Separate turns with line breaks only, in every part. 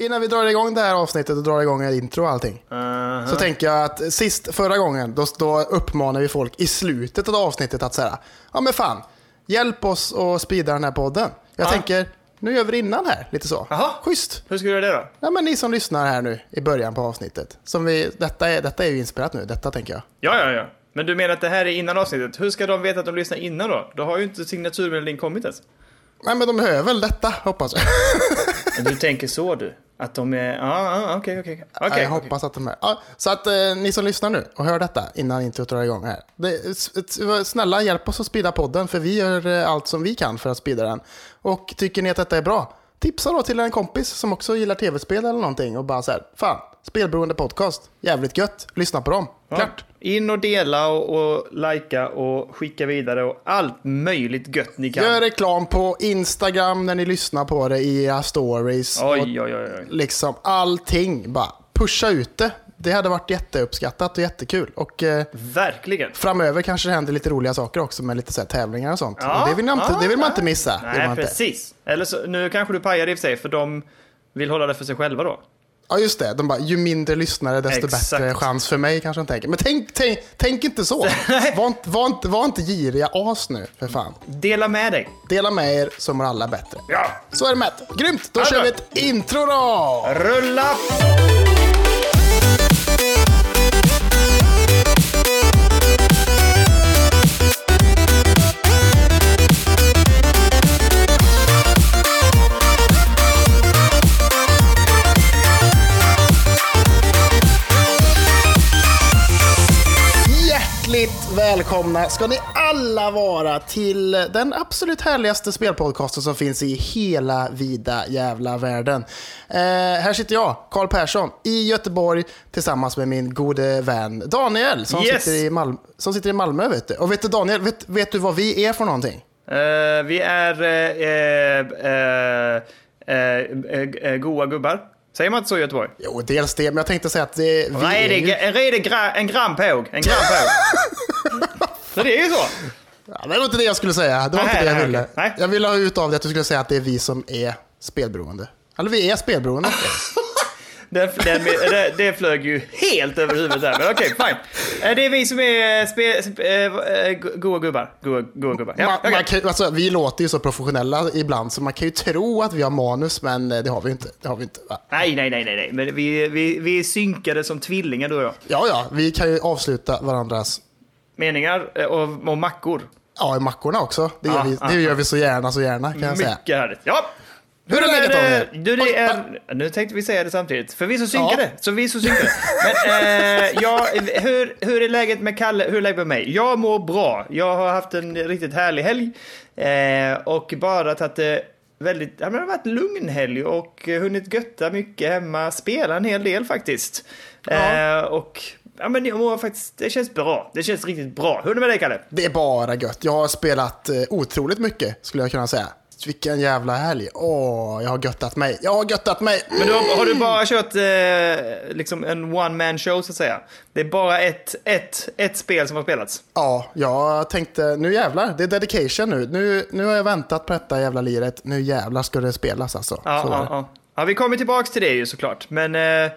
Innan vi drar igång det här avsnittet och drar igång ett intro och allting.
Uh-huh.
Så tänker jag att sist, förra gången, då, då uppmanar vi folk i slutet av avsnittet att säga Ja men fan, hjälp oss att sprida den här podden. Jag
Ja.
tänker, nu gör vi det innan här, lite så.
Jaha.
Schysst.
Hur ska du göra det då?
Ja, men ni som lyssnar här nu i början på avsnittet. Som vi, detta, är, detta är ju inspelat nu, detta tänker jag.
Ja, ja, ja. Men du menar att det här är innan avsnittet? Hur ska de veta att de lyssnar innan då? Då har ju inte signaturmelodin kommit ens.
Nej men de hör väl detta, hoppas jag.
Du tänker så du? Att de är... Ja, okej, okej.
Ja,
Okej,
jag hoppas att de är. Ja, så att eh, ni som lyssnar nu och hör detta innan introt drar igång här. Det, snälla hjälp oss att sprida podden för vi gör eh, allt som vi kan för att sprida den. Och tycker ni att detta är bra? Tipsa då till en kompis som också gillar tv-spel eller någonting och bara så här, fan, spelberoende podcast, jävligt gött, lyssna på dem,
Ja.
klart.
In och dela och, och likea och skicka vidare och allt möjligt gött ni kan.
Gör reklam på Instagram när ni lyssnar på det i era stories. och
Oj, oj, oj, oj.
liksom allting, bara pusha ut det. Det hade varit jätteuppskattat och jättekul. Och eh,
Verkligen.
framöver kanske det händer lite roliga saker också med lite så här tävlingar och sånt.
Ja,
och det vill man inte,
ja,
det vill man inte missa.
Nej,
man inte.
precis. Eller så, nu kanske du pajar i och för sig, för de vill hålla det för sig själva då.
Ja, just det. De bara, ju mindre lyssnare desto
Exakt.
bättre chans för mig kanske de tänker. Men tänk, tänk, tänk inte så. var, inte, var, inte, var inte giriga as nu, för fan.
Dela med dig.
Dela med er så mår alla bättre.
Ja.
Så är det med. Grymt, då
Ja,
kör vi ett intro då!
Rulla!
Välkomna ska ni alla vara till den absolut härligaste spelpodcasten som finns i hela vida jävla världen. Eh, här sitter jag, Karl Persson, i Göteborg tillsammans med min gode vän Daniel som,
Yes.
sitter, i Mal- som sitter i Malmö. Vet du. Och vet du Daniel, vet, vet du vad vi är för någonting?
Eh, vi är eh, eh, goa gubbar. Säger man inte så i Göteborg?
Jo, dels det, men jag tänkte säga att det, vi är ju...
Redig, en redig gra, en grampåg. En grampåg. så det är ju så.
Ja, det var inte det jag skulle säga. Det var
Nej,
inte det jag
nej,
ville.
Nej.
Jag ville ha ut av det att du skulle säga att det är vi som är spelberoende. Eller vi är spelberoende.
Den, det, det flög ju helt över huvudet där, men okej, fine. Eh, Det är vi som är spe, spe, eh, eh, goa gubbar. Goa, goa gubbar. Ja,
man,
okej.
man kan, alltså, vi låter ju så professionella ibland så man kan ju tro att vi har manus men eh, det har vi inte. Det har vi inte va?
Nej, nej, nej, nej, nej. Men vi, vi, vi är synkade som tvillingar du och jag.
Ja, ja, vi kan ju avsluta varandras
Meningar eh, och, och mackor.
Ja, i mackorna också. Det gör, vi, det gör vi så gärna, så gärna kan jag säga.
Mycket härligt. Ja.
Hur är läget, Daniel?
Du, det är, nu tänkte vi säga det samtidigt, för vi är så synkade.
Ja.
Så vi är så synkade. Men, eh, ja, hur, hur är läget med Kalle? Hur är läget med mig? Jag mår bra. Jag har haft en riktigt härlig helg. Eh, och bara tagit det väldigt, ja, men det har varit lugn helg och hunnit götta mycket hemma. Spela en hel del faktiskt.
Ja.
Eh, och ja, men jag mår faktiskt, det känns bra. Det känns riktigt bra. Hur är det med dig Kalle?
Det är bara gött. Jag har spelat eh, otroligt mycket, skulle jag kunna säga. Vilken jävla helg. Åh, jag har göttat mig. Jag har göttat mig.
Men du har, har du bara kört eh, liksom en one man show så att säga? Det är bara ett, ett, ett spel som har spelats?
Ja, jag tänkte nu jävlar, det är dedication nu. nu. Nu har jag väntat på detta jävla liret. Nu jävlar ska det spelas alltså.
Ja, ja, ja. ja, vi kommer tillbaka till det ju såklart. Men eh,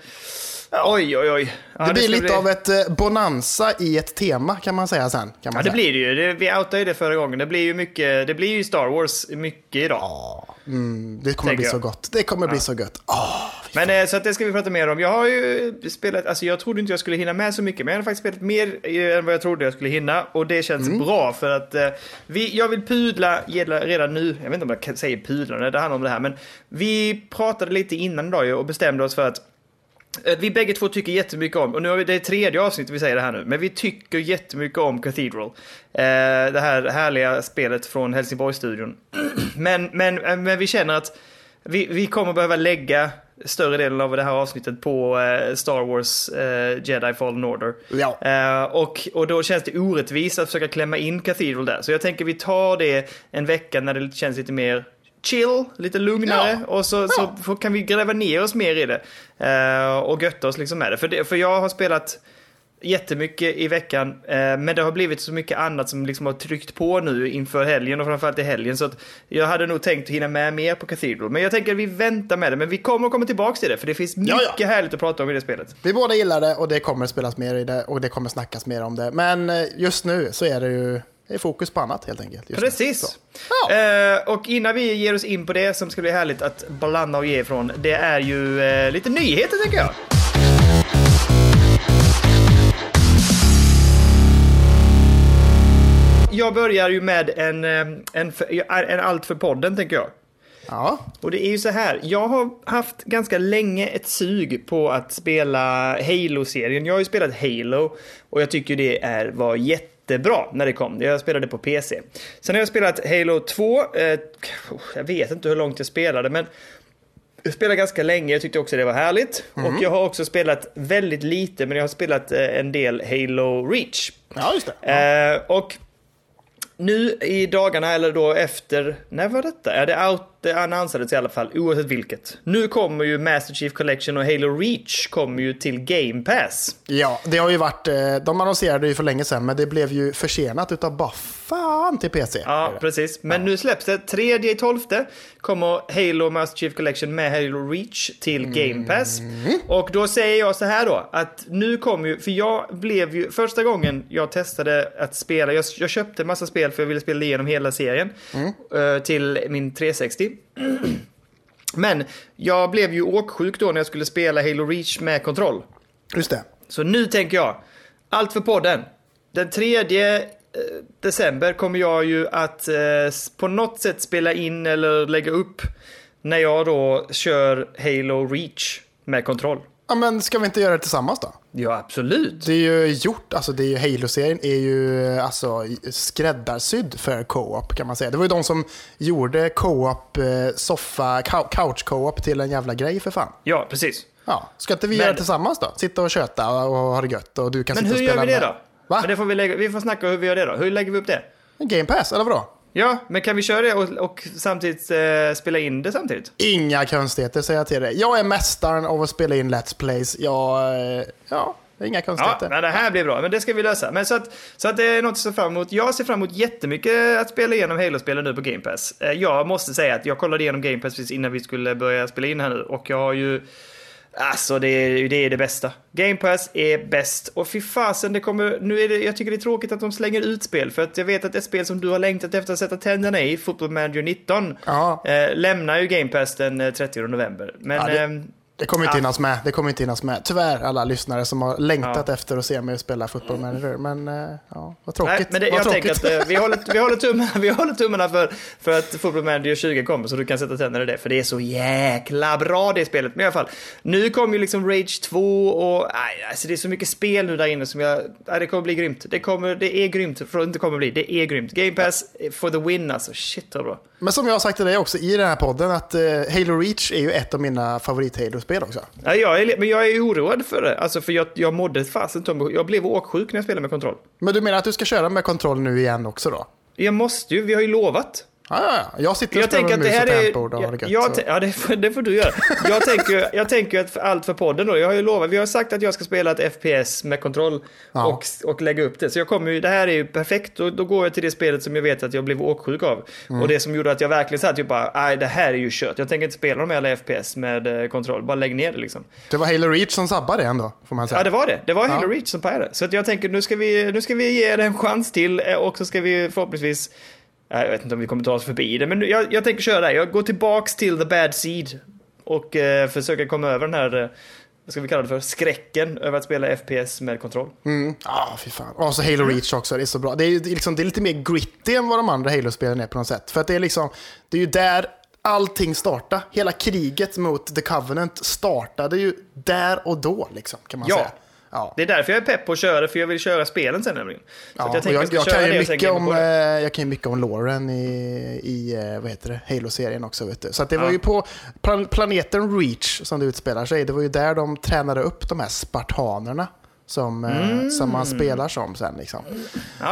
oj, oj, oj. Ja,
det blir
ska
lite
bli...
av ett eh, bonanza i ett tema kan man säga sen. Kan man
Ja, det
säga.
blir det ju. Det, vi outade ju det förra gången. Det blir ju mycket, det blir ju Star Wars mycket idag.
Ja, mm, det kommer bli så
jag.
gott. Det kommer bli så gött. Åh,
Men eh, så att det ska vi prata mer om. Jag har ju spelat, alltså jag trodde inte jag skulle hinna med så mycket, men jag har faktiskt spelat mer eh, än vad jag trodde jag skulle hinna. Och det känns
Mm.
bra för att vi, jag vill pudla redan nu, jag vet inte om jag säga pudla när det handlar om det här, men vi pratade lite innan idag och bestämde oss för att vi bägge två tycker jättemycket om, och nu har vi det är tredje avsnittet vi säger det här nu, men vi tycker jättemycket om Cathedral. Eh, det här härliga spelet från Helsingborgsstudion. men, men, eh, men vi känner att vi, vi kommer behöva lägga större delen av det här avsnittet på eh, Star Wars eh, Jedi Fallen Order.
Ja.
Eh, och, och då känns det orättvist att försöka klämma in Cathedral där. Så jag tänker vi tar det en vecka när det känns lite mer chill, lite lugnare.
Ja.
Och så,
Ja.
så kan vi gräva ner oss mer i det. Eh, och götta oss liksom med det. För, det. för jag har spelat jättemycket i veckan, eh, men det har blivit så mycket annat som liksom har tryckt på nu inför helgen och framförallt i helgen. Så att jag hade nog tänkt hinna med mer på Cathedral. Men jag tänker att vi väntar med det, men vi kommer att komma tillbaka till det, för det finns mycket
Ja, ja.
härligt att prata om i det spelet.
Vi båda gillar det och det kommer spelas mer i det och det kommer snackas mer om det. Men eh, just nu så är det ju det är fokus på annat helt enkelt.
Precis.
Ja.
Eh, och innan vi ger oss in på det som ska bli härligt att blanda och ge ifrån, det är ju eh, lite nyheter tänker jag. Jag börjar ju med en, eh, en, för- en allt för podden tänker jag.
Ja,
Och det är ju så här, jag har haft ganska länge ett sug på att spela Halo-serien. Jag har ju spelat Halo och jag tycker det är, var jättebra när det kom. Jag spelade på PC. Sen har jag spelat Halo 2. Eh, jag vet inte hur långt jag spelade, men jag spelade ganska länge, jag tyckte också det var härligt. Och jag har också spelat väldigt lite, men jag har spelat eh, en del Halo Reach.
ja just det.
Eh, och nu i dagarna, eller då efter, när var detta? Ja, det, out, det annonsades i alla fall, oavsett vilket. Nu kommer ju Master Chief Collection och Halo Reach kommer ju till Game Pass.
Ja, det har ju varit, eh, de annonserade ju för länge sedan men det blev ju försenat utav bara fan till PC.
Ja, precis. Men nu släpps det. 3 i 12 kommer Halo Master Chief Collection med Halo Reach till Game Pass. Och då säger jag så här då, att nu kommer ju, för jag blev ju, första gången jag testade att spela, jag, jag köpte massa spel för jag ville spela igenom hela serien eh, till min 360. Men jag blev ju åksjuk då när jag skulle spela Halo Reach med kontroll.
Just det.
Så nu tänker jag, allt för podden. Den 3 eh, december kommer jag ju att eh, på något sätt spela in eller lägga upp när jag då kör Halo Reach med kontroll.
Ja, men ska vi inte göra det tillsammans då?
Ja, absolut.
Det är ju gjort, alltså det är ju Halo-serien är ju alltså skräddarsydd för co-op kan man säga. Det var ju de som gjorde co-op, eh, soffa, cou- couch co-op till en jävla grej för fan.
Ja, precis.
Ja, ska inte vi
Men-
göra det tillsammans då? Sitta och köta och ha det gött och du kan
Men
sitta
hur
och spela
gör vi det
med-
då?
Va?
Men det får vi, lägga, vi får snacka hur vi gör det då. Hur lägger vi upp det?
Game Pass, eller vadå?
Ja, men kan vi köra det och, och samtidigt eh, spela in det samtidigt?
Inga konstigheter säger jag till dig. Jag är mästaren av att spela in Let's Plays. Jag, eh, ja, inga
Ja,
konstigheter.
men det här blir bra. Men det ska vi lösa. Men så att, så att det är något att se fram emot. Jag ser fram emot jättemycket att spela igenom Halo-spelen nu på Game Pass. Eh, Jag måste säga att jag kollade igenom Game Pass precis innan vi skulle börja spela in här nu. Och jag har ju... Alltså det är, det är det bästa. Game Pass är bäst. Och fy fasen, det kommer... Nu är det, jag tycker det är tråkigt att de slänger ut spel. För att jag vet att ett spel som du har längtat efter att sätta tänderna i, Football Manager 19,
Ja.
eh, lämnar ju Game Pass den eh, 30 november. Men...
Ja, det-
ehm,
Det kommer inte
Ja.
hinnas med. Det kommer inte hinnas med. Tyvärr alla lyssnare som har längtat efter att se mig spela fotboll manager. Men eh, ja, vad tråkigt.
Nej, men det,
vad
jag
tråkigt.
tänker att eh, vi, håller, vi, håller tummarna, vi håller tummarna för, för att Football Manager 20 kommer så du kan sätta tänderna i det. För det är så jäkla bra det spelet. Men i alla fall, nu kommer ju liksom Rage 2 och aj, alltså det är så mycket spel nu där inne som jag... Det kommer bli grymt. Det, kommer, det är grymt, för det inte kommer bli. Det är grymt. Game Pass for the win alltså. Shit vad bra.
Men som jag har sagt till dig också i den här podden att eh, Halo Reach är ju ett av mina favorit-Halo-spel också.
Ja, jag är, men jag är oroad för det. Alltså för jag, jag mådde fasen. Jag blev åksjuk när jag spelade med kontroll.
Men du menar att du ska köra med kontroll nu igen också då?
Jag måste ju, vi har ju lovat.
Ja, ja, ja. Jag sitter och
Jag
spelar
tänker att det här är...
och
Jag,
gött.
jag, ja, det får, det får du göra. Jag tänker, jag tänker att allt för podden då. Jag har ju lovat, vi har sagt att jag ska spela ett FPS med kontroll
Ja.
och, och lägga upp det. Så jag kommer ju, det här är ju perfekt. Och då går jag till det spelet som jag vet att jag blev åksjuk av.
Mm.
Och det som gjorde att jag verkligen sa typ bara, nej det här är ju kört. Jag tänker inte spela de här FPS med eh, kontroll. Bara lägg ner det liksom.
Det var Halo Reach som sabbade det ändå, får man säga.
Ja, det var det. Det var
Ja.
Halo Reach som pajade. Så jag tänker nu ska, vi, nu ska vi ge det en chans till eh, och så ska vi förhoppningsvis jag vet inte om vi kommer ta oss förbi det, men jag, jag tänker köra det. här. Jag går tillbaks till the bad seed och eh, försöker komma över den här, eh, vad ska vi kalla det för, skräcken över att spela FPS med kontroll.
Mm. Ja, fy fan. Och så Halo Reach också, det är så bra. Det är, liksom, det är lite mer gritty än vad de andra Halo-spelen är på något sätt. För att det är liksom, det är ju där allting startar. Hela kriget mot The Covenant startade ju där och då, liksom, kan man
Ja.
säga. Ja.
Det är därför jag är pepp på att köra, för jag vill köra spelen sen nämligen.
Ja, och
jag
kan ju mycket om, eh, jag kan mycket om Lauren i, i eh, vad heter det, Halo-serien också. Vet du. Så det var
Ja.
ju på plan, planeten Reach som det utspelar sig. Det var ju där de tränade upp de här spartanerna som, eh, som man spelar som sen. Liksom.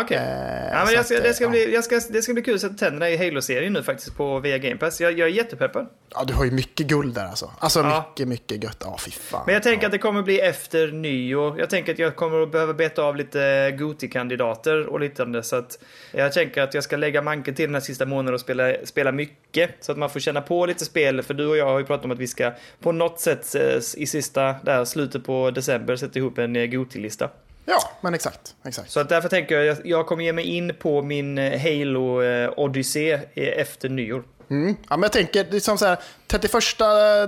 Okej.
Eh,
ja, men
så
jag ska,
att,
det, ska
ja.
bli, jag ska, det ska bli kul att sätta tänderna i Halo-serien nu faktiskt på via Game Pass. Jag, jag är jättepeppad.
Ja, du har ju mycket guld där alltså. Alltså
Ja.
mycket, mycket gött. Ja, fy fan.
Men jag tänker att det kommer bli efter nyår. Jag tänker att jag kommer att behöva beta av lite Goti-kandidater och liknande. Så att jag tänker att jag ska lägga manken till den här sista månaden och spela, spela mycket. Så att man får känna på lite spel. För du och jag har ju pratat om att vi ska på något sätt eh, i sista, där slutet på december, sätta ihop en eh, Goti-lista.
Ja, men exakt. exakt.
Så att därför tänker jag jag kommer ge mig in på min eh, Halo-odyssé efter nyår.
Mm. Ja, men jag tänker, det är som så här, 31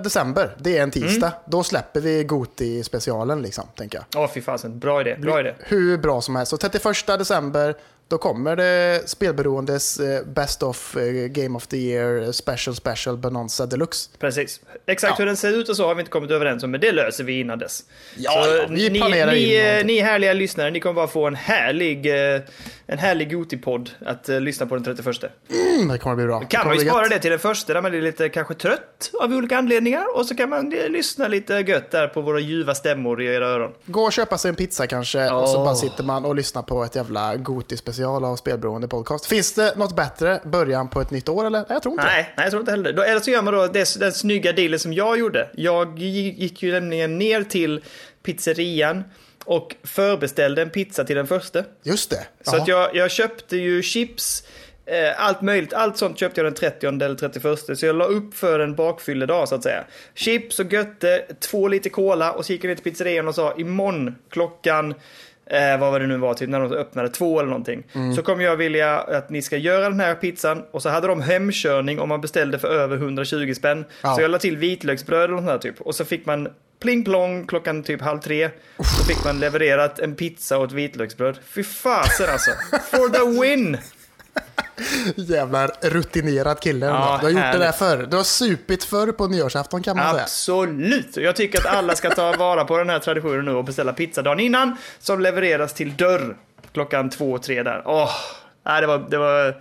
december, det är en tisdag.
Mm.
Då släpper vi Goti-specialen, liksom, tänker jag.
Åh, fy fasen. Bra idé. Bra idé.
Hur bra som helst. Så 31 december, då kommer det spelberoendes eh, Best of eh, Game of the Year Special Special Bonanza Deluxe.
Precis. Exakt
Ja.
hur den ser ut och så har vi inte kommit överens om, men det löser vi innan dess.
Ja, ja, vi
ni, ni, eh, ni härliga lyssnare, ni kommer bara få en härlig, eh, en härlig Goti-podd att eh, lyssna på den 31.
Mm, det kommer bli bra.
Kan
kommer
man ju spara det till den första där man är lite kanske trött av olika anledningar och så kan man eh, lyssna lite gött där på våra ljuva stämmor i era öron.
Gå och köpa sig en pizza kanske och så bara sitter man och lyssnar på ett jävla Goti-special av Spelberoende Podcast. Finns det något bättre början på ett nytt år eller? Nej, jag tror inte.
Nej, nej, jag tror inte heller Eller så gör man då det, den snygga dealen som jag gjorde. Jag gick ju nämligen ner till pizzerian och förbeställde en pizza till den första.
Just det.
Så
Jaha.
att jag, jag köpte ju chips, eh, allt möjligt. Allt sånt köpte jag den 30 eller 31. Så jag la upp för en bakfylledag så att säga. Chips och götte, två liter cola och så gick jag ner till pizzerian och sa imorgon klockan Eh, vad var det nu var, typ när de öppnade två eller någonting.
Mm.
Så kommer jag vilja att ni ska göra den här pizzan och så hade de hemkörning om man beställde för över 120 spänn.
Ja.
Så jag la till vitlöksbröd eller något där typ. Och så fick man pling plong klockan typ halv tre. Så fick man levererat en pizza och ett vitlöksbröd. Fy fasen alltså. For the win!
Jävla rutinerad kille.
Ja,
du har gjort det där förr. Du har supit förr på nyårsafton kan man säga.
Absolut! Jag tycker att alla ska ta vara på den här traditionen nu och beställa pizza dagen innan. Som levereras till dörr klockan två, tre där. Åh, nej, det var... Det var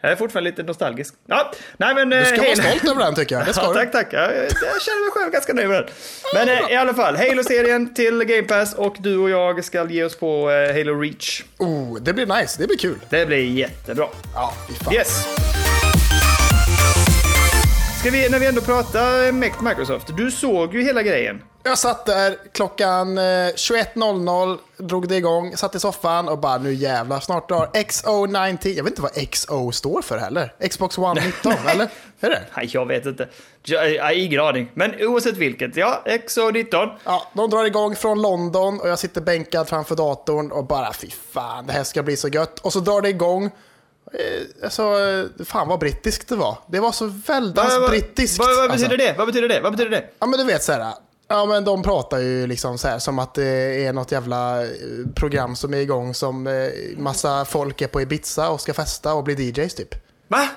jag är fortfarande lite nostalgisk. Ja, nej men...
Du ska
eh,
vara
hej-
stolt över den tycker jag. Det ska
Ja, tack, tack. Jag, jag känner mig själv ganska nöjd med den. Men eh, i alla fall, Halo-serien till Game Pass och du och jag ska ge oss på eh, Halo Reach.
Oh, det blir nice. Det blir kul.
Det blir jättebra.
Ja, fy fan.
Yes! Ska vi, när vi ändå pratar med Microsoft, du såg ju hela grejen.
Jag satt där klockan eh, 21.00, drog det igång, satt i soffan och bara nu jävlar, snart drar XO90. Jag vet inte vad XO står för heller. Xbox One 19, eller? Är det?
Nej, jag vet inte. Jag, jag har ingen aning. Men oavsett vilket, ja, XO19.
Ja, de drar igång från London och jag sitter bänkad framför datorn och bara fy fan, det här ska bli så gött. Och så drar det igång. Eh, Alltså, eh, fan vad brittiskt det var. Det var så väldigt brittiskt.
Vad, vad
alltså.
betyder det? Vad betyder det? Vad betyder det?
Ja men du vet så här. Ja men de pratar ju liksom så här som att det är något jävla eh, program som är igång som eh, massa folk är på Ibiza och ska festa och bli DJs typ.
Va?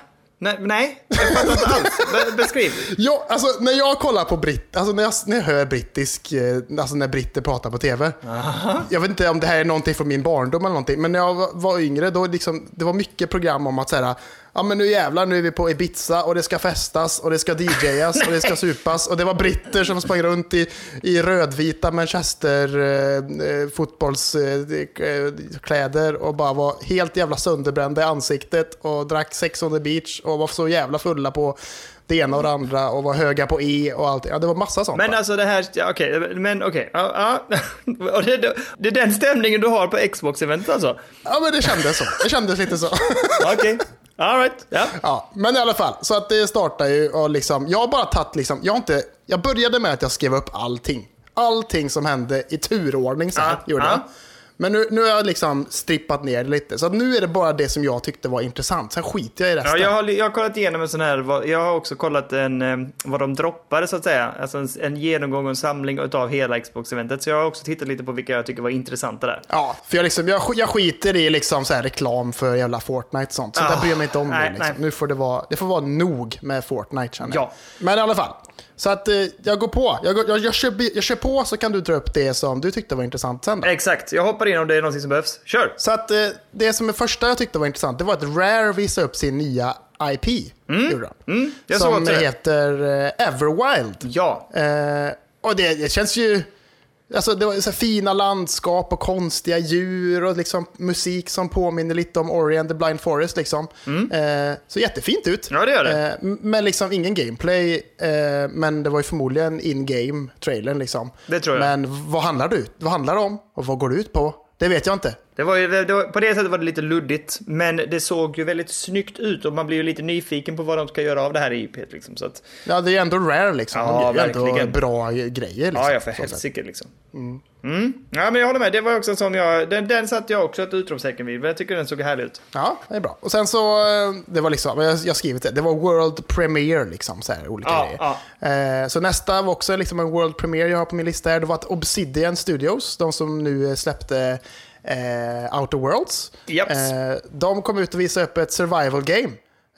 Nej, nej jag fattar inte alls. Be beskriv.
Ja, alltså när jag kollar på britt, alltså när jag, när jag hör brittisk, eh, alltså när britter pratar på tv. Jag vet inte om det här är någonting från min barndom eller någonting, men när jag var- yngre då liksom, det var mycket program om att säga ja men nu jävlar nu är vi på Ibiza och det ska festas och det ska DJas och det ska supas och det var britter som sprang runt i, i rödvita Manchester eh, eh, fotbollskläder och bara var helt jävla sönderbrända i ansiktet och drack Sex on the beach och var så jävla fulla på det ena och det andra och var höga på E och allt. Ja, det var massa sånt.
Men alltså det här, ja, okej, men okej. Ja, ja. Och det, det är den stämningen du har på Xbox-eventet alltså?
Ja, men det kändes så. Det kändes lite så.
Okej. All right. Ja.
Ja, men i alla fall. Så att det startar ju och liksom, jag har bara tagit liksom, jag har inte, jag började med att jag skrev upp allting. Allting som hände i turordning så här,
Ja,
gjorde jag. Men nu, nu har jag liksom strippat ner lite. Så nu är det bara det som jag tyckte var intressant. Sen skiter jag i resten.
Ja, jag, har, jag har kollat igenom en sån här, jag har också kollat en, vad de droppade så att säga. Alltså en, en genomgång och en samling av hela Xbox-eventet. Så jag har också tittat lite på vilka jag tycker var intressanta där.
Ja, för jag, liksom, jag, jag skiter i liksom så här reklam för jävla Fortnite och sånt. Så
Ah,
där bryr jag mig inte om
nej,
det. Liksom. Nu får det vara, det får vara nog med Fortnite känner jag.
Ja.
Men i alla fall. Så att eh, jag går på. Jag, går, jag, jag, kör, jag kör på så kan du dra upp det som du tyckte var intressant sen. Då.
Exakt, jag hoppar in om det är någonting som behövs. Kör!
Så att eh, det som är första jag tyckte var intressant, det var att Rare visade upp sin nya IP.
Mm, såg
som heter eh, Everwild.
Ja.
Eh, och det, det känns ju... Alltså det var så fina landskap och konstiga djur och liksom musik som påminner lite om Ori and the Blind Forest. Liksom. Eh, så jättefint ut.
Mm. Ja, det gör det.
Eh, men liksom ingen gameplay. Eh, men det var ju förmodligen in-game trailern liksom.
Det tror jag.
Men vad handlar det, vad handlar det om? Och vad går det ut på? Det vet jag inte.
Det var ju, det, det var, på det sättet var det lite luddigt, men det såg ju väldigt snyggt ut och man blir ju lite nyfiken på vad de ska göra av det här IPet. Liksom, så att,
Ja, det är ändå rare liksom.
Ja,
de gör ju ändå
verkligen.
bra grejer. Liksom,
ja, ja, för helsike liksom. Mm. Ja, men jag håller med. Det var också en sån jag... Den, den satte jag också ett utropstecken vid, men jag tycker den såg härlig ut.
Ja, det är bra. Och sen så, eh, det var liksom, jag har skrivit det, det var World Premiere liksom, så här, olika
Ja,
grejer. Eh, så nästa var också liksom en World Premiere jag har på min lista här. Det var att Obsidian Studios, de som nu släppte eh, Outer Worlds.
Japs.
Eh, de kom ut och visade upp ett survival game.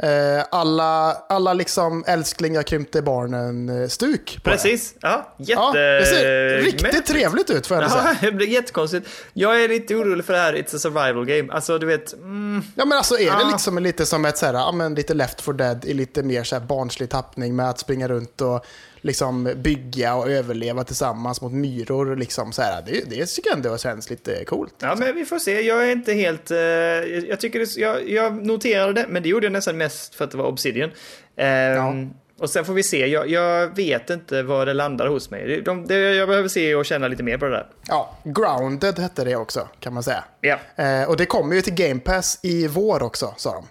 Eh, alla, alla liksom älsklingar krympte barnen-stuk. det.
Precis. Ja, jätte...
Ja, det ser riktigt
mäktigt.
trevligt ut får jag säga.
Ja, det blir jättekonstigt. Jag är lite orolig för det här It's a survival game. Alltså, du vet... Mm,
Ja men alltså är det
Ja.
liksom lite som ett så här, ja, men lite Left for Dead i lite mer så här barnslig tappning med att springa runt och liksom bygga och överleva tillsammans mot myror. Liksom så här. Det, det tycker jag ändå känns lite coolt.
ja, men vi får se. Jag är inte helt... eh, jag, tycker det, jag, jag noterade det, men det gjorde jag nästan mest för att det var Obsidian. Ehm, Och sen får vi se. Jag, jag vet inte var det landar hos mig. Det- De, det, jag behöver se och känna lite mer på det där.
Ja, Grounded hette det också kan man säga.
Ja.
Eh, och det kommer ju till Game Pass i vår också, sa de.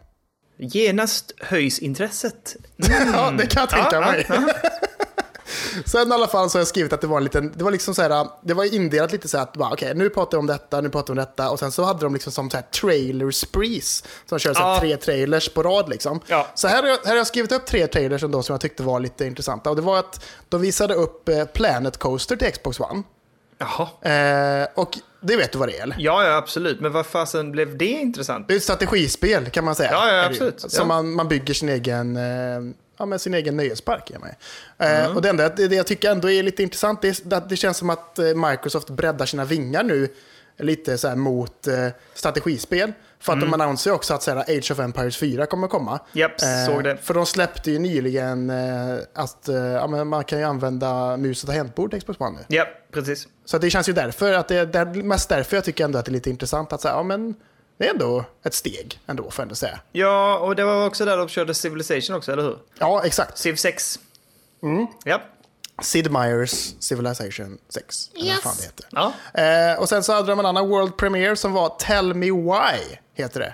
Genast höjs intresset.
ja, det kan jag tänka
Ja,
mig. Sen i alla fall så har jag skrivit att det var en liten, det var liksom så här, det var indelat lite så här att bara, okej, nu pratar vi om detta, nu pratar vi om detta och sen så hade de liksom som så här trailer sprees som körde så här
Ja.
tre trailers på rad liksom.
Ja.
Så här har, jag, här har jag skrivit upp tre trailers ändå som jag tyckte var lite intressanta och det var att de visade upp eh, Planet Coaster till Xbox One.
Jaha.
Eh, och det vet du vad det är eller?
Ja, ja, absolut. Men vad fasen blev det intressant?
Det är ett strategispel kan man säga.
Ja, ja, absolut.
Som
Ja.
man, man bygger sin egen, eh, ja, men sin egen nöjespark. Med.
Mm.
Eh, och det, enda, det, det jag tycker ändå är lite intressant det är att det känns som att eh, Microsoft breddar sina vingar nu lite så här mot eh, strategispel. För att
Mm.
de annonserar också att så här, Age of Empires 4 kommer komma.
Japp, såg det.
För de släppte ju nyligen eh, att eh, ja, men man kan ju använda mus och tangentbord till Xbox One nu.
Ja, precis.
Så det känns ju därför, att det, det är mest därför jag tycker ändå att det är lite intressant att säga, ja men det är ändå ett steg ändå får jag ändå säga.
Ja, och det var också där de körde Civilization också, eller hur?
Ja, exakt.
Civ 6.
Mm.
Ja.
Sid Meier's Civilization 6. Eller vad fan det heter.
Ja.
Eh, och sen så hade de en annan World Premiere som var Tell Me Why, heter det.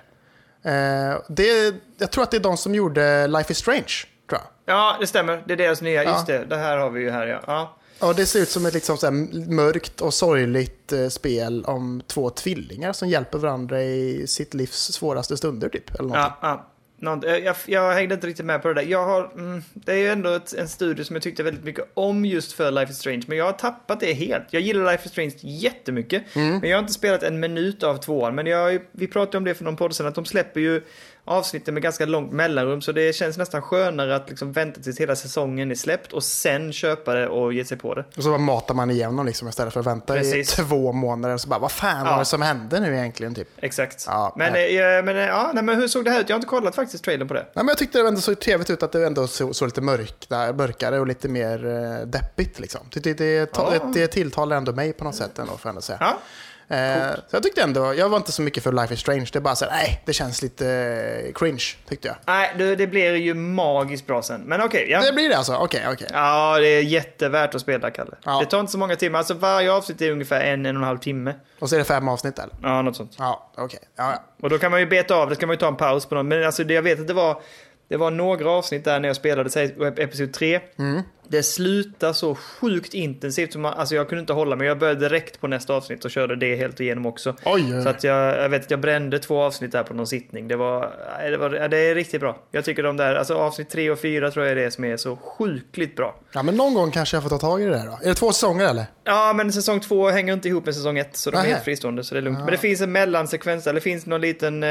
Eh, det. Jag tror att det är de som gjorde Life is Strange, tror jag.
ja, det stämmer. Det är deras nya.
Ja.
Just det, det här har vi ju här, ja. ja.
Och det ser ut som ett liksom så mörkt och sorgligt eh, spel om två tvillingar som hjälper varandra i sitt livs svåraste stunder, typ. Eller någonting.
Ja, ja. Nånt- jag, jag, hängde inte riktigt med på det där. Jag har, mm, det är ju ändå ett, en studie som jag tyckte väldigt mycket om just för Life is Strange, men jag har tappat det helt. Jag gillar Life is Strange jättemycket, men jag har inte spelat en minut av tvåan. Men jag, vi pratade om det för någon podd sedan, att de släpper ju avsnitten med ganska långt mellanrum, så det känns nästan skönare att liksom vänta tills hela säsongen är släppt och sen köpa det och ge sig på det.
Och så bara matar man igenom liksom istället för att vänta
Precis.
i två månader. Och så bara, vad fan
Ja.
var det som hände nu egentligen? Typ.
Exakt.
Ja,
men,
nej.
eh, men, eh, ja, nej, men hur såg det här ut? Jag har inte kollat faktiskt trailern på det.
Nej, men jag tyckte det ändå såg trevligt ut att det ändå såg, såg lite mörk, där, mörkare och lite mer eh, deppigt. Liksom. Det, det, det,
Ja.
det, det tilltalar ändå mig på något sätt ändå, får jag ändå säga.
Ja,
Eh, så jag tyckte ändå, jag var inte så mycket för Life is Strange. Det är bara så här, nej, det känns lite eh, cringe, tyckte jag.
nej, det, det blir ju magiskt bra sen. Men okej, ja.
Det blir det alltså? Okej, okej.
Ja, det är jättevärt att spela, Kalle.
Ja.
Det tar inte så många timmar. Alltså varje avsnitt är ungefär en, en och en halv timme.
Och så är det fem avsnitt eller?
Ja, något sånt.
Ja, okej. Ja, ja.
Och då kan man ju beta av det, ska man ju ta en paus på någon. Men alltså det jag vet att det var, det var några avsnitt där när jag spelade, episod 3.
Mm.
Det slutar så sjukt intensivt, så man, alltså jag kunde inte hålla mig. Jag började direkt på nästa avsnitt och körde det helt igenom också.
Oj,
Så att jag, jag vet att jag brände två avsnitt där på någon sittning. Det var, det var, ja, det är riktigt bra. Jag tycker de där, alltså avsnitt 3 och 4 tror jag är det som är så sjukligt bra.
ja, men någon gång kanske jag får ta tag i det där då. Är det två säsonger eller?
Ja, men säsong två hänger inte ihop med säsong ett, så de är helt fristående, så det är lugnt. Men det finns en mellansekvens, eller det finns någon liten...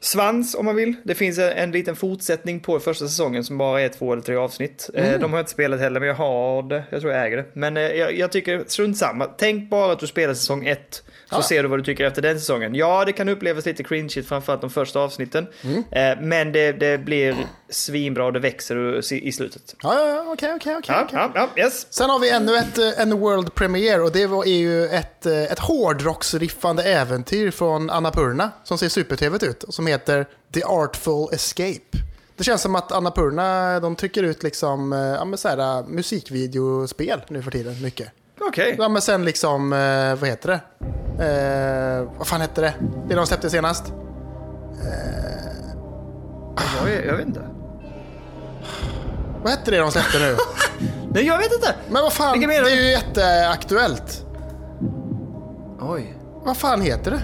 Svans om man vill. Det finns en, en liten fortsättning på första säsongen som bara är två eller tre avsnitt.
Mm.
de har jag inte spelat heller, men jag har det. Jag tror jag äger det. Men eh, jag, jag tycker strunt samma. Tänk bara att du spelar säsong ett. Så
Ja.
ser du vad du tycker efter den säsongen. Ja, det kan upplevas lite cringeigt, framförallt de första avsnitten.
Mm.
Eh, men det, det blir svinbra och det växer i, slutet.
Ja, okej, okej, okej. Sen har vi ännu ett, en World Premiere och det var, är ju ett, ett hårdrocksriffande äventyr från Annapurna som ser supertrevligt ut som heter The Artful Escape. Det känns som att Annapurna de trycker ut liksom, eh, ja, men så här, eh, musikvideospel nu för tiden mycket.
Okej.
Ja men sen liksom, eh, vad heter det? Eh, vad fan hette det? Det de släppte senast?
Jag, jag vet inte.
Vad hette det de släppte nu?
Nej, jag vet inte.
Men vad fan, det är ju jätteaktuellt.
Oj.
Vad fan heter det?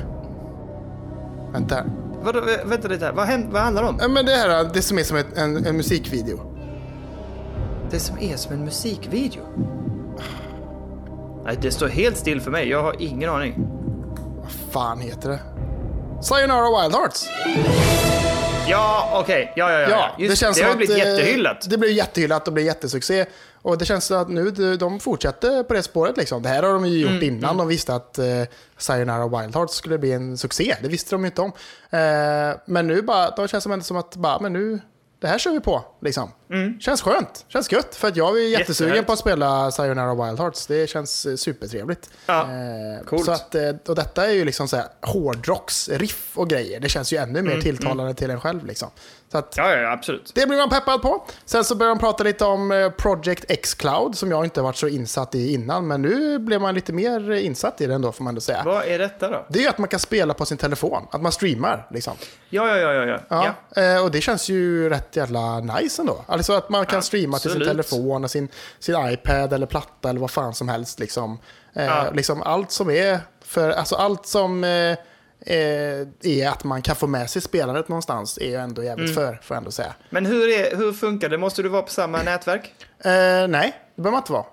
Vänta.
Vadå, vä- vänta lite här. Vad, händer, vad handlar det om?
Ja, men det här det som är som ett, en, en musikvideo.
Det som är som en musikvideo? Nej, det står helt still för mig. Jag har ingen aning.
Vad fan heter det? Sayonara Wild Hearts.
Ja, okej. Ja, ja, ja. ja. Just, det,
känns
det har ju blivit
eh,
jättehyllat.
Det blir jättehyllat och blir jättesuccé. Och det känns att nu de- fortsätter på det spåret. Liksom. Det här har de ju gjort
Mm,
innan de visste att eh, Sayonara Wild Hearts skulle bli en succé. Det visste de ju inte om. Eh, men nu bara, de känns ändå som att bara, men nu, det här kör vi på. Liksom. Känns skönt, känns gött. För att jag är jättesugen
Mm.
På att spela Sayonara Wild Hearts. Det känns eh, supertrevligt.
Ja,
Eh,
coolt.
Så att, eh, och detta är ju liksom så här hårdrocks, riff och grejer. Det känns ju ännu mer tilltalande till en själv. Liksom. Så att,
Ja, ja, absolut.
det blir man peppad på. Sen så börjar de prata lite om eh, Project X-Cloud som jag inte varit så insatt i innan. Men nu blev man lite mer insatt i det ändå får man ändå säga.
Vad är detta då?
Det är att man kan spela på sin telefon, att man streamar. Liksom.
Ja, ja, ja, ja. ja.
Ja, eh, och det känns ju rätt jävla nice ändå. Alltså att man kan streama till sin
Absolut.
telefon och sin, sin iPad eller platta eller vad fan som helst. Liksom. Eh,
Ja.
liksom allt som är för, alltså allt som eh, är att man kan få med sig spelandet någonstans är ju ändå jävligt
Mm.
för, får jag ändå säga.
Men hur, är, hur funkar det? Måste du vara på samma nätverk?
Eh, nej, det behöver man inte vara.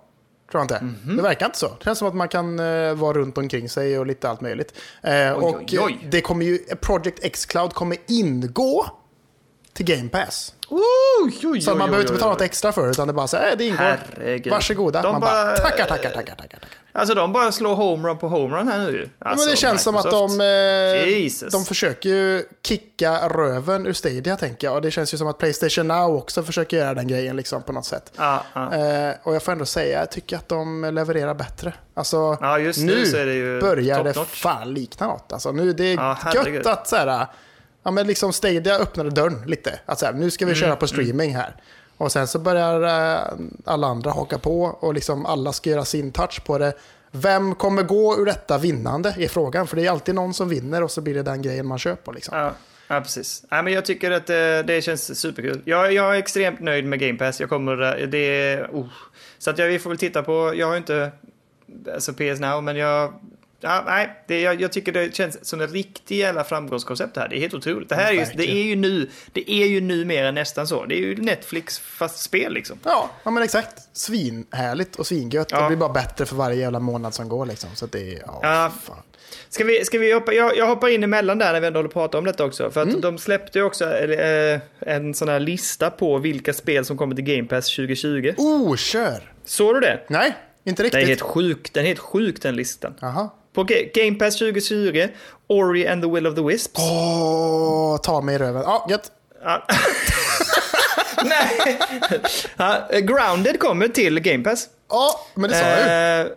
Tror jag inte.
Mhm.
Det verkar inte så. Det känns som att man kan eh, vara runt omkring sig och lite allt möjligt. Eh,
Oj,
och
oj, oj.
eh, det kommer ju, Project X-Cloud kommer ingå till Game Pass.
Oj,
Så man behöver inte betala något extra för det, utan det bara så här, "Eh, det ingår.
Herregud.
Varsågoda.
De
man bara,
bara-
tackar, tackar, tackar, tackar. tackar.
Alltså de bara slår homerun på homerun här nu Alltså,
men det känns som att
Microsoft.
de, eh, de försöker ju kicka röven ur Stadia, tänker jag. Och det känns ju som att Playstation Now också försöker göra den grejen liksom, på något sätt.
Ja, ja.
Eh, och jag får ändå säga, jag tycker att de levererar bättre. Alltså,
just nu så är det ju
börjar det fan likna något. Alltså, nu, det är
herregud.
gött att så här, ja, men liksom Stadia öppnade dörren lite. Att så här, nu ska vi
Mm,
köra på streaming här. Och sen så börjar eh, alla andra haka på och liksom alla ska göra sin touch på det. Vem kommer gå ur detta vinnande är frågan. För det är alltid någon som vinner och så blir det den grejen man köper. Liksom.
Ja, ja precis. Ja, men jag tycker att det, det känns superkul. Jag, jag är extremt nöjd med Game Pass. Jag kommer... Eh, det. Oh. Så att jag, vi får väl titta på... Jag har ju inte alltså PS Now, men jag... Ja, nej, det, jag, jag tycker det känns som ett riktigt jävla framgångskoncept det här. Det är helt otroligt. Det här är ju, det är ju nu, det är ju numera nästan så. Det är ju Netflix fast spel liksom.
Ja, ja, men exakt. Svinhärligt och svingött.
Ja.
Det blir bara bättre för varje jävla månad som går. Liksom. Så det är... Ja,
Ja.
fan.
Ska vi, ska vi hoppa, jag, jag hoppar in emellan där när vi ändå håller på att prata om detta också. För att
Mm.
de släppte ju också eh, en sån här lista på vilka spel som kommer till Game Pass 2020.
Oh, kör!
Såg du det?
Nej, inte
Den är
riktigt.
helt sjuk, den är helt sjuk den listan.
Jaha.
På Ga- Game Pass 2020, Ori and the Will of the Wisps.
Åh, ta mig i röven. Ja, gött.
Ja. Nej. Ja, Grounded kommer till Game Pass.
Ja, men det sa jag ju.
Eh,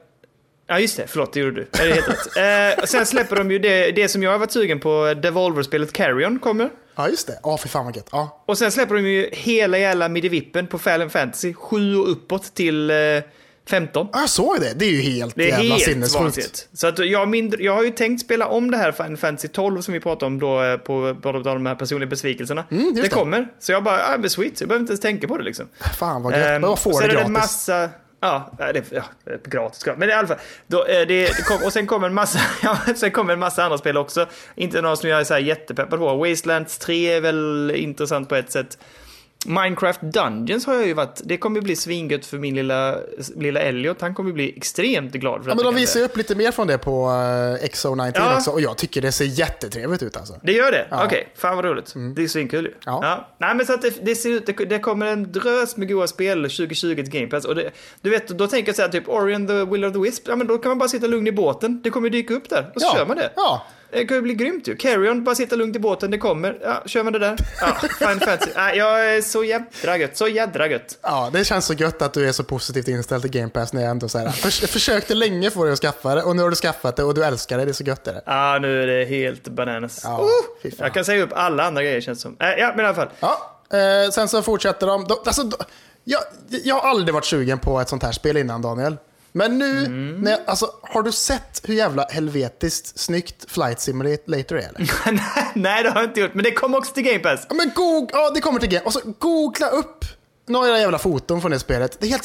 Ja, just det. Förlåt, det gjorde du. Det är helt rätt. Eh, sen släpper de ju det, det som jag har varit sugen på, Devolver-spelet Carrion kommer.
Ja, just det. Ja, fy fan vad gött. Ja.
Och sen släpper de ju hela jävla Midivippen på Final Fantasy. 7 och uppåt till eh, 15.
Ja, jag såg det. Det är ju helt
Det är
jävla
helt
sinnessjukt.
vansinnigt. Så att jag, mindre, jag har ju tänkt spela om det här Final Fantasy 12 som vi pratade om då eh, på båda de här personliga besvikelserna.
Mm,
det,
det.
kommer. Så jag bara, ah, men sweet. Jag behöver inte ens tänka på det liksom.
Fan vad gött.
Ehm,
Men vad får det gratis?
massa... Ja, det är, ja, gratis. Men i alla fall. Då, eh, det, kom, och sen kommer en massa, ja, sen kommer en massa andra spel också. Inte några som jag är så jättepeppad på. Wastelands 3 är väl intressant på ett sätt. Minecraft Dungeons har jag ju varit, det kommer bli svingött för min lilla, lilla Elliot. Han kommer bli extremt glad för
Ja, men de visar ju upp lite mer från det på uh, XO19
Ja.
också och jag tycker det ser jättetrevligt ut alltså.
Det gör det?
Ja. Mm.
Okej, fan vad roligt. Det är svinkul ju.
Ja.
Nej men så att det, det ser ut, det, det kommer en drös med goda spel 2020 till Game Pass. Och det, du vet, då tänker jag så här typ Orion the Will of the Wisp, ja men då kan man bara sitta lugn i båten. Det kommer ju dyka upp där, och så
ja.
kör man det.
Ja,
Det kan ju bli grymt ju. Carrion, bara sitta lugnt i båten, det kommer. Ja, kör man det där. Ja, fine fancy. Nej, jag är så jädra gött, så jädra gött.
ja, det känns så gött att du är så positivt inställd till Game Pass när jag ändå så här, förs försökte länge få dig att skaffa det och nu har du skaffat det och du älskar det, det är så gött är det.
Ja, nu är det helt bananas.
Ja, fan.
jag kan säga upp alla andra grejer känns som. Äh, ja, men i alla fall.
Ja, eh, sen så fortsätter de. de alltså, de jag, jag har aldrig varit sugen på ett sånt här spel innan Daniel. Men nu,
Mm.
när alltså, har du sett hur jävla helvetiskt snyggt Flight Simulator är? Eller?
Nej, det har jag inte gjort, men det kommer också till Game Pass.
Ja, men goog, ja, det kommer till Game. Och så googla upp några jävla foton från det spelet. Det är helt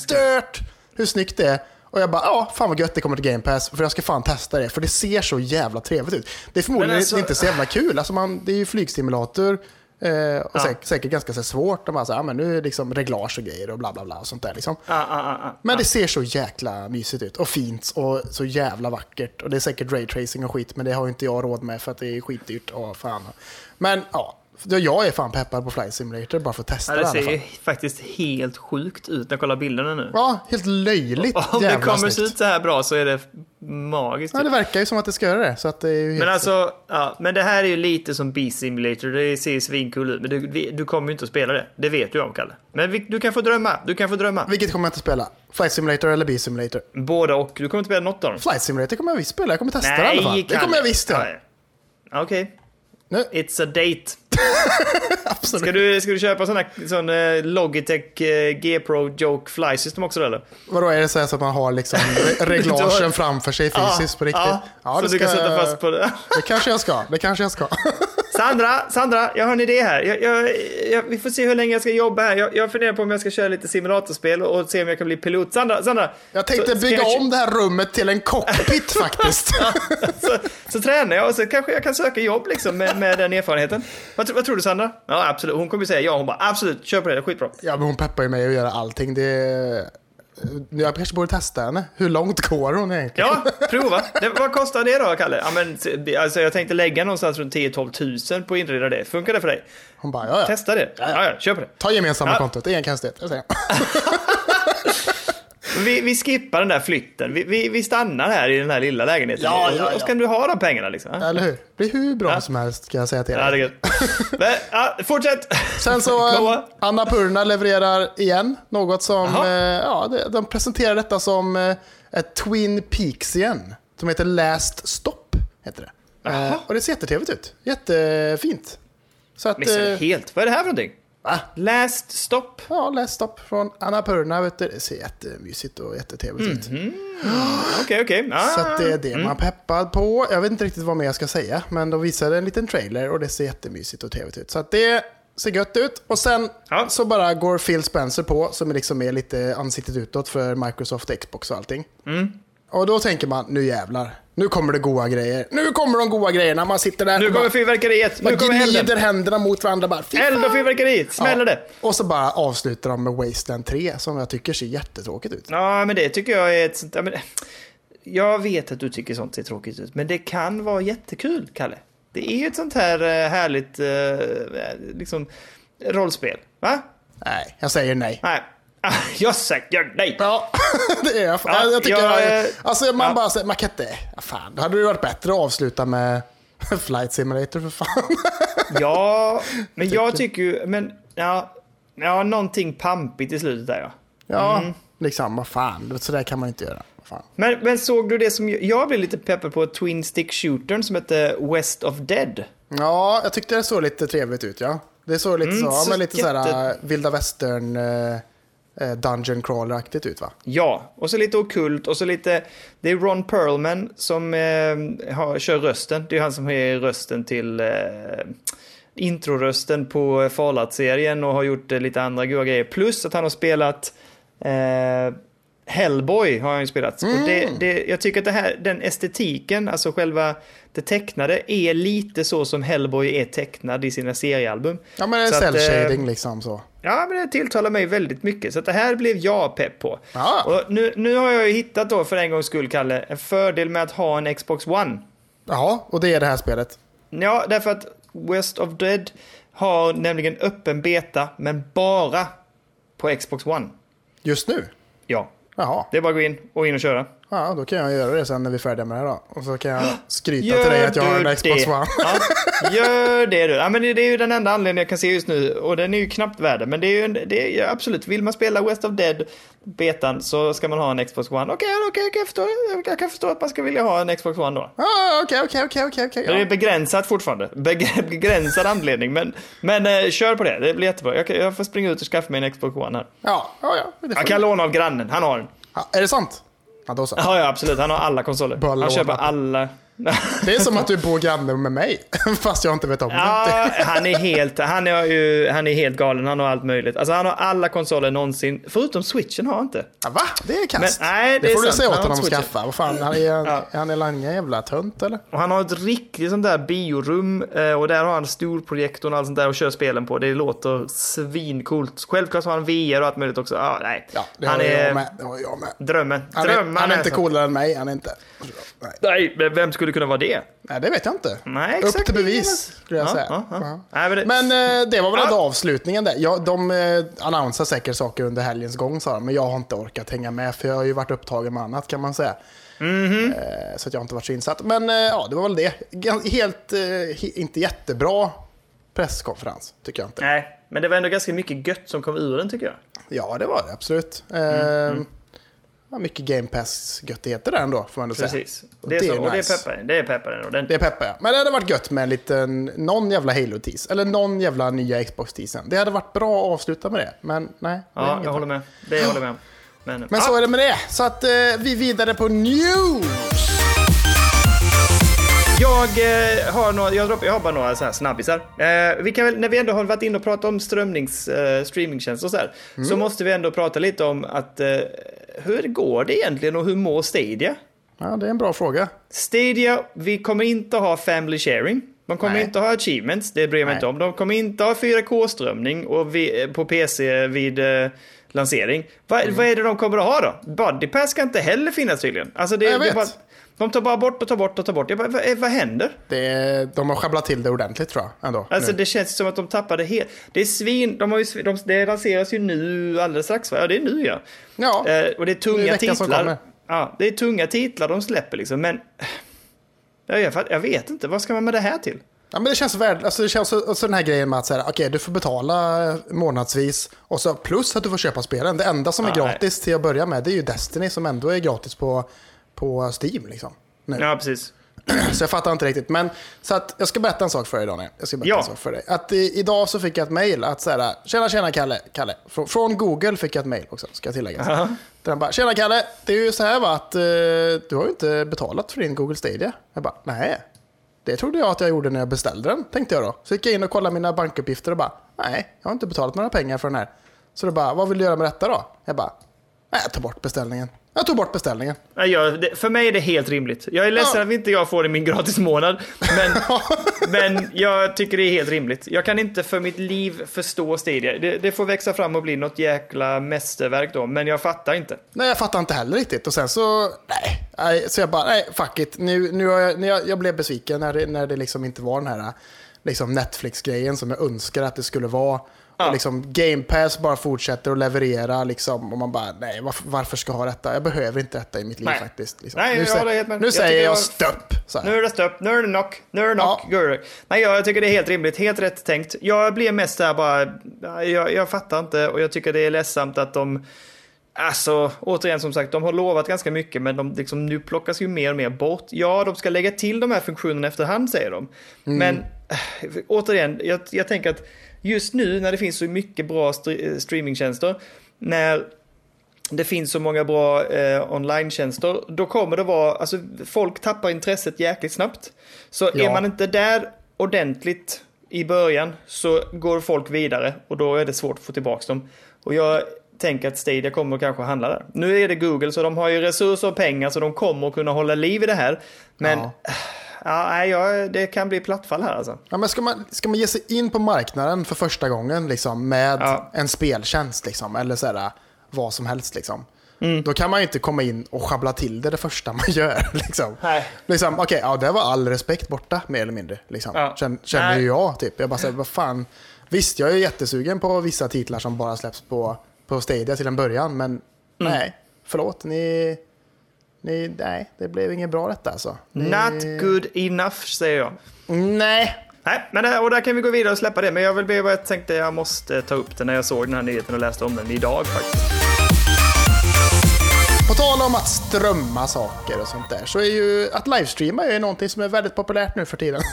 stört hur snyggt det är. Och jag bara, ja, fan vad gött det kommer till Game Pass. För jag ska fan testa det, för det ser så jävla trevligt ut. Det är förmodligen
alltså-
inte så jävla kul. Alltså man, det är ju flygsimulator. Eh, och säkert, säkert ganska så här svårt. De bara så här, ja, men nu är liksom reglage och grejer och bla bla bla och sånt där liksom.
Ja, ja, ja, ja.
Men det ser så jäkla mysigt ut och fint och så jävla vackert. Och det är säkert raytracing och skit, men det har inte jag råd med för att det är skitdyrt. Och fan. Men ja, jag är fan peppad på Flight Simulator bara för att testa
Ja,
det,
det ser ju faktiskt helt sjukt ut när jag kollar bilderna nu.
Ja, helt löjligt
Om det kommer se ut så här bra så är det magiskt.
Ja, det verkar ju som att det ska göra det. Så att det är ju.
Men alltså, ja, men det här är ju lite som B-simulator, det ser ju svinkul ut, men du, du kommer ju inte att spela det. Det vet du om, Kalle. Men vi, du kan få drömma, du kan få drömma.
Vilket kommer jag inte spela? Flight Simulator eller B-Simulator?
Båda och, du kommer inte spela något av dem.
Flight Simulator kommer jag visst spela, jag kommer testa det i alla fall. Det kommer jag visst göra.
Ja. Okej.
Nu,
It's a date.
absolut.
Ska du, ska du köpa sån, här, sån eh, Logitech eh, G-Pro Joke Fly System också eller?
Vadå, är det så, att man har liksom re- reglagen framför sig fysiskt på riktigt?
Ja,
det
så du kan
ska
sätta
jag-
fast på det.
Det kanske jag ska. Det kanske jag ska.
Sandra, Sandra, jag har en idé här. Jag, jag, jag, vi får se hur länge jag ska jobba här. Jag, jag funderar på om jag ska köra lite simulatorspel och, och se om jag kan bli pilot. Sandra, Sandra!
Jag tänkte
så,
bygga om det här rummet till en cockpit faktiskt.
så, så tränar jag och så kanske jag kan söka jobb liksom med, med den erfarenheten. Vad, vad tror du Sandra? Ja, absolut. Hon kommer säga ja. Hon bara absolut, kör på det, det är skitbra.
Ja, men hon peppar ju mig att göra allting. Det... Jag kanske borde testa henne. Hur långt går hon egentligen?
Ja, prova. Det, vad kostar det då, Kalle? Ja, men, alltså, jag tänkte lägga någonstans runt 10-12 tusen på att inreda det. Funkar det för dig?
Hon bara, ja, ja.
Testa det. Ja, ja, kör på det.
Ta gemensamma
Ja.
kontot, det är en konstigt.
Vi, vi skippar den där flytten. Vi, vi, vi stannar här i den här lilla lägenheten.
Ja, ja,
Och, och
ja.
så kan du ha de pengarna liksom. Ja,
Eller hur? Det blir hur bra
Ja.
som helst ska jag säga till dig.
Men, ja, fortsätt!
Sen så, eh. Anna Purna levererar igen. Något som,
Jaha.
eh, ja, de presenterar detta som eh, ett Twin Peaks igen. Som heter Last Stop, heter det. Eh,
Jaha.
och det ser jättetrevligt ut. Jättefint. Så att,
Missade
eh,
helt. Vad är det här för någonting?
Va?
Last stop.
Ja, Last Stop från Anna Purna, vet du. Det ser jättemysigt och jättetrevligt ut.
Okej, okej. Ah.
Så att det är det man är peppad på. Jag vet inte riktigt vad mer jag ska säga, men de visade en liten trailer och det ser jättemysigt och trevligt ut. Så det ser gött ut. Och sen
Ja.
så bara går Phil Spencer på, som liksom är lite ansiktet utåt för Microsoft, Xbox och allting.
Mm.
Och då tänker man, nu jävlar. Nu kommer det goa grejer. Nu kommer de goa grejerna. Man sitter där
Nu
och
kommer
bara,
fyrverkeriet. Nu kommer elden.
gnider händerna mot varandra. Bara, fy
Eld och
fan.
fyrverkeriet. Smäller det.
Och så bara avslutar de med Wasteland 3, som jag tycker ser jättetråkigt ut.
Ja, men det tycker jag är ett sånt... Ja, men, jag vet att du tycker sånt ser tråkigt ut, men det kan vara jättekul, Kalle. Det är ju ett sånt här eh, härligt eh, liksom, rollspel. Va?
Nej, jag säger nej.
Nej. Jag säger nej.
Ja, det är jag.
Ja,
jag tycker,
jag,
alltså man
ja.
bara säger, man kan inte, ja, fan, då hade det varit bättre att avsluta med Flight Simulator för fan.
Ja, men jag tycker ju... Men, ja, ja, någonting pampigt i slutet där ja.
Ja,
Mm.
liksom, vad fan, så där kan man inte göra.
Men, men såg du det som... Jag blev lite peppad på Twin Stick Shootern som hette West of Dead.
Ja, jag tyckte det såg lite trevligt ut, ja. Det såg lite
Mm,
så,
så
men lite
jätte-
såhär vilda västern eh, Eh, dungeon Crawler-aktigt ut va?
Ja, och så lite okult och så lite... Det är Ron Perlman som eh, har, kör rösten. Det är han som är rösten till eh, introrösten på Fallout-serien och har gjort eh, lite andra goda grejer. Plus att han har spelat eh, Hellboy har jag ju spelat. Och det, det, jag tycker att det här, den estetiken, alltså själva det tecknade, är lite så som Hellboy är tecknad i sina seriealbum.
Ja, men det är
Så att,
cell
eh,
liksom så.
Ja, men det tilltalar mig väldigt mycket. Så att det här blev jag pepp på.
Ja.
Och nu, nu har jag ju hittat då, för en gångs skull, Kalle, en fördel med att ha en Xbox One.
Jaha, och det är det här spelet.
Ja, därför att West of Dead har nämligen öppen beta, men bara på Xbox One.
Just nu?
Ja,
Jaha.
det är bara att gå in och in och köra.
Ja, då kan jag göra det sen när vi är färdiga med det då. Och så kan jag skryta
Gör
till dig att jag har en Xbox
det?
One.
Ja, gör det du. Ja, men det, det är ju den enda anledningen jag kan se just nu och den är ju knappt värd. Men det är ju en, det är, ju absolut, vill man spela West of Dead betan så ska man ha en Xbox One. Okej, okej, jag, kan förstå, jag kan förstå att man ska vilja ha en Xbox One då.
Ja, Okej, okej, okej, okej.
Det är begränsat fortfarande. Beg- begränsad anledning. Men, men eh, kör på det, det blir jättebra. Jag, kan- jag får springa ut och skaffa mig en Xbox One här.
Ja, ja, ja.
Jag kan låna av grannen, han har den.
ja. Är det sant? Ja, då så.
Ja, ja absolut, han har alla konsoler.
Bara
Han
låna.
köper alla.
Det är som att du bor granne med mig, fast jag inte vet om det.
Ja, han är helt, han är ju, han är helt galen. Han har allt möjligt. Alltså han har alla konsoler någonsin. Förutom switchen har han inte.
Ja, va? Det är kast.
Men, nej, det är
får du säga åt honom att skaffa. Vad fan, han är,
Ja.
han ingen jävla tönt eller?
Och han har ett riktigt sånt där biorum eh, och där har han storprojektorn och allt sånt där och kör spelen på. Det låter svincoolt. Självklart har han VR och allt möjligt också. Ah, nej.
Ja, det
han
har
är
jag med. Det har jag med.
drömmen.
Han
Drömmen
är, han är inte coolare än mig, han är inte. Nej,
Nej, men vem skulle kunna vara det?
Nej det vet jag inte.
Nej,
Upp
exakt.
till bevis, skulle jag
Ja,
säga.
ja, ja. Nej, men det-
Men eh, det var väl ändå avslutningen där. Ja, de eh, annonsar säkert saker under helgens gång sa de, men jag har inte orkat hänga med för jag har ju varit upptagen med annat kan man säga.
Mhm.
Eh, så att jag har inte varit så insatt. Men eh, ja, det var väl det. Helt, he- inte jättebra presskonferens, tycker jag inte.
Nej, men det var ändå ganska mycket gött som kom ur den tycker jag.
Ja, det var det absolut. Eh,
Mm,
ja, mycket Game Pass-göttigheter där ändå, får man ändå säga.
Precis. Det är,
det
så,
är
och det
nice.
är peppar. Det är peppar den ordentligt.
Det är peppar ja. Men det hade varit gött med en liten, någon jävla Halo-tease. Eller någon jävla nya Xbox-teasen. Det hade varit bra att avsluta med det. Men nej. är
Ja, jag håller med. Det håller jag med om. Men,
Men
ah,
så är det med det. Så att eh, vi vidare på news.
Jag, eh, har några, jag, droppar, jag har bara några så här snabbisar. Eh, vi kan väl, när vi ändå har varit inne och pratat om strömnings, eh, streamingtjänster och så här,
Mm.
så måste vi ändå prata lite om att eh, hur går det egentligen och hur mår Stadia?
Ja, det är en bra fråga.
Stadia, vi kommer inte ha family sharing. De kommer
Nej.
inte ha achievements, det bryr jag mig inte om. De kommer inte ha 4K-strömning och vi, eh, på PC vid eh, lansering. Va,
Mm.
Vad är det de kommer att ha då? Buddy Pass ska inte heller finnas tydligen. Alltså det,
Jag
det
vet.
bara, de tar bara bort och tar bort och tar bort. Jag bara, vad, vad händer?
Det är, de har sjabblat till det ordentligt tror jag. Ändå,
Alltså
nu.
det känns som att de tappade helt... Det är svin... De har ju, de, det lanseras ju nu alldeles strax va? Ja, det är nu ja.
Ja,
Eh, och det är
Det är
tunga
som
titlar. Ja, det är tunga titlar de släpper liksom, men... Ja, jag, jag vet inte, vad ska man med det här till?
Ja, men det känns värd, alltså det känns så, så den här grejen med att säga, okej du får betala månadsvis och så plus att du får köpa spelen. Det enda som är
Ja,
gratis till att börja med det är ju Destiny som ändå är gratis på, på Steam. Liksom, nu.
Ja, precis.
Så jag fattar inte riktigt. Men så att jag ska berätta en sak för dig Daniel. Jag ska berätta
Ja.
en sak för dig. Att i, idag så fick jag ett mail att säga tjena tjena Kalle, Kalle. Från, från Google fick jag ett mail också, ska jag tillägga.
Ja.
Där han bara, tjena Kalle, det är ju så här va att eh, du har ju inte betalat för din Google Stadia. Jag bara, nej. Det trodde jag att jag gjorde när jag beställde den, tänkte jag då. Så gick jag in och kollade mina bankuppgifter och bara, nej, jag har inte betalat några pengar för den här. Så då bara, vad vill du göra med detta då? Jag bara, nej, ta bort beställningen. Jag tog bort beställningen.
Ja, för mig är det helt rimligt. Jag är ledsen
Ja.
att inte jag får det i min gratis månad. Men, men jag tycker det är helt rimligt. Jag kan inte för mitt liv förstå Stadia. Det, det får växa fram och bli något jäkla mästerverk då, men jag fattar inte.
Nej, jag fattar inte heller riktigt. Och sen så, nej. nej så jag bara, nej, fuck it. Nu, nu har jag, jag, jag blev besviken när det, när det liksom inte var den här liksom Netflix-grejen som jag önskar att det skulle vara.
Ja.
Liksom Game Pass bara fortsätter att leverera liksom. Och man bara, nej, varför, varför ska jag ha detta? Jag behöver inte detta i mitt liv
Nej.
faktiskt. Liksom.
Nej,
nu
jag
sä-
håller helt med.
nu
Jag
säger jag
jag-
här.
Nu är det stopp, nu är det knock, nu är det knock.
Ja.
Nej, jag tycker det är helt rimligt, helt rätt tänkt. Jag blir mest där bara, jag, jag fattar inte och jag tycker det är ledsamt att de, alltså återigen som sagt, de har lovat ganska mycket men de liksom, nu plockas ju mer och mer bort. Ja, de ska lägga till de här funktionerna efterhand säger de. Men äh, återigen, jag, jag tänker att just nu när det finns så mycket bra stri- streamingtjänster, när det finns så många bra eh, online-tjänster, då kommer det vara, alltså folk tappar intresset jäkligt snabbt. Så
Ja.
är man inte där ordentligt i början så går folk vidare och då är det svårt att få tillbaka dem. Och jag tänker att Stadia kommer kanske handla där. Nu är det Google så de har ju resurser och pengar så de kommer kunna hålla liv i det här. Men
Ja.
Ja. ja, det kan bli plattfall här alltså.
Ja, men ska, man, ska man ge sig in på marknaden för första gången liksom, med
Ja.
en speltjänst liksom, eller så här, vad som helst, liksom,
Mm.
då kan man ju inte komma in och schabbla till det det första man gör. Liksom.
Nej.
Liksom, Okej, ja, det var all respekt borta mer eller mindre. Liksom.
Ja.
Känner, känner ju jag. Typ. Jag bara säger, vad fan. Visst, jag är jättesugen på vissa titlar som bara släpps på, på Stadia till en början, men
Mm.
nej, förlåt. Ni, ni, nej, det blev inget bra detta alltså. Ni,
Not good enough säger jag.
Nej,
Nej, men och där kan vi gå vidare och släppa det. Men jag vill be vad jag tänkte jag måste ta upp det när jag såg den här nyheten och läste om den idag faktiskt.
På tal om att strömma saker och sånt där så är ju att livestreama är ju någonting som är väldigt populärt nu för tiden.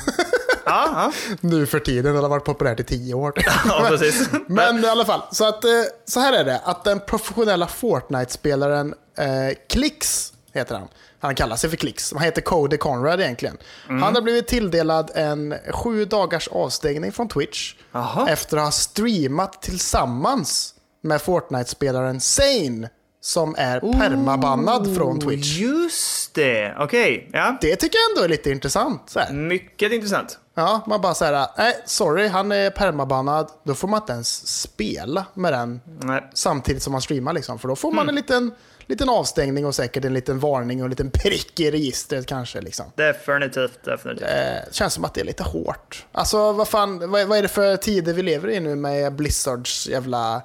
Ja, ja.
nu för tiden, det har varit populärt i tio år.
ja precis.
Men i alla fall, så, att, eh, så här är det. Att den professionella Fortnite-spelaren eh, Klix, heter han. Han kallar sig för Klix. Han heter Cody Conrad egentligen.
Mm.
Han har blivit tilldelad en sju dagars avstängning från Twitch.
Jaha.
Efter att ha streamat tillsammans med Fortnite-spelaren Sane. Som är permabannad från Twitch.
Just det, okej. Ja.
Det tycker jag ändå är lite intressant.
Mycket intressant.
Ja, man bara säger nej, sorry, han är permabannad. Då får man inte ens spela med den
Nej.
samtidigt som man streamar. Liksom. För då får
Mm.
man en liten, liten avstängning och säkert en liten varning och en liten prick i registret kanske. Liksom.
Definitivt, definitivt.
Eh, känns som att det är lite hårt. Alltså vad fan, vad, vad är det för tider vi lever i nu med Blizzards jävla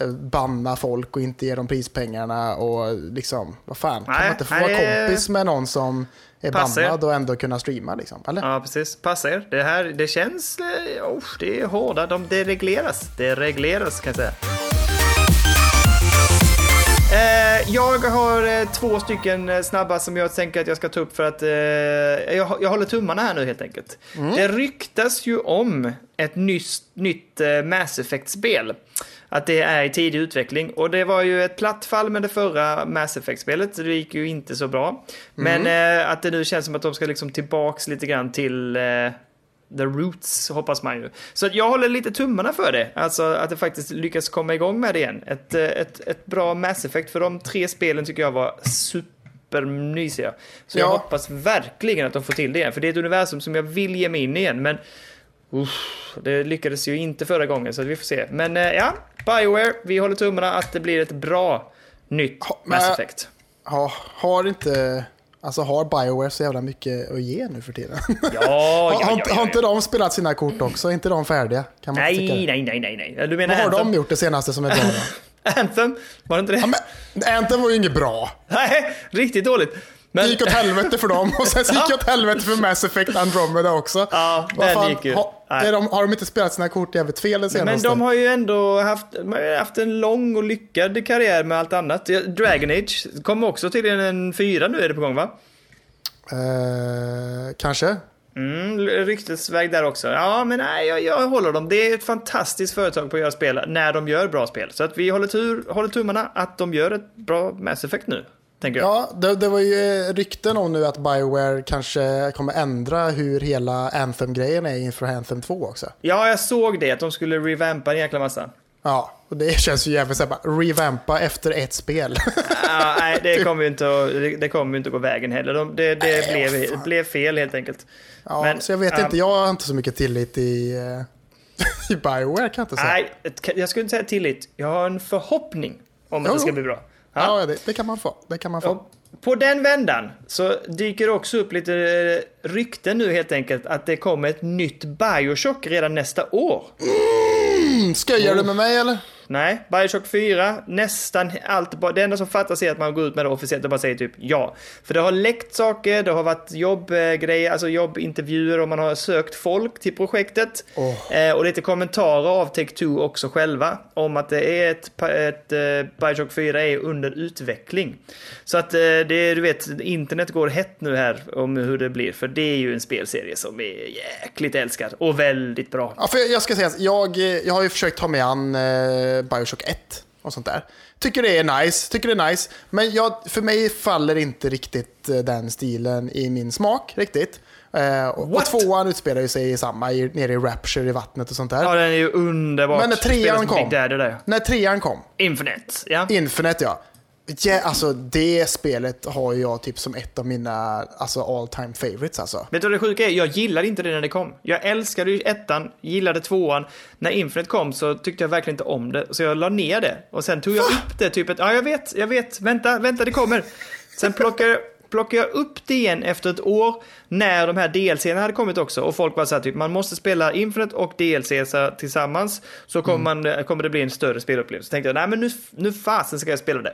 eh, banna folk och inte ge dem prispengarna och liksom, vad fan. kan
Nej,
man inte få
nej,
vara
det-
kompis med någon som är
Passar.
bannad och ändå kunna streama liksom? Eller?
Ja, precis. Passa er. Det här, det känns... Eh, oh, det är hårda. De, det regleras. Det regleras, kan jag säga. Eh, jag har eh, två stycken snabba som jag tänker att jag ska ta upp för att eh, jag, jag håller tummarna här nu helt enkelt. Det ryktas ju om ett nytt, nytt Mass Effect-spel. Att det är i tidig utveckling. Och det var ju ett platt fall med det förra Mass Effect-spelet. Det gick ju inte så bra. Men eh, att det nu känns som att de ska liksom tillbaks lite grann till eh, the roots, hoppas man ju. Så att jag håller lite tummarna för det. Alltså att det faktiskt lyckas komma igång med det igen. Ett, eh, ett, ett bra Mass Effect, för de tre spelen tycker jag var supermysiga. Så jag
Ja.
hoppas verkligen att de får till det igen. För det är ett universum som jag vill ge mig in i igen. Men uff, det lyckades ju inte förra gången, så vi får se. Men eh, ja, Bioware, vi håller tummarna att det blir ett bra nytt
Ha,
Mass Effect.
Ja, har inte... Alltså har Bioware så jävla mycket att ge nu för tiden?
Ja, ja, ja,
inte-
ja,
har inte de spelat sina kort också? Är inte de färdiga? Kan man
Nej, nej, nej, nej, nej. Du menar
Vad har
Anthem?
de gjort det senaste som är bra då?
Anthem? Var det inte det?
Ja, men, Anthem var ju inget bra.
Nej, riktigt dåligt. Men,
Det gick åt helvete för dem och sen så gick det åt helvete för Mass Effect Andromeda också.
Ja, den gick ju.
Ha, de, har de inte spelat sina kort jävligt fel det
men
senaste?
de har ju ändå haft, haft en lång och lyckad karriär med allt annat. Dragon Age kommer också till en fyra nu är det på gång va?
Eh, kanske?
Mm, ryktesväg där också. Ja, men nej, jag, jag håller dem. Det är ett fantastiskt företag på att göra spel när de gör bra spel. Så att vi håller, tur, håller tummarna att de gör ett bra Mass Effect nu, tänker jag.
Ja, det, det var ju eh, rykten om nu att Bioware kanske kommer ändra hur hela Anthem-grejen är inför Anthem 2 också.
Ja, jag såg det, att de skulle revampa en jäkla massa.
Ja, och det känns ju jävligt såhär, revampa efter ett spel.
Ja, nej, det kommer ju inte att, det, kommer inte att gå vägen heller. De, det det
Nej,
blev,
fan.
blev fel helt enkelt.
ja,
Men,
så jag vet
ja.
inte, jag har inte så mycket tillit i, eh, i Bioware kan jag inte säga.
Nej, jag skulle inte säga tillit. Jag har en förhoppning om att
Jo,
det ska bli bra. Ja.
Ja, det, det kan man få. Det kan man få.
Och på den vändan så dyker det också upp lite eh, rykten nu helt enkelt att det kommer ett nytt Bioshock redan nästa år.
Mm, Skojar du med mig eller?
Nej, Bioshock 4, nästan allt. Det enda som fattas är att man går ut med det officiellt och bara säger typ ja. För det har läckt saker, det har varit jobbgrejer, alltså jobbintervjuer och man har sökt folk till projektet.
Åh.
Eh, och lite kommentarer av Take-Two också själva om att det är ett, ett eh, Bioshock 4 är under utveckling. Så att eh, det, du vet, internet går hett nu här om hur det blir. För det är ju en spelserie som är jäkligt älskad och väldigt bra.
Ja, för jag ska säga, jag, jag har ju försökt ta mig an eh, Bioshock 1 och sånt där. Tycker det är nice, tycker det är nice. Men jag, för mig faller inte riktigt eh, den stilen i min smak riktigt. Eh, och, tvåan utspelar ju sig i samma, i, nere i Rapture i vattnet och sånt där.
Ja, den är ju underbart.
Men när trean kom. När trean kom,
Infinite, ja.
Infinite ja. Ja. Alltså det spelet har jag typ som ett av mina alltså, all time favorites alltså.
Vet du vad det sjuka är? Jag gillade inte det när det kom. Jag älskade ju ettan, gillade tvåan. När Infinite kom så tyckte jag verkligen inte om det, så jag la ner det. Och sen tog jag upp det, typ ett, ja jag vet, jag vet, vänta, vänta det kommer. Sen plockade, plockade jag upp det igen efter ett år, när de här DLCerna hade kommit också. Och folk var såhär, typ, man måste spela Infinite och DLC tillsammans, så kommer, man, kommer det bli en större spelupplevelse. Så tänkte jag, nej men nu, nu fasen ska jag spela det.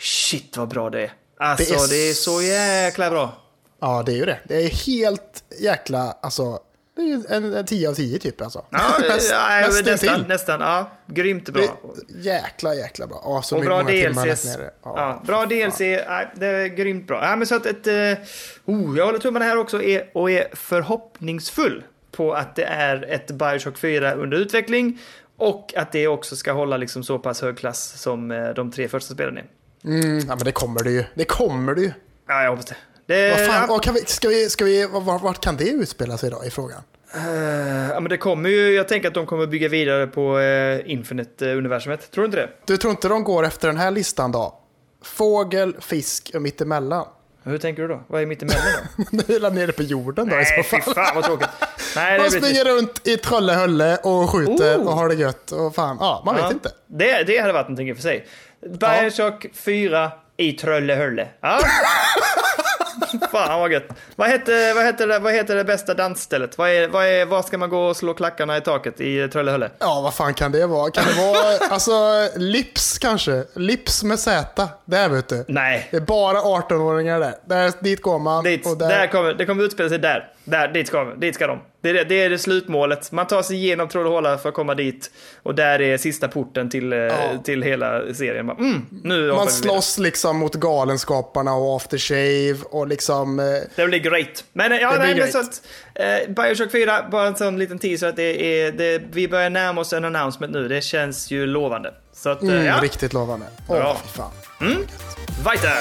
Shit vad bra det är. Alltså,
Det är
det är så jäkla bra.
Ja, det är ju det. Det är helt jäkla, alltså, det är ju en, en 10 av 10 typ alltså.
Ja,
Näst-
ja,
nästan
nästan, nästan. Ja, grymt bra.
Det är jäkla, jäkla bra. Ja, så
Och bra DLCs.
ner det.
Ja, bra DLC. Ja, det är grymt bra. Ja, men så att ett... Uh, oh, jag håller tummarna här också är, och är förhoppningsfull på att det är ett Bioshock 4 under utveckling. Och att det också ska hålla liksom så pass hög klass som eh, de tre första spelen är.
Mm, ja, men det kommer det ju. Det kommer det ju.
Ja, jag hoppas det. det
Vad fan,
ja,
vad kan vi, ska vi, ska vi, vart, vart kan det utspela sig då i frågan?
eh, ja, men det kommer ju... Jag tänker att de kommer bygga vidare på uh, Infinite-universumet. Tror du inte det?
Du tror inte de går efter den här listan då? Fågel, fisk och mittemellan.
Hur tänker du då? Vad är mittemellan då?
Nu är nere på jorden då i
Nej,
så
fy
fall.
fan vad tråkigt. Nej, det
Man springer runt i Trollehölle och skjuter
Oh.
och har det gött. Och fan, ja, man vet
Ja,
inte.
Det, det hade varit någonting i och för sig. Bioshock 4 i Tröllehölle. Ja. Fan vad gött. Vad heter, vad, heter det, vad heter det bästa dansstället? Vad är, vad är, var ska man gå och slå klackarna i taket i Tröllehölle?
Ja, vad fan kan det vara? Kan det vara, alltså, Lips kanske? Lips med Z. Där vet du.
Nej.
Det är bara 18-åringar där. där. Dit går man.
Dit,
och
där. kommer, det kommer utspela sig där. Där, dit ska, dit ska de. Det är det, är det slutmålet. Man tar sig igenom Trollehåla för att komma dit. Och där är sista porten till, eh, till hela serien. Man, mm, nu
Man slåss liksom mot galenskaparna och aftershave och liksom... eh,
Det blir great. Men ja,
Det blir
nej, men
great.
så att, eh, Bioshock 4, bara en sån liten teaser att det är, det, vi börjar närma oss en announcement nu. Det känns ju lovande. Så att, eh,
Mm,
ja,
Riktigt lovande. Åh,
Bra.
fy fan.
weiter!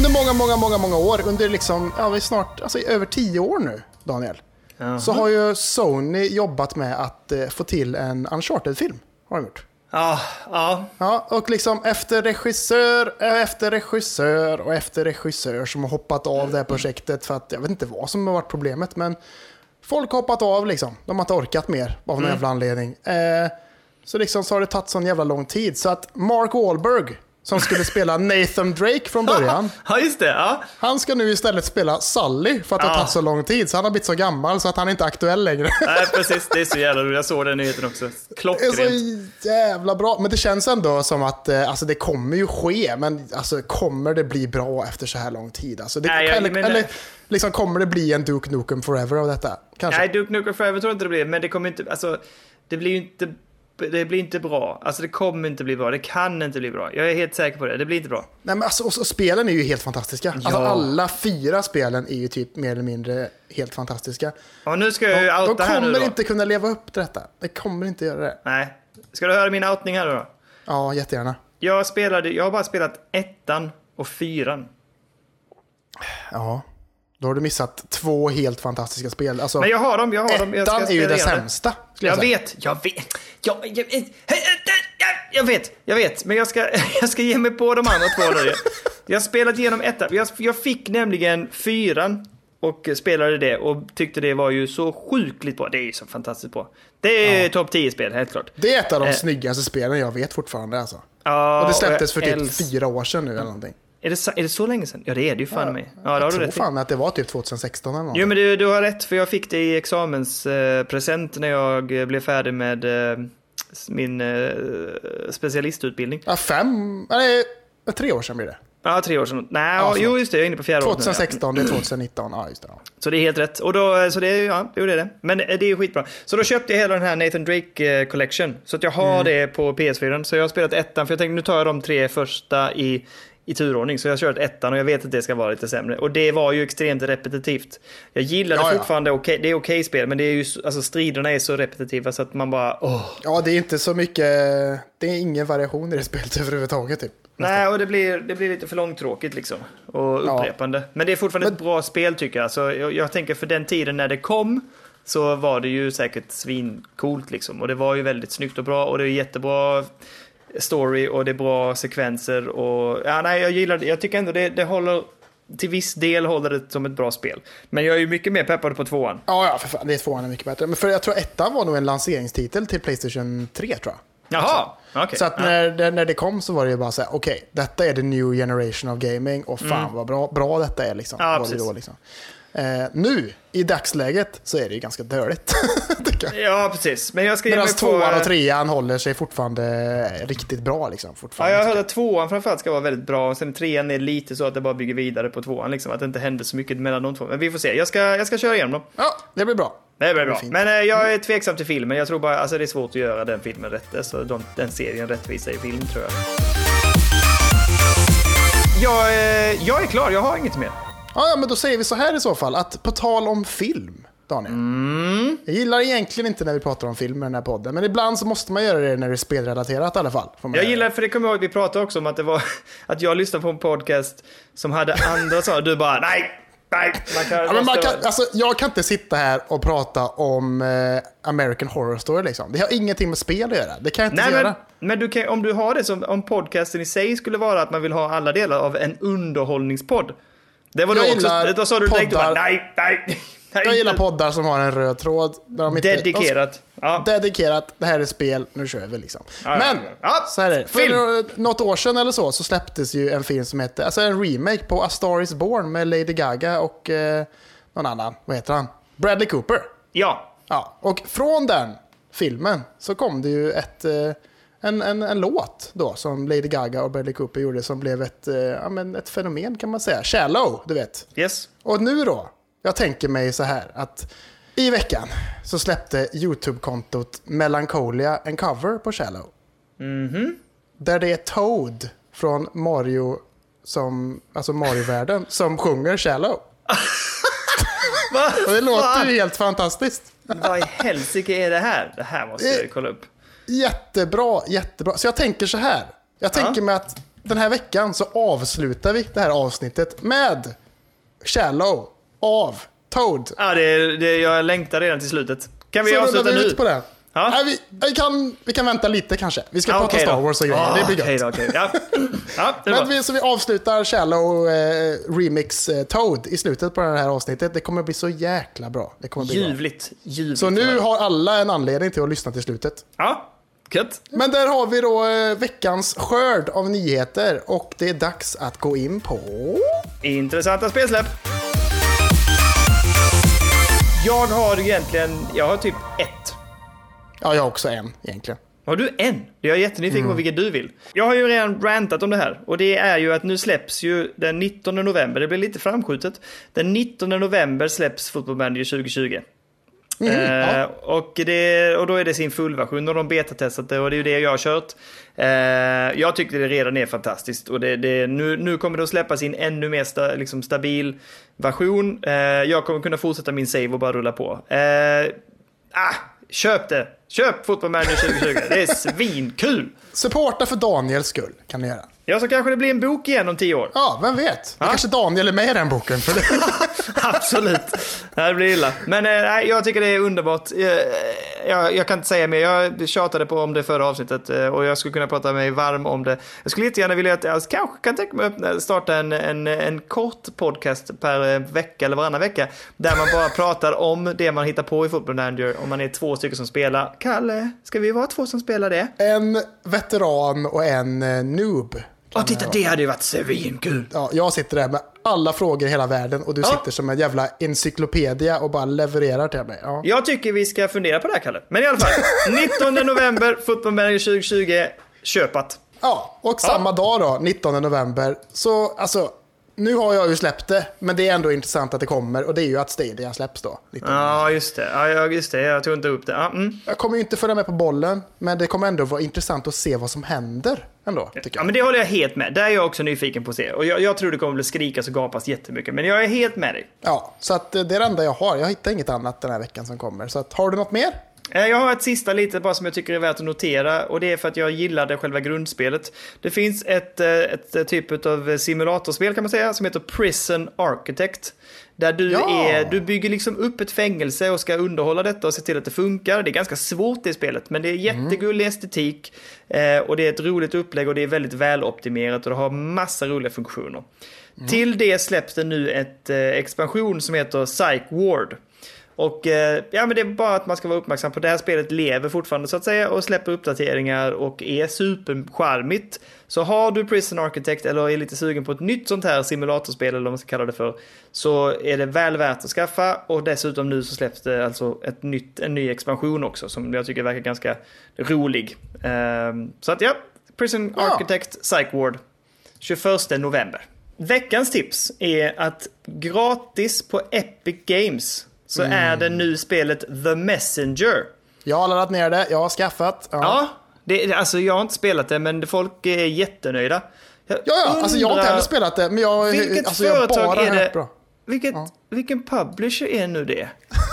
Under många, många, många, många år, under liksom, ja, vi snart, alltså i över tio år nu, Daniel,
Jaha.
så har ju Sony jobbat med att eh, få till en Uncharted-film. Har de gjort.
Ja, ja.
Ja, och liksom efter regissör, efter regissör och efter regissör som har hoppat av det här projektet för att jag vet inte vad som har varit problemet, men folk har hoppat av liksom. De har inte orkat mer av någon jävla anledning. Eh, så liksom så har det tagit sån jävla lång tid så att Mark Wahlberg, som skulle spela Nathan Drake från början,
Ja, just det. Ja.
han ska nu istället spela Sully för att det
Ja.
tagit så lång tid. Så han har blivit så gammal så att han inte är aktuell längre.
Nej, precis. Det är så jävla roligt. Jag såg den nyheten också.
Det är
Klockrent.
så jävla bra. Men det känns ändå som att eh, alltså, det kommer ju ske. Men alltså, kommer det bli bra efter så här lång tid? Alltså, det,
Nej, jag-
eller
men-
eller liksom, kommer det bli en Duke Nukem Forever av detta? Kanske.
Nej, Duke Nukem Forever tror jag inte det blir. Men det kommer inte... Alltså, det blir ju inte... Det blir inte bra. Alltså det kommer inte bli bra. Det kan inte bli bra. Jag är helt säker på det. Det blir inte bra.
Nej, men alltså, och, och spelen är ju helt fantastiska. Alltså,
Ja.
alla fyra spelen är ju typ mer eller mindre helt fantastiska.
Ja, nu ska jag ju
De, de
outa här nu
kommer
då.
inte kunna leva upp till detta. Det kommer inte göra det.
Nej. Ska du höra min outning här då?
Ja, jättegärna.
Jag spelade... Jag har bara spelat ettan och fyran.
Ja. Då har du missat två helt fantastiska spel. Alltså,
Men jag har dem, jag har dem. Jag
ettan är ju det sämsta.
Jag
säga.
vet, jag vet. Jag, jag, jag, jag vet, jag vet. Men jag ska, jag ska ge mig på de andra två nu. Jag har spelat igenom ettan. Jag, jag fick nämligen fyran och spelade det och tyckte det var ju så sjukligt bra. Det är ju så fantastiskt bra. Det är topp 10-spel, helt klart.
Det är ett av de
Eh.
snyggaste spelen jag vet fortfarande. Alltså.
Ja,
Och det släpptes
jag
för typ
älsk-
fyra år sedan nu eller någonting.
Är det, är det så länge sedan? Ja, det är det ju fan mig. Ja, det har
jag
du
tror
i.
fan att det var typ 2016 eller någonting.
Jo men du, du har rätt för jag fick det i examenspresent när jag eh, blev färdig med eh, min eh, specialistutbildning.
Ja, fem, nej, tre år sedan blir det.
Ja, tre år sedan. Nej,
Ja,
jo just det, jag är inne på fjärde året nu, ja.
2016, det är 2019. Ja, just det. Ja.
Så det är helt rätt. Och då, så det, är- ja, jo det är det. Men eh, det är ju skitbra. Så då köpte jag hela den här Nathan Drake eh, Collection. Så att jag har
Mm.
det på PS4. Så jag har spelat ettan, för jag tänkte nu tar jag de tre första i, i turordning. Så jag har kört ettan och jag vet att det ska vara lite sämre. Och det var ju extremt repetitivt. Jag gillar det
Ja, ja.
fortfarande, okej, det är okej spel, men det är ju, alltså striderna är så repetitiva så att man bara, åh.
Ja, det är inte så mycket, det är ingen variation i det spelet överhuvudtaget typ.
Nej, och det blir, det blir lite för långtråkigt liksom. Och
Ja.
upprepande. Men det är fortfarande ett bra spel tycker jag. Så jag, jag tänker för den tiden när det kom så var det ju säkert svincoolt liksom. Och det var ju väldigt snyggt och bra och det är jättebra story och det är bra sekvenser och ja, nej, jag gillar det. Jag tycker ändå det, det håller till viss del håller det som ett bra spel. Men jag är ju mycket mer peppad på tvåan.
Ja, ja, för fan, det är tvåan är mycket bättre. Men för jag tror ettan var nog en lanseringstitel till Playstation 3 tror jag.
Jaha, okej.
Så att
Ja.
när, det, när det kom så var det ju bara så här, okej, detta är the new generation of gaming och fan vad bra, bra detta är liksom.
Mm. Ja,
var det då, liksom. Eh, nu, i dagsläget, så är det ju ganska dåligt. jag.
Ja, precis. Men jag ska
Medan
mig på...
tvåan och trean håller sig fortfarande riktigt bra. Liksom,
Ja,
fortfarande,
jag
tycker
hörde att tvåan framförallt ska vara väldigt bra. Och sen trean är lite så att det bara bygger vidare på tvåan. Liksom, att det inte händer så mycket mellan de två. Men vi får se. Jag ska, jag ska köra igenom dem.
Ja, det blir bra.
Det blir bra. Men eh, jag är tveksam till filmen. Jag tror bara alltså, det är svårt att göra den filmen rätt. Alltså, de, den serien rättvisa i film tror jag. Jag, eh, jag är klar. Jag har inget mer.
Ja, men då säger vi så här i så fall, att på tal om film, Daniel.
Mm.
Jag gillar egentligen inte när vi pratar om film i den här podden, men ibland så måste man göra det när det är spelrelaterat i alla fall.
Jag gillar, för det kommer jag ihåg, vi pratade också om att det var att jag lyssnade på en podcast som hade andra saker. Du bara nej, nej. Man kan,
Ja, men man kan, alltså, jag kan inte sitta här och prata om eh, American Horror Story. Liksom. Det har ingenting med spel att göra. Det kan jag inte
Nej,
göra.
men, men du kan, om du har det som, om podcasten i sig skulle vara att man vill ha alla delar av en underhållningspodd. Det var
Jag
då också, då sa du direkt, du bara, nej, nej, nej.
Jag gillar poddar som har en röd tråd. Där de inte,
Dedikerat. Ja.
Dedikerat, det här är spel, nu kör vi liksom.
Ja,
Men,
ja.
Så här är det. För
film.
nå- något år sedan eller så, så släpptes ju en film som hette, alltså en remake på A Star Is Born med Lady Gaga och eh, någon annan, vad heter han? Bradley Cooper.
Ja.
Ja, och från den filmen så kom det ju ett, eh, en, en, en låt då som Lady Gaga och Bradley Cooper gjorde som blev ett, eh, ja, men ett fenomen kan man säga. Shallow, du vet.
Yes.
Och nu då, jag tänker mig så här att i veckan så släppte YouTube-kontot Melancholia en cover på Shallow. Där det är Toad från Mario, som, alltså Mario-världen, som sjunger Shallow. Och det låter ju helt fantastiskt.
Vad i helsike är det här? Det här måste jag kolla upp.
Jättebra, jättebra. Så jag tänker så här. Jag tänker mig att den här veckan så avslutar vi det här avsnittet med Shallow av Toad.
Ja, det, det, jag längtar redan till slutet. Kan vi
så
avsluta
vi
nu?
ut på det.
Ja.
Nej, vi, vi, kan, vi kan vänta lite kanske. Vi ska
Ja,
prata
okej
Star. Wars och grejer.
Ah,
det blir gött.
då, okej. Ja. ja, det
Men vi, så vi avslutar Shallow eh, Remix eh, Toad i slutet på det här avsnittet. Det kommer bli så jäkla bra. Det kommer bli.
Ljuvligt. Ljuvligt.
Så nu har alla en anledning till att lyssna till slutet.
Ja, gött.
Men där har vi då eh, veckans skörd av nyheter och det är dags att gå in på...
Intressanta spelsläpp. Jag har egentligen, jag har typ ett.
Ja, jag har också en egentligen.
Har du en? Jag är jättenyfiken på vilket du vill. Jag har ju redan rantat om det här och det är ju att nu släpps ju den 19 november, det blir lite framskjutet. Den 19 november släpps Football Manager 2020. Eh,
ja.
och, det, och då är det sin fullversion och de betatestat det och det är ju det jag har kört. Eh, jag tyckte det redan är fantastiskt och det, det, nu, nu kommer det att släppas in ännu mer sta, liksom stabil version. Eh, jag kommer kunna fortsätta min save och bara rulla på. Eh, ah, köp det! Köp Football Manager 2020. Det är svinkul!
Supporta för Daniels skull kan ni göra.
Ja, så kanske det blir en bok igen om tio år.
Ja, vem vet? Det kanske Daniel är med i den boken. För det.
Absolut. Det blir illa. Men eh, nej, jag tycker det är underbart. Eh, Jag, jag kan inte säga mer. Jag tjatade på om det förra avsnittet eh, och jag skulle kunna prata mig varm om det. Jag skulle jättegärna vilja att jag kanske kan tänka mig att starta en, en, en kort podcast per vecka eller varannan vecka. Där man bara pratar om det man hittar på i Football Manager. Om man är två stycken som spelar. Kalle, ska vi vara två som spelar det?
En veteran och en noob.
Ja, titta det hade ju varit svinkul.
Ja, jag sitter där med alla frågor i hela världen och du
Ja.
sitter som en jävla encyklopedia och bara levererar till mig. Ja.
Jag tycker vi ska fundera på det här, Kalle. Men i alla fall, 19 november, Football Manager 2020, köpat.
Ja, och samma dag då, 19 november, så alltså nu har jag ju släppt det, men det är ändå intressant att det kommer och det är ju att Stadia släpps då.
Ja, just det. Ja, just det. Jag tog inte upp det. Ja, mm.
Jag kommer ju inte följa med på bollen, men det kommer ändå vara intressant att se vad som händer ändå. Tycker
Ja,
jag.
men det håller jag helt med. Där är jag också nyfiken på att se. Och jag, jag tror det kommer bli skrikas och gapas jättemycket. Men jag är helt med dig.
Ja, så att eh, det är det enda jag har. Jag hittar inget annat den här veckan som kommer. Så att, har du något mer?
Eh, Jag har ett sista lite bara som jag tycker är värt att notera och det är för att jag gillade själva grundspelet. Det finns ett, eh, ett, ett typ av simulatorspel kan man säga som heter Prison Architect. Där du,
Ja.
är, du bygger liksom upp ett fängelse och ska underhålla detta och se till att det funkar. Det är ganska svårt det spelet, men det är jättegullig estetik. Eh, och det är ett roligt upplägg och det är väldigt väloptimerat och det har massa roliga funktioner. Till det släpps det nu ett eh, expansion som heter Psych Ward. Och eh, ja, men det är bara att man ska vara uppmärksam på det här spelet lever fortfarande så att säga och släpper uppdateringar och är supercharmigt. Så har du Prison Architect eller är lite sugen på ett nytt sånt här simulatorspel eller vad man ska kalla det för så är det väl värt att skaffa och dessutom nu så släpps det alltså ett nytt, en ny expansion också som jag tycker verkar ganska rolig. Ehm, så att ja, Prison
Ja.
Architect Psych Ward 21 november. Veckans tips är att gratis på Epic Games så är det nu spelet The Messenger.
Jag har laddat ner det, jag har skaffat. Ja,
Ja, det, det- alltså jag har inte spelat det men folk är jättenöjda. Jag
ja, ja alltså jag har inte heller spelat det, men jag,
Vilket
alltså, jag
företag
bara
är det?
bra.
Vilket, Vilken publisher är nu det?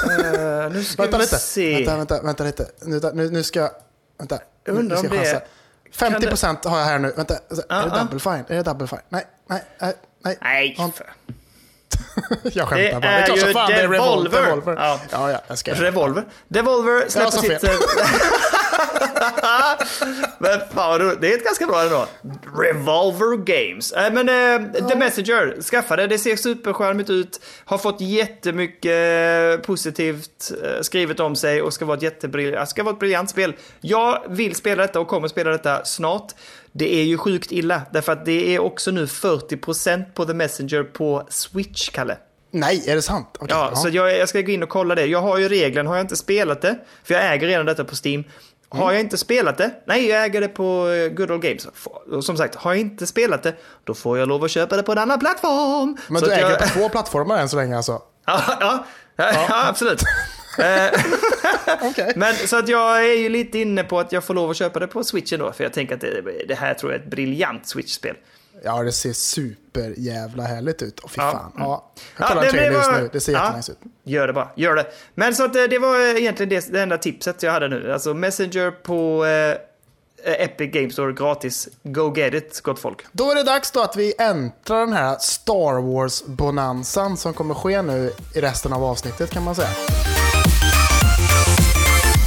Eh, nu ska
Vänta
vi
lite,
se.
vänta, vänta, vänta lite. Nu, nu, nu ska jag... Vänta.
Jag undrar
nu ska
om det-
chansa. 50 procent har jag här nu. Vänta, är
Ja,
det
ja.
double fine? Är det double fine? Nej, nej, nej. nej.
Nej,
Ja,
för-
Jag skämtar
Det
bara. Det
är
klart som fan det är. Revolver. Devolver.
Ja.
Ja, ja, jag ska...
Revolver. Devolver släpper sitt... men fan. Det är ett ganska bra ändå. Revolver Games. Äh, men eh, The Messenger, skaffa det. Det ser superskärmigt ut. Har fått jättemycket eh, positivt eh, skrivet om sig och ska vara ett jättebriljant, ska vara ett briljant spel. Jag vill spela detta och kommer spela detta snart. Det är ju sjukt illa, därför att det är också nu 40% på The Messenger på Switch, Kalle.
Nej, är det sant? Okej,
Ja,
ja.
så jag, jag ska gå in och kolla det. Jag har ju regeln, har jag inte spelat det, för jag äger redan detta på Steam. Har
Mm.
jag inte spelat det? Nej, jag äger det på eh, Good Old Games. Som sagt, har jag inte spelat det, då får jag lov att köpa det på en annan plattform.
Men
Så
du äger
jag...
på två plattformar än så länge alltså?
ja, ja, ja, absolut. Eh,
Okej.
Men så att jag är ju lite inne på att jag får lov att köpa det på Switchen då, för jag tänker att det, det här tror jag är ett briljant Switch-spel.
Ja, det ser super jävla härligt ut. Åh, fy
Ja.
fan. Ja. Jag
Ja,
kollar
det-
trailer
det
just
var-
nu. Det ser
ja.
jättenice ut.
Gör det bara, gör det. Men så att eh, det var eh, egentligen det, det enda tipset jag hade nu. Alltså Messenger på eh, Epic Games Store gratis. Go get it, gott folk.
Då är det dags då att vi äntrar den här Star Wars-bonanzan som kommer ske nu i resten av avsnittet kan man säga.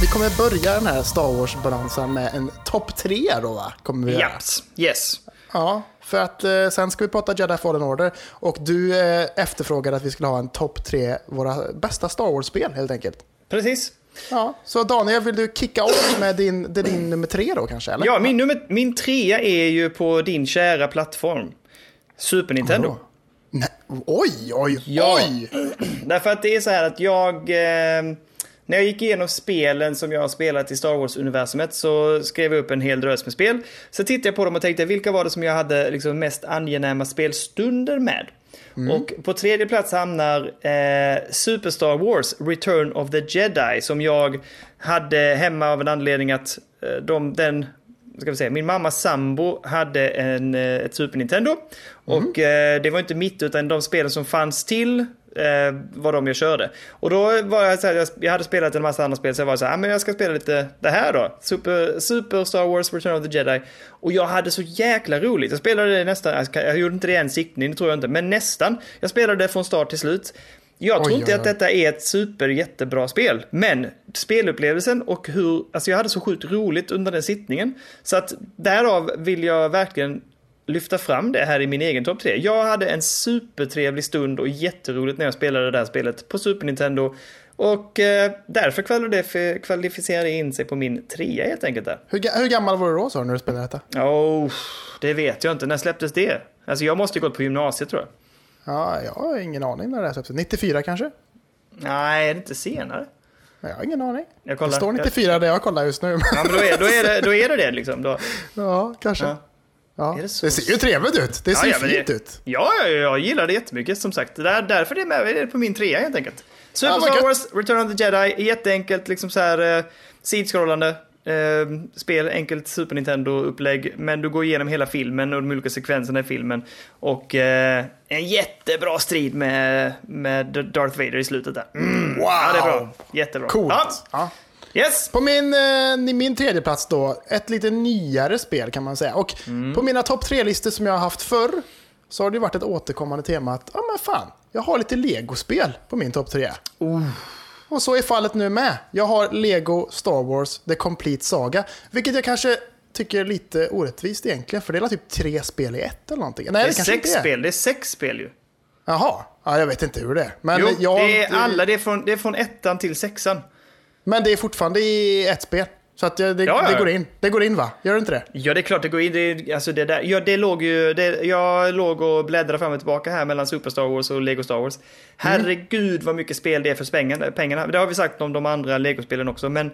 Vi kommer börja den här Star Wars-bonanzan med en topp tre då va? Kommer vi göra.
Yes.
Ja, för att eh, sen ska vi prata Jedi Fallen Order och du eh, efterfrågade att vi skulle ha en topp tre våra bästa Star Wars-spel helt enkelt.
Precis.
Ja, så Daniel, vill du kicka off med din, din nummer tre då kanske? Eller?
Ja, min, nummer, min trea är ju på din kära plattform. Super Nintendo.
Vadå? Nej, oj, oj,
Ja.
oj!
Därför att det är så här att jag... Eh, när jag gick igenom spelen som jag har spelat i Star Wars-universumet så skrev jag upp en hel drös med spel. Så tittade jag på dem och tänkte vilka var det som jag hade liksom mest angenäma spelstunder med. Och på tredje plats hamnar eh, Super Star Wars Return of the Jedi som jag hade hemma av en anledning att eh, de, den ska vi säga, min mammas sambo hade en, eh, ett Super Nintendo. Och eh, det var inte mitt utan de spelen som fanns till eh, var de jag körde. Och då var jag så här, jag, hade spelat en massa andra spel så jag var så här, ah, men jag ska spela lite det här då. Super, Super Star Wars Return of the Jedi. Och jag hade så jäkla roligt. Jag spelade det nästan, jag, gjorde inte det i en siktning, det tror jag inte, men nästan. Jag spelade det från start till slut. Jag tror
Oj,
inte
oj,
att detta är ett super jättebra spel, men spelupplevelsen och hur, alltså jag hade så sjukt roligt under den sittningen. Så att därav vill jag verkligen lyfta fram det här i min egen topp 3. Jag hade en supertrevlig stund och jätteroligt när jag spelade det där spelet på Super Nintendo. Och eh, därför kvalificerade kvalificerade det in sig på min trea helt enkelt där.
Hur, ga- hur gammal var du då du när du spelade detta?
Oh, det vet jag inte. När släpptes det? Alltså jag måste ju gått på gymnasiet tror jag.
Ja, jag har ingen aning när det här släpptes. 94 kanske?
Nej, är det inte senare?
Jag har ingen aning.
Jag kollar.
Det står 94 där jag kollar just nu.
Ja, men då är, då är, det, då är det det liksom. Då.
ja, kanske.
Ja.
Ja.
Det?
Det ser ju trevligt ut. Det ser ju
men
fint
det,
ut.
Ja, ja, jag gillar det jättemycket som sagt. Det är därför det är med på min trea helt enkelt. Super
Ja,
Star. Wars, Return of the Jedi, jätteenkelt liksom så här eh, sidskrollande eh, spel, enkelt Super Nintendo-upplägg. Men du går igenom hela filmen och de olika sekvenserna i filmen. Och eh, en jättebra strid med, med Darth Vader i slutet där. Mm.
Wow!
Ja, det är bra. Jättebra.
Coolt.
Ja. Yes!
På min, eh, min tredje plats då, ett lite nyare spel kan man säga. Och
Mm.
på mina topp tre-listor som jag har haft förr, så har det varit ett återkommande tema att, ja men fan, jag har lite Lego-spel på min topp tre. Och så är fallet nu med. Jag har Lego Star Wars The Complete Saga, vilket jag kanske tycker är lite orättvist egentligen, för det är typ tre spel i ett eller någonting. Nej,
Det är
kanske
sex
inte är.
spel, det är sex spel ju.
Jaha, ja, jag vet inte hur det är. Men,
Jo,
jag,
det är alla, det är, från, det är från ettan till sexan.
Men det är fortfarande i ett spel. Så att det, det,
Ja, ja.
det går in. Det går in va? Gör det inte det?
Ja, det är klart det går in. Det, alltså det där, ja, det låg ju, det, jag låg och bläddrade fram och tillbaka här mellan Super Star Wars och Lego Star Wars. Herregud vad mycket spel det är för pengarna. Det har vi sagt om de andra Lego-spelen också, men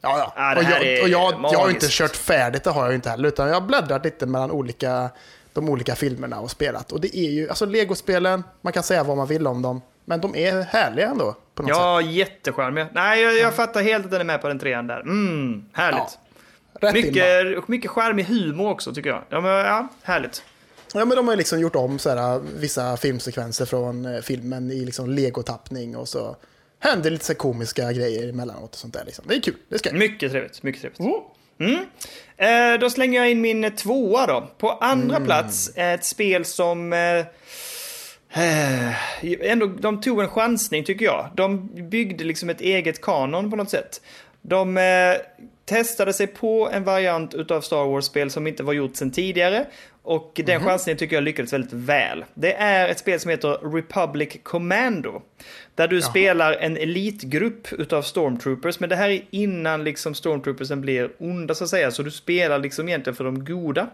Ja, ja. Och jag, och jag, jag har inte kört färdigt, det har jag inte heller. Utan jag har bläddrat lite mellan olika, de olika filmerna och spelat. Och det är ju, alltså Lego-spelen, man kan säga vad man vill om dem. Men de är härliga ändå. På något sätt.
ja, jättecharmiga. Nej, jag, jag fattar helt att den är med på den trean där. Mm, härligt.
Va?
mycket, och mycket charmig humor också tycker jag. Ja, men, ja härligt.
Ja, men de har liksom gjort om så här, vissa filmsekvenser från eh, filmen i liksom legotappning och så händer lite så komiska grejer emellanåt och sånt där. Liksom. Det är kul, det är.
Mycket trevligt. Mycket trevligt. Mm. Eh, då slänger jag in min tvåa då. På andra plats är ett spel som... Eh, ändå, de tog en chansning tycker jag. De byggde liksom ett eget kanon på något sätt. De eh, testade sig på en variant utav Star Wars-spel som inte var gjort sedan tidigare. Och den chansningen tycker jag lyckades väldigt väl. Det är ett spel som heter Republic Commando. Där du spelar en elitgrupp utav Stormtroopers. Men det här är innan liksom Stormtroopersen blir onda så att säga. Så du spelar liksom egentligen för de goda.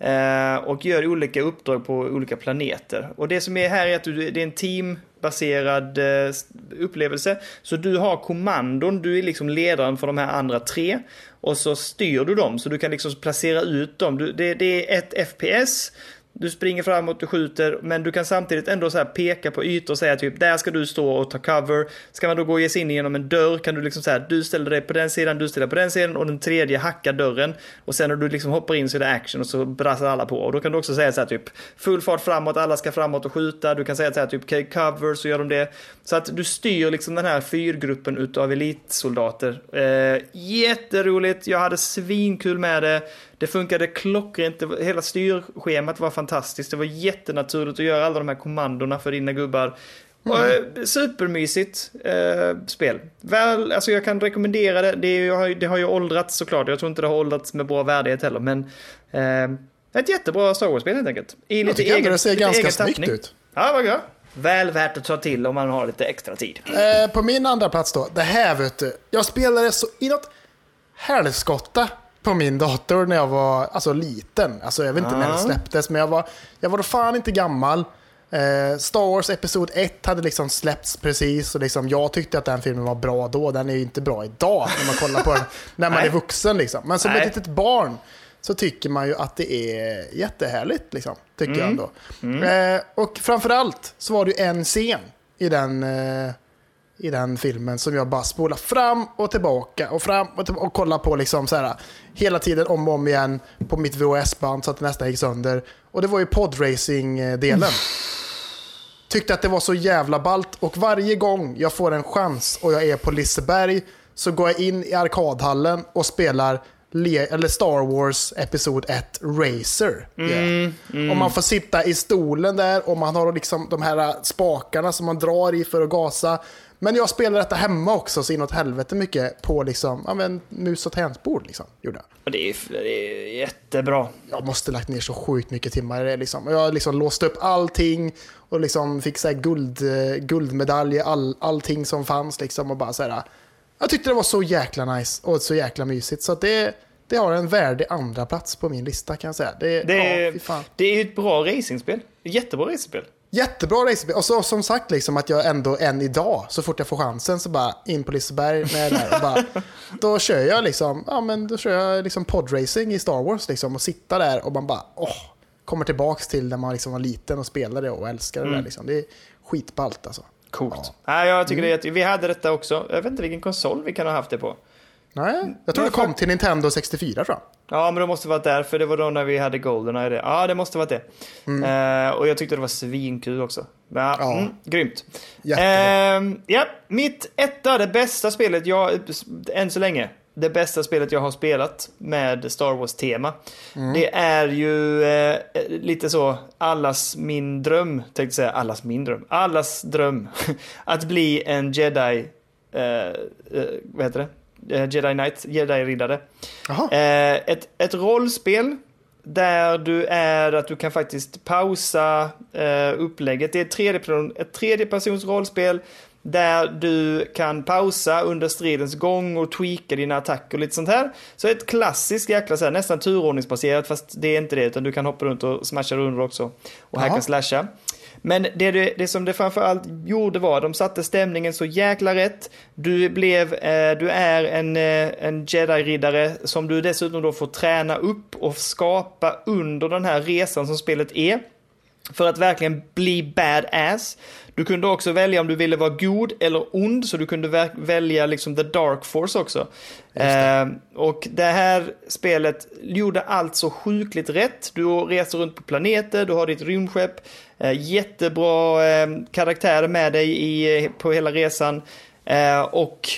Eh, och gör olika uppdrag på olika planeter. Och det som är här är att du, det är en teambaserad eh, upplevelse. Så du har kommandon, du är liksom ledaren för de här andra tre. Och så styr du dem, så du kan liksom placera ut dem. Du, det, det är ett FPS. Du springer framåt, du skjuter, men du kan samtidigt ändå så här peka på ytor och säga typ där ska du stå och ta cover. Ska man då gå och ge sig in genom en dörr kan du liksom säga du ställer dig på den sidan, du ställer dig på den sidan och den tredje hackar dörren. Och sen när du liksom hoppar in så är det action och så brassar alla på. Och då kan du också säga så här typ full fart framåt, alla ska framåt och skjuta. Du kan säga så här typ cover så gör de det. Så att du styr liksom den här fyrgruppen utav elitsoldater. Eh, jätteroligt, jag hade svinkul med det. Det funkade klockrent, var, hela styrschemat var fantastiskt. Det var jättenaturligt att göra alla de här kommandona för dina gubbar. Och, eh, supermysigt eh, spel. Väl, alltså jag kan rekommendera det. Det, är, det har ju åldrats såklart. Jag tror inte det har åldrats med bra värdighet heller. Men eh, ett jättebra Star Wars-spel helt enkelt. I
Jag tycker ändå det ser ganska snyggt
tappning.
ut.
Ja, vad bra. Väl värt att ta till om man har lite extra tid.
Eh, på min andra plats då, det här vet du. Jag spelade så inåt helskotta på min dator när jag var alltså, liten. Alltså, jag vet inte när det
Ja.
släpptes, men jag var, jag var då fan inte gammal. Eh, Star Wars Episod 1 hade liksom släppts precis och liksom, jag tyckte att den filmen var bra då. Den är ju inte bra idag när man kollar på den när man är vuxen. Liksom. Men som
Nej.
ett litet barn så tycker man ju att det är jättehärligt. Liksom, tycker jag ändå. Eh, och framförallt så var det ju en scen i den eh, i den filmen som jag bara spolar fram och tillbaka och fram och, tillbaka och kollar på liksom så här, hela tiden om och om igen på mitt VHS-band så att det nästan gick sönder. Och det var ju podracing-delen. Tyckte att det var så jävla ballt och varje gång jag får en chans och jag är på Liseberg så går jag in i arkadhallen och spelar eller Star Wars Episod 1 Racer. Yeah. Och man får sitta i stolen där och man har liksom de här spakarna som man drar i för att gasa. Men jag spelar detta hemma också så inåt helvete mycket på liksom, ja, men, mus och tangentbord. Liksom, gjorde jag.
Och det är, det är jättebra.
jag måste lagt ner så sjukt mycket timmar i det. Liksom. Jag har liksom låst upp allting och liksom fick så här guld, eh, guldmedalj all, allting som fanns. Liksom, och bara så här, jag tyckte det var så jäkla nice och så jäkla mysigt. Så det, det har en värdig andra plats på min lista kan jag säga. Det,
Det
ja,
är,
fan.
det är ett bra racingspel. Jättebra racingspel.
Jättebra racerspel. Och så, som sagt, liksom, att jag ändå än idag, så fort jag får chansen, så bara in på Liseberg med det där. Och bara, då kör jag liksom, ja men då kör jag liksom podracing i Star Wars liksom. Och sitta där och man bara, åh, kommer tillbaks till när man liksom var liten och spelade och älskade det där liksom. Det är skitballt alltså.
Coolt.
Ja.
Nej, jag tycker det är jätte... Vi hade detta också. Jag vet inte vilken konsol vi kan ha haft det på.
Nej, jag tror det kom till Nintendo 64 tror jag.
Ja, men det måste varit där, för det var då när vi hade Goldeneye. Det. Ja, det måste varit det. Eh, och jag tyckte det var svinkul också. Men, ja,
Ja.
Mm, grymt. Ehm, ja, mitt etta, det bästa spelet jag, än så länge, det bästa spelet jag har spelat med Star Wars-tema. Det är ju eh, lite så, allas min dröm, tänkte säga, allas min dröm, allas dröm. att bli en jedi, eh, eh, vad heter det? Eh, Jedi Knight, Jedi-riddare. Eh, ett, ett rollspel där du är att du kan faktiskt pausa eh, upplägget. Det är ett tredje, ett tredje persons rollspel där du kan pausa under stridens gång och tweaka dina attacker och lite sånt här. Så ett klassiskt jäkla så här, nästan turordningsbaserat fast det är inte det utan du kan hoppa runt och smasha runt också och hacka och slasha. Men det, det, det som det framförallt gjorde var, de satte stämningen så jäkla rätt. Du blev, eh, du är en, eh, en jedi-riddare som du dessutom då får träna upp och skapa under den här resan som spelet är. För att verkligen bli badass. Du kunde också välja om du ville vara god eller ond, så du kunde välja liksom the dark force också. Eh, och det här spelet gjorde allt så sjukligt rätt. Du reser runt på planeter, du har ditt rymdskepp, eh, jättebra eh, karaktärer med dig i, på hela resan. Eh, och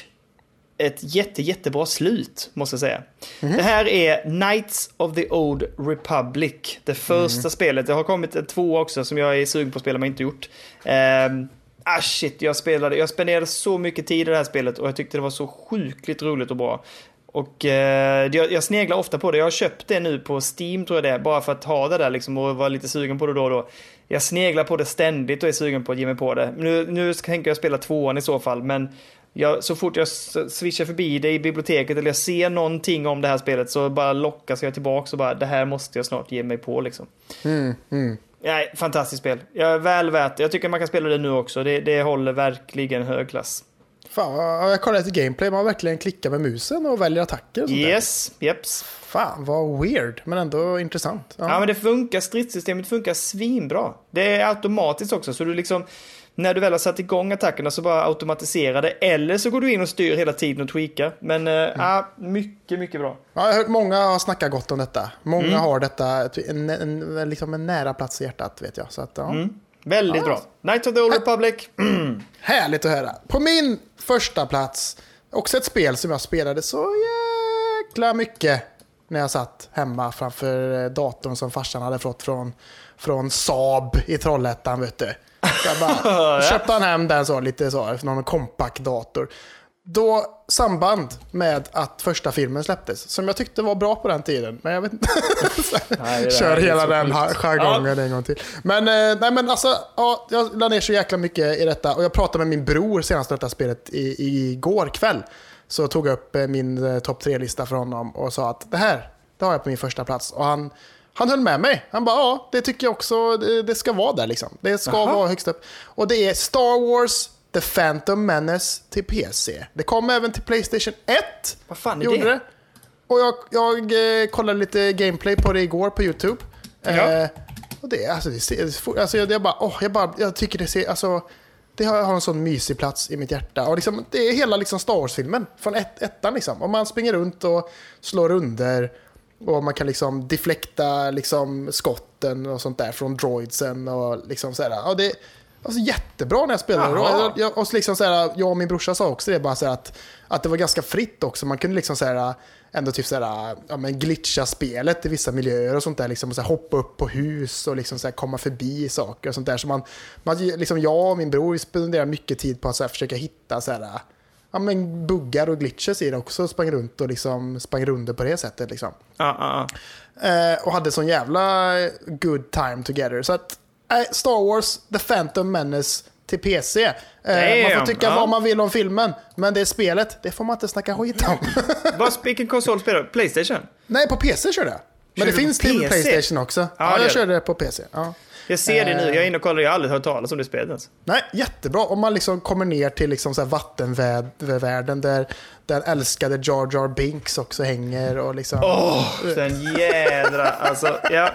ett jätte, jättebra slut, måste jag säga. Det här är Knights of the Old Republic. Det första spelet. Det har kommit en två också som jag är sugen på att spela men inte gjort. Um, ah shit, jag spelade, jag spenderade så mycket tid i det här spelet och jag tyckte det var så sjukligt roligt och bra. Och eh, jag, jag sneglar ofta på det. Jag har köpt det nu på Steam tror jag det är, bara för att ha det där liksom och vara lite sugen på det då och då. Jag sneglar på det ständigt och är sugen på att ge mig på det. Nu, nu tänker jag spela tvåan i så fall, men jag, så fort jag swishar förbi det i biblioteket eller jag ser någonting om det här spelet så bara lockas jag tillbaka och bara det här måste jag snart ge mig på liksom.
Mm, mm.
Nej, fantastiskt spel. Jag är väl värt. Jag tycker man kan spela det nu också. Det, det håller verkligen hög klass.
Fan, jag kollade lite gameplay, man verkligen klickar med musen och väljer attacker och sånt där.
Yes, jeps.
Fan, vad weird, men ändå intressant. Ja.
Ja, men det funkar. Stridssystemet funkar svinbra. Det är automatiskt också, så du liksom... När du väl har satt igång attackerna så bara automatiserar det. Eller så går du in och styr hela tiden och tweakar. Men ja, mycket, mycket bra.
Ja, jag har hört många har snackat gott om detta. Många
Mm.
har detta, en, en, en, liksom en nära plats i hjärtat vet jag. Så att, ja.
Mm. Väldigt
Ja.
bra. Knights of the Old Republic.
Härligt att höra. På min första plats, också ett spel som jag spelade så jäkla mycket när jag satt hemma framför eh, datorn som farsan hade fått från, från Saab i Trollhättan. Vet du. Så jag bara, köpte han hem den så, lite så, någon kompakt dator. Då samband med att första filmen släpptes, som jag tyckte var bra på den tiden. Men jag vet inte.
Nej,
Kör hela den jargongen en gång till. Men, eh, nej, men alltså, ja, jag la ner så jäkla mycket i detta. Och jag pratade med min bror senast om detta spelet i, igår kväll. Så tog jag upp eh, min eh, topp tre-lista för honom och sa att det här, det har jag på min första plats. Och han, han höll med mig. Han bara, ja, det tycker jag också, det, det ska vara där liksom. Det ska
Jaha.
vara högst upp. Och det är Star Wars The Phantom Menace till PC. Det kom även till Playstation 1.
Vad fan är
Gjorde
det?
det. Och jag, jag eh, kollade lite gameplay på det igår på YouTube.
Ja.
Eh, och det, alltså, det ser, alltså, jag, jag, bara, åh, jag, bara, jag tycker det ser, alltså, det har, har en sån mysig plats i mitt hjärta. Och liksom, det är hela liksom, Star Wars-filmen från ett, ettan. Liksom. Och man springer runt och slår under. Och man kan liksom deflekta liksom, skotten och sånt där från droidsen. Och liksom sådär. Ja, det alltså, jättebra när jag spelade. Och, jag, och så liksom, såhär, jag och min brorsa sa också det, bara, såhär, att, att det var ganska fritt också. Man kunde liksom såhär, ändå typ såhär, ja, men glitcha spelet i vissa miljöer och sånt där. Liksom, och såhär, hoppa upp på hus och liksom, såhär, komma förbi saker och sånt där. Så man, man, liksom, jag och min bror spenderar mycket tid på att såhär, försöka hitta såhär, ja, men buggar och glitches i det också. Sprang runt och liksom, sprang runder på det sättet. Liksom.
Ja, ja, ja.
Eh, och hade sån jävla good time together. Så att, eh, Star Wars, The Phantom Menace till PC. Eh, man får tycka vad man vill om filmen, men det är spelet, det får man inte snacka skit om.
Vad, vilken konsol spelar du? Playstation?
Nej, på PC körde jag. Men det finns till
PC?
Playstation också. Ja, jag
det.
körde det på PC. Ja.
Jag ser det nu,
Eh.
jag är inne och kollar, jag har aldrig hört talas om det spelet ens.
Nej, jättebra. Om man liksom kommer ner till liksom så vattenvärlden där den älskade Jar Jar Binks också hänger. Och, liksom.
Åh, den jädra, alltså. Ja,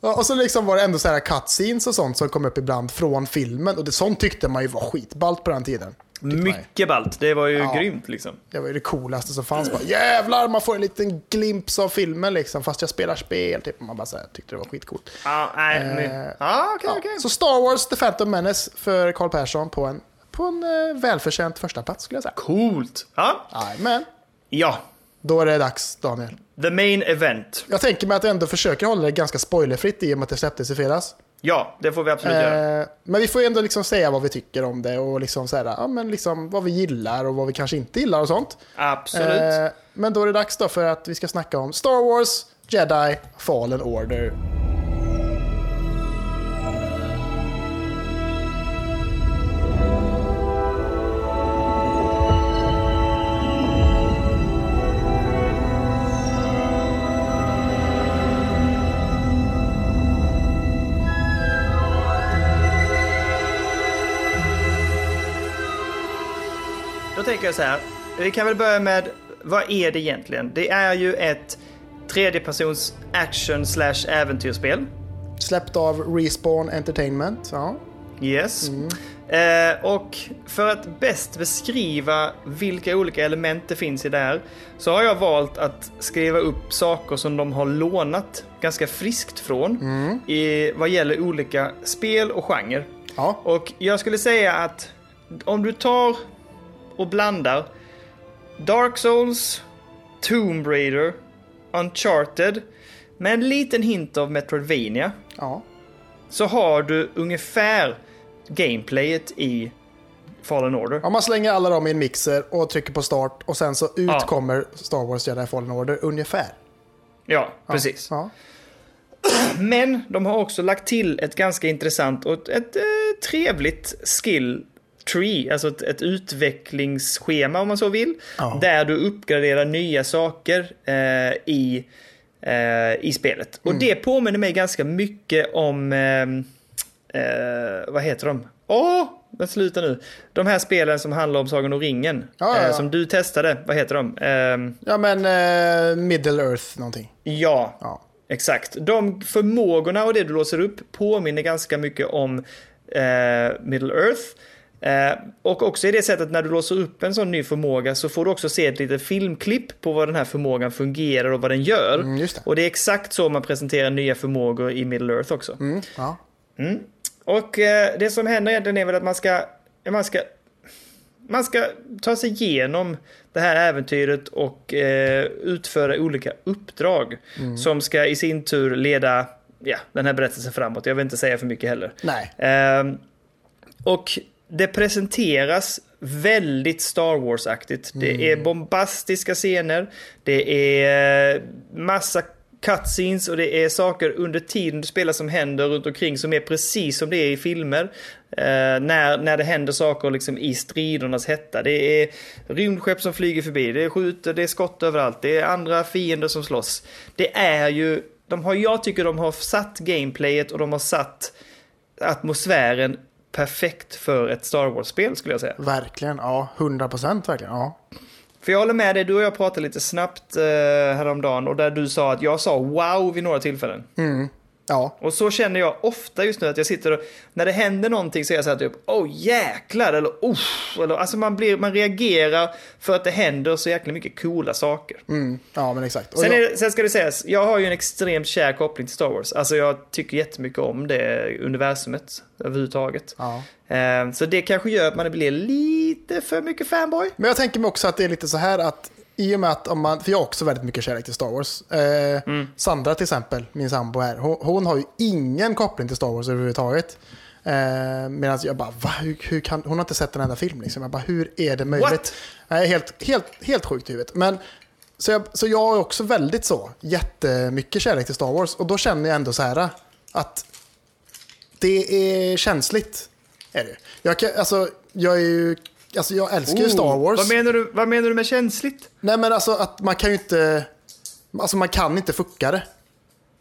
och så liksom var det ändå så här cutscenes och sånt som kom upp ibland från filmen. Och det, sånt tyckte man ju var skitballt på den tiden.
Mycket ballt, det var ju
Ja.
grymt liksom.
Det var ju det coolaste som fanns. Bara, Jävlar, man får en liten glimt av filmen liksom, fast jag spelar spel. Typ. Man bara så här, tyckte det var skitcoolt.
Ja, nej,
Eh,
ja, okej,
Ja,
okej.
Så Star Wars The Phantom Menace för Carl Persson på en, på en eh, välförtjänt första plats skulle jag säga.
Coolt. Ja,
Men
ja.
då är det dags, Daniel.
The main event.
Jag tänker mig att jag ändå försöker hålla det ganska spoilerfritt i och med att det släpptes i fredags.
Ja, det får vi absolut göra.
Eh, men vi får ju ändå liksom säga vad vi tycker om det och liksom så här, ja, men liksom vad vi gillar och vad vi kanske inte gillar och sånt.
Absolut.
Eh, men då är det dags då för att vi ska snacka om Star Wars, Jedi, Fallen Order.
Tänker jag så här. Vi kan väl börja med, vad är det egentligen? Det är ju ett tredjepersons action slash äventyrsspel.
Släppt av Respawn Entertainment. Ja.
Yes. Eh, och för att bäst beskriva vilka olika element det finns i det här så har jag valt att skriva upp saker som de har lånat ganska friskt från i, vad gäller olika spel och genre.
Ja.
Och jag skulle säga att om du tar och blandar Dark Souls, Tomb Raider, Uncharted med en liten hint av Metroidvania
ja.
så har du ungefär gameplayet i Fallen Order.
Om man slänger alla dem i en mixer och trycker på start och sen så ut
Ja.
kommer Star Wars Jedi Fallen Order ungefär.
Ja, precis.
Ja.
Men de har också lagt till ett ganska intressant och ett, ett eh, trevligt skill tree, alltså ett, ett utvecklingsschema om man så vill.
Ja.
Där du uppgraderar nya saker eh, i, eh, i spelet. Och det påminner mig ganska mycket om, eh, eh, vad heter de? Åh, men sluta nu. De här spelen som handlar om Sagan och ringen.
Ja, ja, ja.
Eh, som du testade, vad heter de? Eh,
Ja men eh, Middle Earth någonting.
ja,
Ja.
Exakt. De förmågorna och det du låser upp påminner ganska mycket om eh, Middle Earth. Eh, och också i det sättet när du låser upp en sån ny förmåga så får du också se ett litet filmklipp på vad den här förmågan fungerar och vad den gör.
Mm, just det.
Och det är exakt så man presenterar nya förmågor i Middle Earth också.
Mm, ja.
Och eh, det som händer egentligen är väl att man ska, man ska, man ska ta sig igenom det här äventyret och eh, utföra olika uppdrag som ska i sin tur leda ja, den här berättelsen framåt. Jag vill inte säga för mycket heller.
Nej.
Ehm, och det presenteras väldigt Star Wars-aktigt. Det är bombastiska scener, det är eh, massa cutscenes och det är saker under tiden du spelar som händer runt omkring som är precis som det är i filmer. Eh, när, när det händer saker liksom i stridernas hetta. Det är rymdskepp som flyger förbi, det är skjuter, det är skott överallt, det är andra fiender som slåss. Det är ju, de har, jag tycker de har satt gameplayet och de har satt atmosfären perfekt för ett Star Wars-spel skulle jag säga.
Verkligen. Ja, 100 procent verkligen. Ja.
För jag håller med dig, du och jag pratade lite snabbt eh, häromdagen och där du sa att jag sa wow vid några tillfällen.
Ja.
Och så känner jag ofta just nu att jag sitter och när det händer någonting så är jag så här typ oh jäklar eller oh eller alltså man blir man reagerar för att det händer så jäkla mycket coola saker.
Mm. Ja, men exakt.
Sen,
jag,
är, sen ska det sägas, jag har ju en extremt kär koppling till Star Wars. Alltså jag tycker jättemycket om det universumet överhuvudtaget.
ja.
Eh, så det kanske gör att man blir lite för mycket fanboy.
Men jag tänker mig också att det är lite så här att i och med att om man, för jag har också väldigt mycket kärlek till Star Wars. Eh, Sandra till exempel, min sambo här, hon, hon har ju ingen koppling till Star Wars överhuvudtaget. Eh, Medan jag bara, va, hur, hur kan, hon har inte sett en enda film liksom. Jag bara, hur är det möjligt?
What?
Nej, helt, helt, helt sjukt i huvudet. Men, så, jag, så jag har också väldigt så, jättemycket kärlek till Star Wars. Och då känner jag ändå så här att det är känsligt Är det. Jag, kan, alltså, jag är ju... Alltså jag älskar ju Star Wars.
Vad menar, du, vad menar du med känsligt?
Nej men alltså att man kan ju inte... Alltså man kan inte fucka det.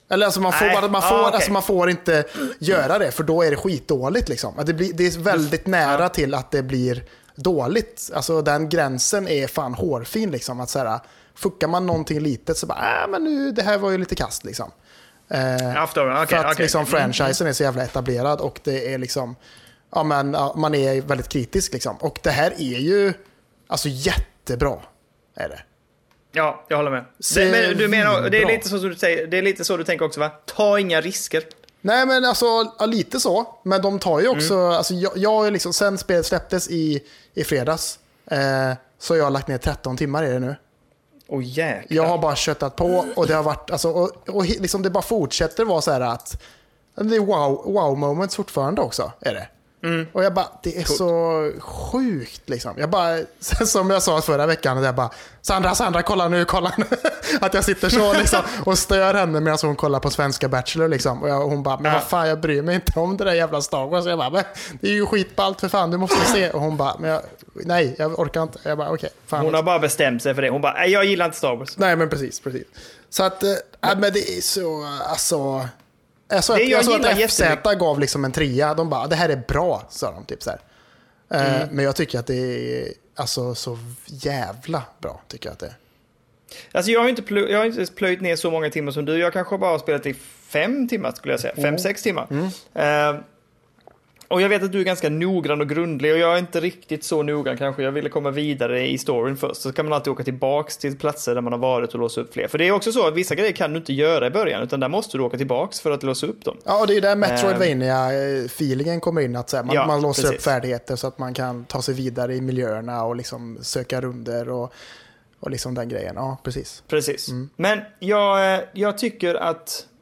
Eller alltså man får,
Nej.
man,
Ah,
får,
okej.
alltså man får inte göra det för då är det skitdåligt. Liksom. Att det, blir, det är väldigt nära till att det bblir dåligt. Alltså den gränsen är fan hårfin. Liksom. Att så här, fuckar man någonting litet så bara, äh, men nu, det här var ju lite kast. Liksom. Eh.
Okej,
för att
okej.
liksom,
Mm,
franchisen är så jävla etablerad och det är liksom, ja, men, man är väldigt kritisk. Liksom. Och det här är ju alltså, jättebra. Är det.
Ja, jag håller med. Det, men du menar, det är lite så du säger, det är lite så du tänker också va? Ta inga risker.
Nej men alltså lite så. Men de tar ju också,
Mm.
alltså, jag, jag är liksom, sen spelet släpptes i, i fredags eh, så jag har lagt ner 13 timmar i det nu.
Jäklar.
Jag har bara köttat på och det har varit, alltså, och, och liksom det bara fortsätter vara så här att det är wow, wow moments fortfarande också. Är det.
Mm.
Och jag bara, det är så sjukt liksom. Jag bara, som jag sa förra veckan, jag bara, Sandra, Sandra, kolla nu, kolla nu. Att jag sitter så liksom och stör henne medan hon kollar på svenska Bachelor liksom. Och, jag, hon bara, men
Ja.
vad fan, jag bryr mig inte om det där jävla Star Wars. Jag bara, men det är ju skitballt för fan, du måste se. Och hon bara, men jag, nej, jag orkar inte. Jag bara, okej, fan.
Hon har bara bestämt sig för det. Hon bara, "Nej, jag gillar inte Star Wars.
Nej, men precis, precis. Så att, äh, men det är så, alltså. Jag såg
Det
att,
jag
såg att FZ gav liksom en trea. De bara, det här är bra, sa de. Typ så. Eh,
Mm.
Men jag tycker att det är alltså, så jävla bra. Tycker jag att det är.
Alltså jag har inte, plö- jag har inte plöjt ner så många timmar som du. Jag kanske bara har spelat i fem timmar skulle jag säga. Fem, sex timmar. Eh, och jag vet att du är ganska noggrann och grundlig och jag är inte riktigt så noggrann kanske. Jag ville komma vidare i storyn först. Så kan man alltid åka tillbaks till platser där man har varit och låsa upp fler. För det är också så att vissa grejer kan du inte göra i början utan där måste du åka tillbaks för att låsa upp dem.
Ja, och det är där Metroidvania-feelingen kommer in. Att här, man,
Ja,
man låser upp
precis.
färdigheter så att man kan ta sig vidare i miljöerna och liksom söka runder och, och liksom den grejen. Ja, precis.
Precis. Men jag, eh, jag tycker att eh,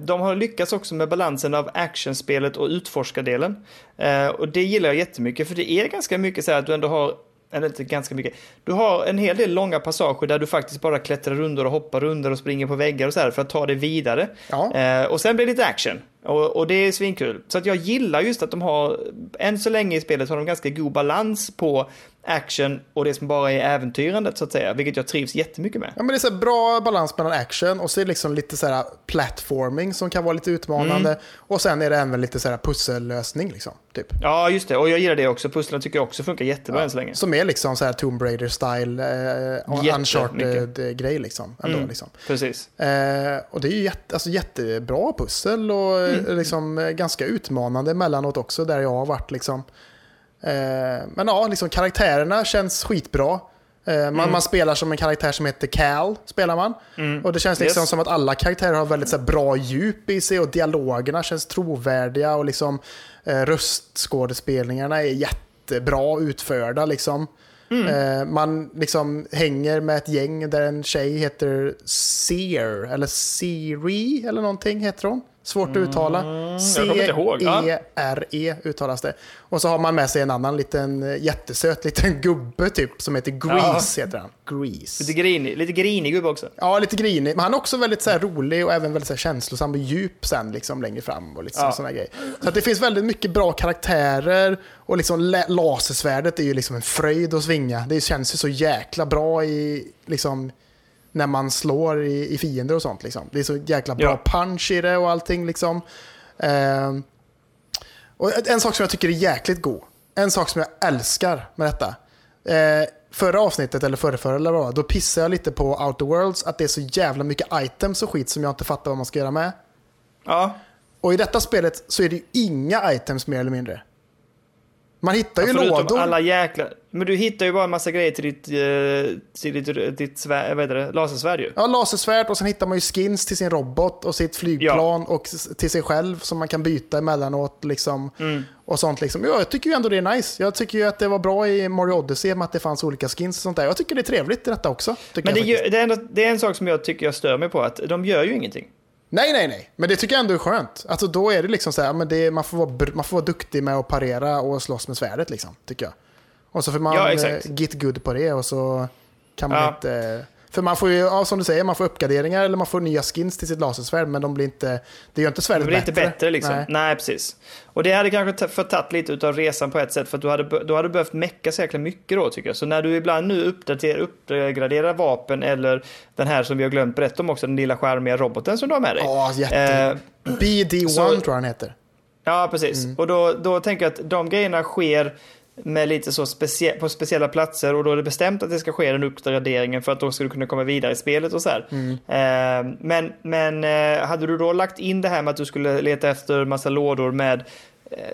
de har lyckats också med balansen av actionspelet och utforskardelen. Eh, och det gillar jag jättemycket för det är ganska mycket så här att du ändå har eller inte ganska mycket. Du har en hel del långa passager där du faktiskt bara klättrar runder och hoppar runder och springer på väggar och så här för att ta dig vidare.
Ja.
Eh, och sen blir det lite action. Och, och det är svinkul. Så att jag gillar just att de har, än så länge i spelet har de ganska god balans på action och det som bara är äventyrandet så att säga. Vilket jag trivs jättemycket med.
Ja, men det är så bra balans mellan action och så är det liksom lite så här platforming som kan vara lite utmanande.
Mm.
Och sen är det även lite så här pussellösning. Liksom, typ.
Ja, just det. Och jag gillar det också. Pusslen tycker jag också funkar jättebra än så länge.
Som är liksom så här Tomb Raider-style eh, och
Jättemycket.
Uncharted-grej. Liksom, ändå,
Mm.
liksom.
Precis.
Eh, och det är ju jätte, alltså, jättebra pussel och
Mm.
liksom, eh, ganska utmanande emellanåt också där jag har varit. Liksom. Eh, men ja, liksom, karaktärerna känns skitbra. Eh, man,
Mm.
man spelar som en karaktär som heter Cal, spelar man. Och det känns liksom
Yes.
som att alla karaktärer har väldigt så här, bra djup i sig och dialogerna känns trovärdiga och liksom, eh, röstskådespelningarna är jättebra utförda. Liksom. Eh, man liksom hänger med ett gäng där en tjej heter Seer, eller Siri eller någonting heter hon. Svårt att uttala.
jag kommer inte ihåg, ja.
C-E-R-E uttalas det. Och så har man med sig en annan liten jättesöt liten gubbe typ som heter Grease. Heter han. Grease.
Lite grinig, lite grinig gubbe också.
Ja, lite grinig. Men han är också väldigt så här, rolig och även väldigt så här, känslosam och djup sen liksom, längre fram. Och liksom,
Ja.
såna grejer. Så att det finns väldigt mycket bra karaktärer. Och liksom, la- lasersvärdet är ju liksom en fröjd att svinga. Det känns ju så jäkla bra i, liksom, när man slår i, i fiender och sånt. Liksom. Det är så jäkla bra
Ja.
punch i det och allting. Liksom. Ehm, och en sak som jag tycker är jäkligt god. En sak som jag älskar med detta. Eh, förra avsnittet, eller förra, förra eller vad då pissade jag lite på Outer Worlds att det är så jävla mycket items och skit som jag inte fattar vad man ska göra med.
Ja,
Och i detta spelet så är det ju inga items mer eller mindre. Man hittar ju
förutom
lådor.
alla jäkla... Men du hittar ju bara en massa grejer till ditt, eh, till ditt, ditt svär, vad heter det, lasersvärd ju.
Ja, lasersvärd och sen hittar man ju skins till sin robot och sitt flygplan och s- till sig själv som man kan byta emellanåt. Liksom,
Mm.
Och sånt liksom. Ja, jag tycker ju ändå det är nice. Jag tycker ju att det var bra i Mario Odyssey med att det fanns olika skins och sånt där. Jag tycker det är trevligt i detta också.
Men det, gör, det, är ändå, det är en sak som jag tycker jag stör mig på, att de gör ju ingenting.
Nej, nej, nej. Men det tycker jag ändå är skönt. Alltså då är det liksom så här, men det, man, får vara, man får vara duktig med att parera och slåss med svärdet liksom, tycker jag. Och så får man
Ja,
eh, get good på det och så kan man
Ja.
inte För man får ju, ja, som du säger, man får uppgraderingar eller man får nya skins till sitt lasersvärd, men de blir inte, det gör inte
Det
svärdet
blir
bättre.
inte bättre liksom.
Nej.
Nej. precis. Och det hade kanske ta- förtagit lite av resan på ett sätt, för att du hade, du hade behövt mecka så jäkla mycket då tycker jag. Så när du ibland nu uppdaterar, uppgraderar vapen eller den här som vi har glömt berätta om också, den lilla skärmiga roboten som du har med dig.
Ja, jätte...
Eh,
BD1
så-
tror jag han heter.
Ja, precis.
Mm.
Och då, då tänker jag att de grejerna sker med lite så specie på speciella platser och då är det bestämt att det ska ske den uppgraderingen för att då ska du kunna komma vidare i spelet och så här.
Mm.
Eh, men men eh, hade du då lagt in det här med att du skulle leta efter massa lådor med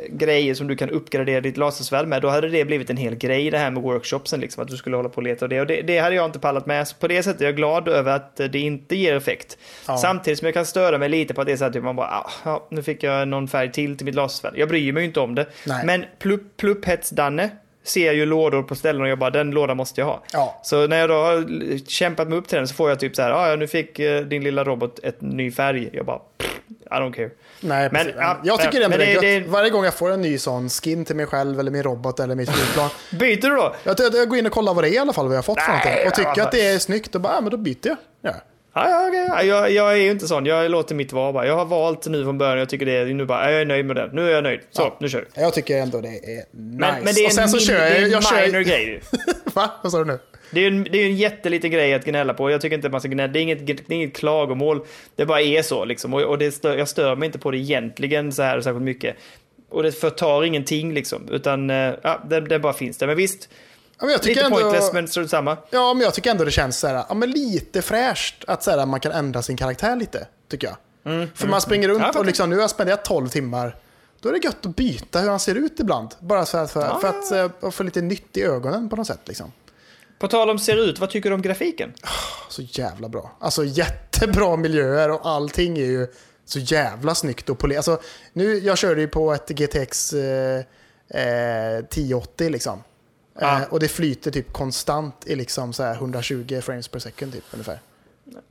grejer som du kan uppgradera ditt lasersvärd med, då hade det blivit en hel grej det här med workshopsen, liksom, att du skulle hålla på och leta och det. Och det, det hade jag inte pallat med. Så på det sättet är jag glad över att eh, det inte ger effekt.
Ja.
Samtidigt som jag kan störa mig lite på att det är så att man bara, ah, ja, nu fick jag någon färg till till mitt lasersvärd. Jag bryr mig ju inte om det.
Nej.
Men plupp, plupphets-Danne ser ju lådor på ställen och jag bara, den lådan måste jag ha.
Ja.
Så när jag då har kämpat mig upp till den så får jag typ så här, ah, ja nu fick eh, din lilla robot ett ny färg. Jag bara, I don't care.
Nej,
Men, ja,
jag tycker
ja,
det är
det-
gött. Varje gång jag får en ny sån skin till mig själv eller min robot eller mitt flygplan.
Byter du då?
jag, jag, jag går in och kollar vad det är i alla fall, vad jag har fått för
Nej,
någonting. Och tycker
alltså.
att det är snyggt, då bara, ja, men då byter jag. Ja.
Ja, ja, jag, jag är ju inte sån, jag låter mitt vara bara. Jag har valt nu från början, jag tycker det är, nu bara, jag är nöjd med den. Nu är jag nöjd. Så,
Ja.
nu kör vi.
Jag tycker ändå det är nice.
Men, men det är
och sen
en,
så
min,
kör
det
jag, jag kör,
minor grej.
Va? Vad sa du nu?
Det är en, det är en jätteliten grej att gnälla på. Jag tycker inte man ska gnälla. Det är inget, det är inget klagomål. Det bara är så liksom. Och, och det stör, jag stör mig inte på det egentligen så här särskilt mycket. Och det förtar ingenting liksom. Utan eh, ja, det, det bara finns där. Men visst,
Ja, men jag tycker
lite
ändå,
pointless men strunt samma.
Ja, men jag tycker ändå det känns så här, ja, men lite fräscht att så här, man kan ändra sin karaktär lite, tycker jag. För man springer runt
Mm, Ja,
och liksom, nu har jag spenderat 12 timmar. Då är det gött att byta hur han ser ut ibland. Bara så här, för,
Ja.
för att eh, få lite nytt i ögonen på något sätt. Liksom.
På tal om ser ut, vad tycker du om grafiken?
Så jävla bra. Alltså jättebra miljöer och allting är ju så jävla snyggt och polerat. Alltså, nu, jag körde ju på ett GTX eh, eh, 1080 liksom.
Ja.
Eh, och det flyter typ konstant i liksom så här 120 frames per second typ ungefär.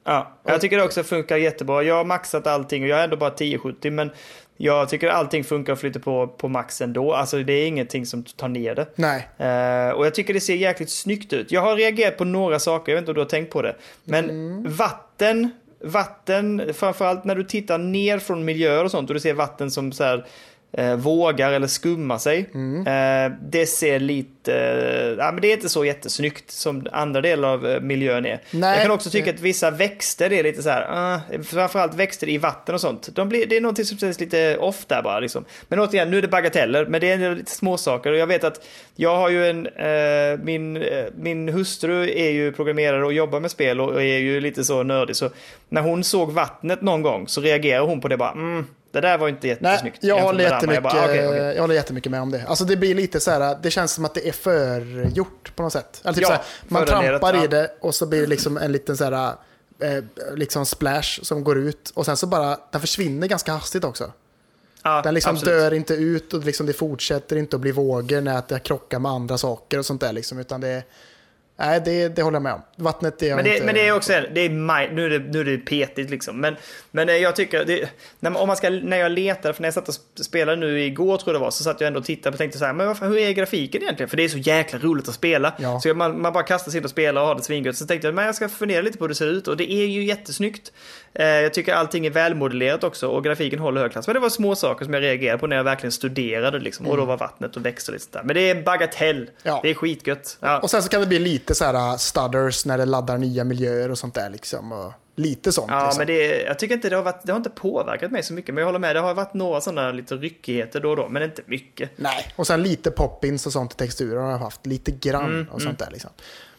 Ja, jag tycker det också funkar jättebra. Jag har maxat allting och jag är ändå bara 1070 men jag tycker allting funkar och flyter på, på max ändå. Alltså det är ingenting som tar ner det.
Nej.
Eh, och jag tycker det ser jäkligt snyggt ut. Jag har reagerat på några saker, jag vet inte om du har tänkt på det. Men
Mm.
vatten, vatten, framförallt när du tittar ner från miljöer och sånt och du ser vatten som så här, eh, vågar eller skummar sig.
Mm.
Eh, det ser lite, eh, ja men det är inte så jättesnyggt som andra delar av eh, miljön är.
Nej.
Jag kan också tycka att vissa växter är lite så här, uh, framförallt växter i vatten och sånt. De blir, det är någonting som känns lite off där bara liksom. Men återigen, nu är det bagateller, men det är lite småsaker. Och jag vet att jag har ju en, eh, min, eh, min hustru är ju programmerare och jobbar med spel och är ju lite så nördig. Så när hon såg vattnet någon gång så reagerar hon på det bara, mm, det där var inte
Nej,
jättesnyggt.
jag
jämfört
håller, jättemycket,
Jag bara, okej, okej.
jag håller jättemycket med om det. Alltså det blir lite så här, det känns som att det är förgjort på något sätt. Eller typ
Ja,
så här, man trampar i det och så blir det liksom en liten så här, eh, liksom splash som går ut. Och sen så bara, den försvinner ganska hastigt också.
Ja,
Den liksom
absolut.
dör inte ut och liksom det fortsätter inte att bli vågor när det krockar med andra saker och sånt där. Liksom, utan det, nej, det, det håller jag med om. Vattnet är
Men det,
inte...
men det är också, det är maj, nu, är det, nu är det petigt liksom. Men, men eh, jag tycker, det, när, man- om man ska, när jag letade, för när jag satt och sp- spelade nu igår tror jag det var, så satt jag ändå och tittade och tänkte så här, men varför, hur är grafiken egentligen? För det är så jäkla roligt att spela.
Ja.
Så man, man bara kastar sig in och spelar och har det svingött. Så tänkte jag, men jag ska fundera lite på hur det ser ut och det är ju jättesnyggt. Eh, jag tycker allting är välmodellerat också och grafiken håller hög klass. Men det var små saker som jag reagerade på när jag verkligen studerade liksom. Och då var vattnet och växter och lite sånt där. Men det är en bagatell.
Mm. Ja.
Det är skitgött. Ja.
Och sen så kan det bli lite så här uh, stutters när det laddar nya miljöer och sånt där liksom. Och lite sånt.
Ja,
liksom.
men det, jag tycker inte det har, varit, det har inte påverkat mig så mycket. Men jag håller med, det har varit några sådana lite ryckigheter då och då, men inte mycket.
Nej, och sen lite poppins och sånt i texturer har jag haft. Lite grann och sånt där liksom.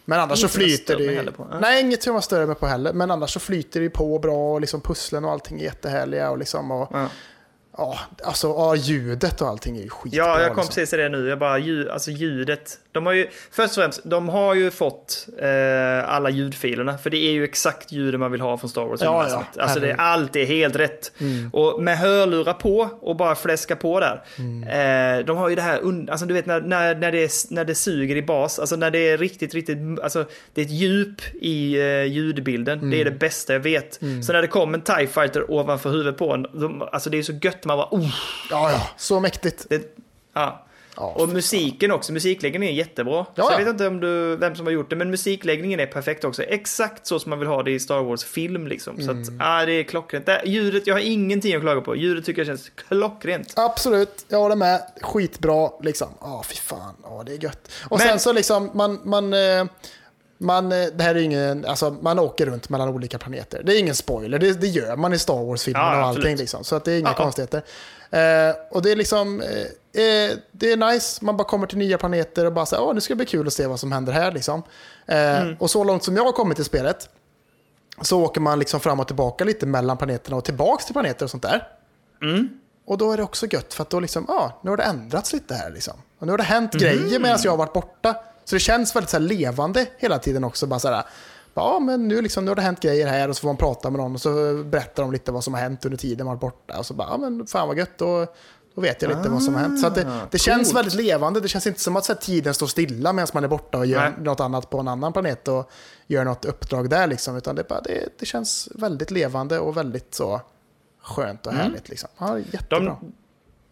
Men annars
Inget
så flyter det ju...
Ja.
Nej, inget som jag stör mig på heller. Men annars så flyter det ju på bra och liksom pusslen och allting är jättehärliga och liksom... Och,
Ja.
Ja, alltså ja, ljudet och allting är ju skitbra.
Ja, jag kom
liksom.
precis till det nu. Jag bara, ljud, alltså ljudet. De har ju, först och främst, de har ju fått eh, alla ljudfilerna. För det är ju exakt ljudet man vill ha från Star Wars.
Ja, ja.
Alltså det, allt är helt rätt. Och med hörlurar på och bara fläska på där. Eh, de har ju det här, alltså du vet när, när, när, det, när det suger i bas. Alltså när det är riktigt, riktigt, alltså det är ett djup i eh, ljudbilden. Det är det bästa jag vet. Så när det kommer en TIE Fighter ovanför huvudet på en, de, alltså det är så gött. Man bara, oh,
Ja, ja, så mäktigt.
det, ja.
Ja,
och musiken också, musikläggningen är jättebra.
Ja,
så jag
ja.
vet inte om du, vem som har gjort det, men musikläggningen är perfekt också. Exakt så som man vill ha det i Star Wars-film liksom. Så
Mm.
att, ah, det är klockrent. Det, ljudet, jag har ingenting att klaga på. Ljudet tycker jag känns klockrent.
Absolut, jag håller med. Skitbra liksom. Ja, fy fan. Ja, det är gött. Och
Men-
sen så liksom, man, man, eh, man, eh, det här är ingen, alltså man åker runt mellan olika planeter. Det är ingen spoiler, det, det gör man i Star Wars-filmerna
Ja,
och allting liksom. Så att det är inga
Ja,
konstigheter. Eh, och det är liksom, eh, eh, det är nice, man bara kommer till nya planeter och bara säger, åh nu ska det bli kul att se vad som händer här liksom. Eh,
Mm.
Och så långt som jag har kommit i spelet, så åker man liksom fram och tillbaka lite mellan planeterna och tillbaks till planeter och sånt där.
Mm.
Och då är det också gött för att då liksom, ja, nu har det ändrats lite här liksom. Och nu har det hänt
Mhm.
grejer medan jag har varit borta. Så det känns väldigt så levande hela tiden också. Bara så här, ja men nu, liksom, nu har det hänt grejer här och så får man prata med någon och så berättar de lite vad som har hänt under tiden man varit borta. Och så bara, ja men fan vad gött, då, då vet jag lite vad som har hänt. Så det, det känns väldigt levande. Det känns inte som att här, tiden står stilla medan man är borta och gör
Nej.
något annat på en annan planet och gör något uppdrag där liksom. Utan det, bara, det, det känns väldigt levande och väldigt så skönt och härligt liksom. Ja, jättebra.
De,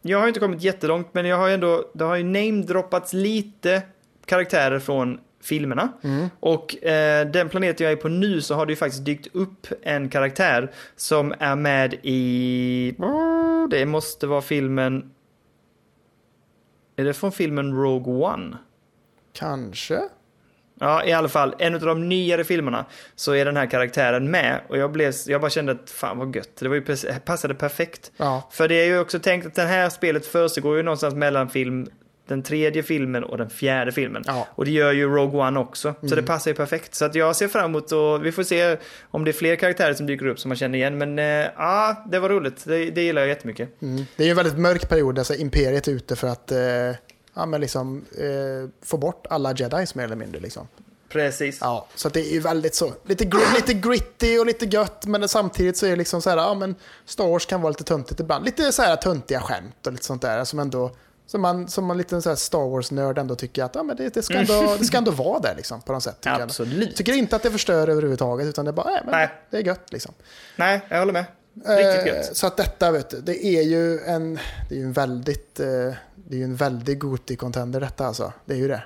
jag har inte kommit jättelångt, men jag har ändå, det har ju namedroppats lite karaktärer från filmerna.
Mm.
Och eh, den planeten jag är på nu så har det ju faktiskt dykt upp en karaktär som är med i... Det måste vara filmen... Är det från filmen Rogue One?
Kanske.
Ja, i alla fall, en av de nyare filmerna så är den här karaktären med. Och jag, blev, jag bara kände att fan vad gött, det var ju, passade perfekt.
Ja.
För det är ju också tänkt att det här spelet försiggår ju någonstans mellan film, den tredje filmen och den fjärde filmen.
Ja.
Och det gör ju Rogue One också. Så det passar ju perfekt. Så att jag ser fram emot och vi får se om det är fler karaktärer som dyker upp som man känner igen. Men eh, ja, det var roligt. Det, det gillar jag jättemycket.
Mm. Det är ju en väldigt mörk period, alltså Imperiet är ute för att eh, ja, men liksom, eh, få bort alla jedis mer eller mindre. Liksom.
Precis.
Ja, så det är ju väldigt så, lite, gr- lite gritty och lite gött, men samtidigt så är det liksom så här, ja men Star Wars kan vara lite töntigt ibland. Lite så här töntiga skämt och lite sånt där som ändå, som man som en liten så Star Wars-nörd ändå tycker att ja, men det, det, ska ändå, det ska ändå vara där liksom på något sätt. Tycker jag.
Absolut.
Tycker inte att det förstör överhuvudtaget, utan det är bara, nej, men
Nej.
det är gött liksom.
Nej, jag håller med. Riktigt
Eh,
gött.
Så att detta, vet du, det är ju en, det är ju en väldigt, eh, det är ju en väldigt Goti-contender detta alltså. Det är ju det.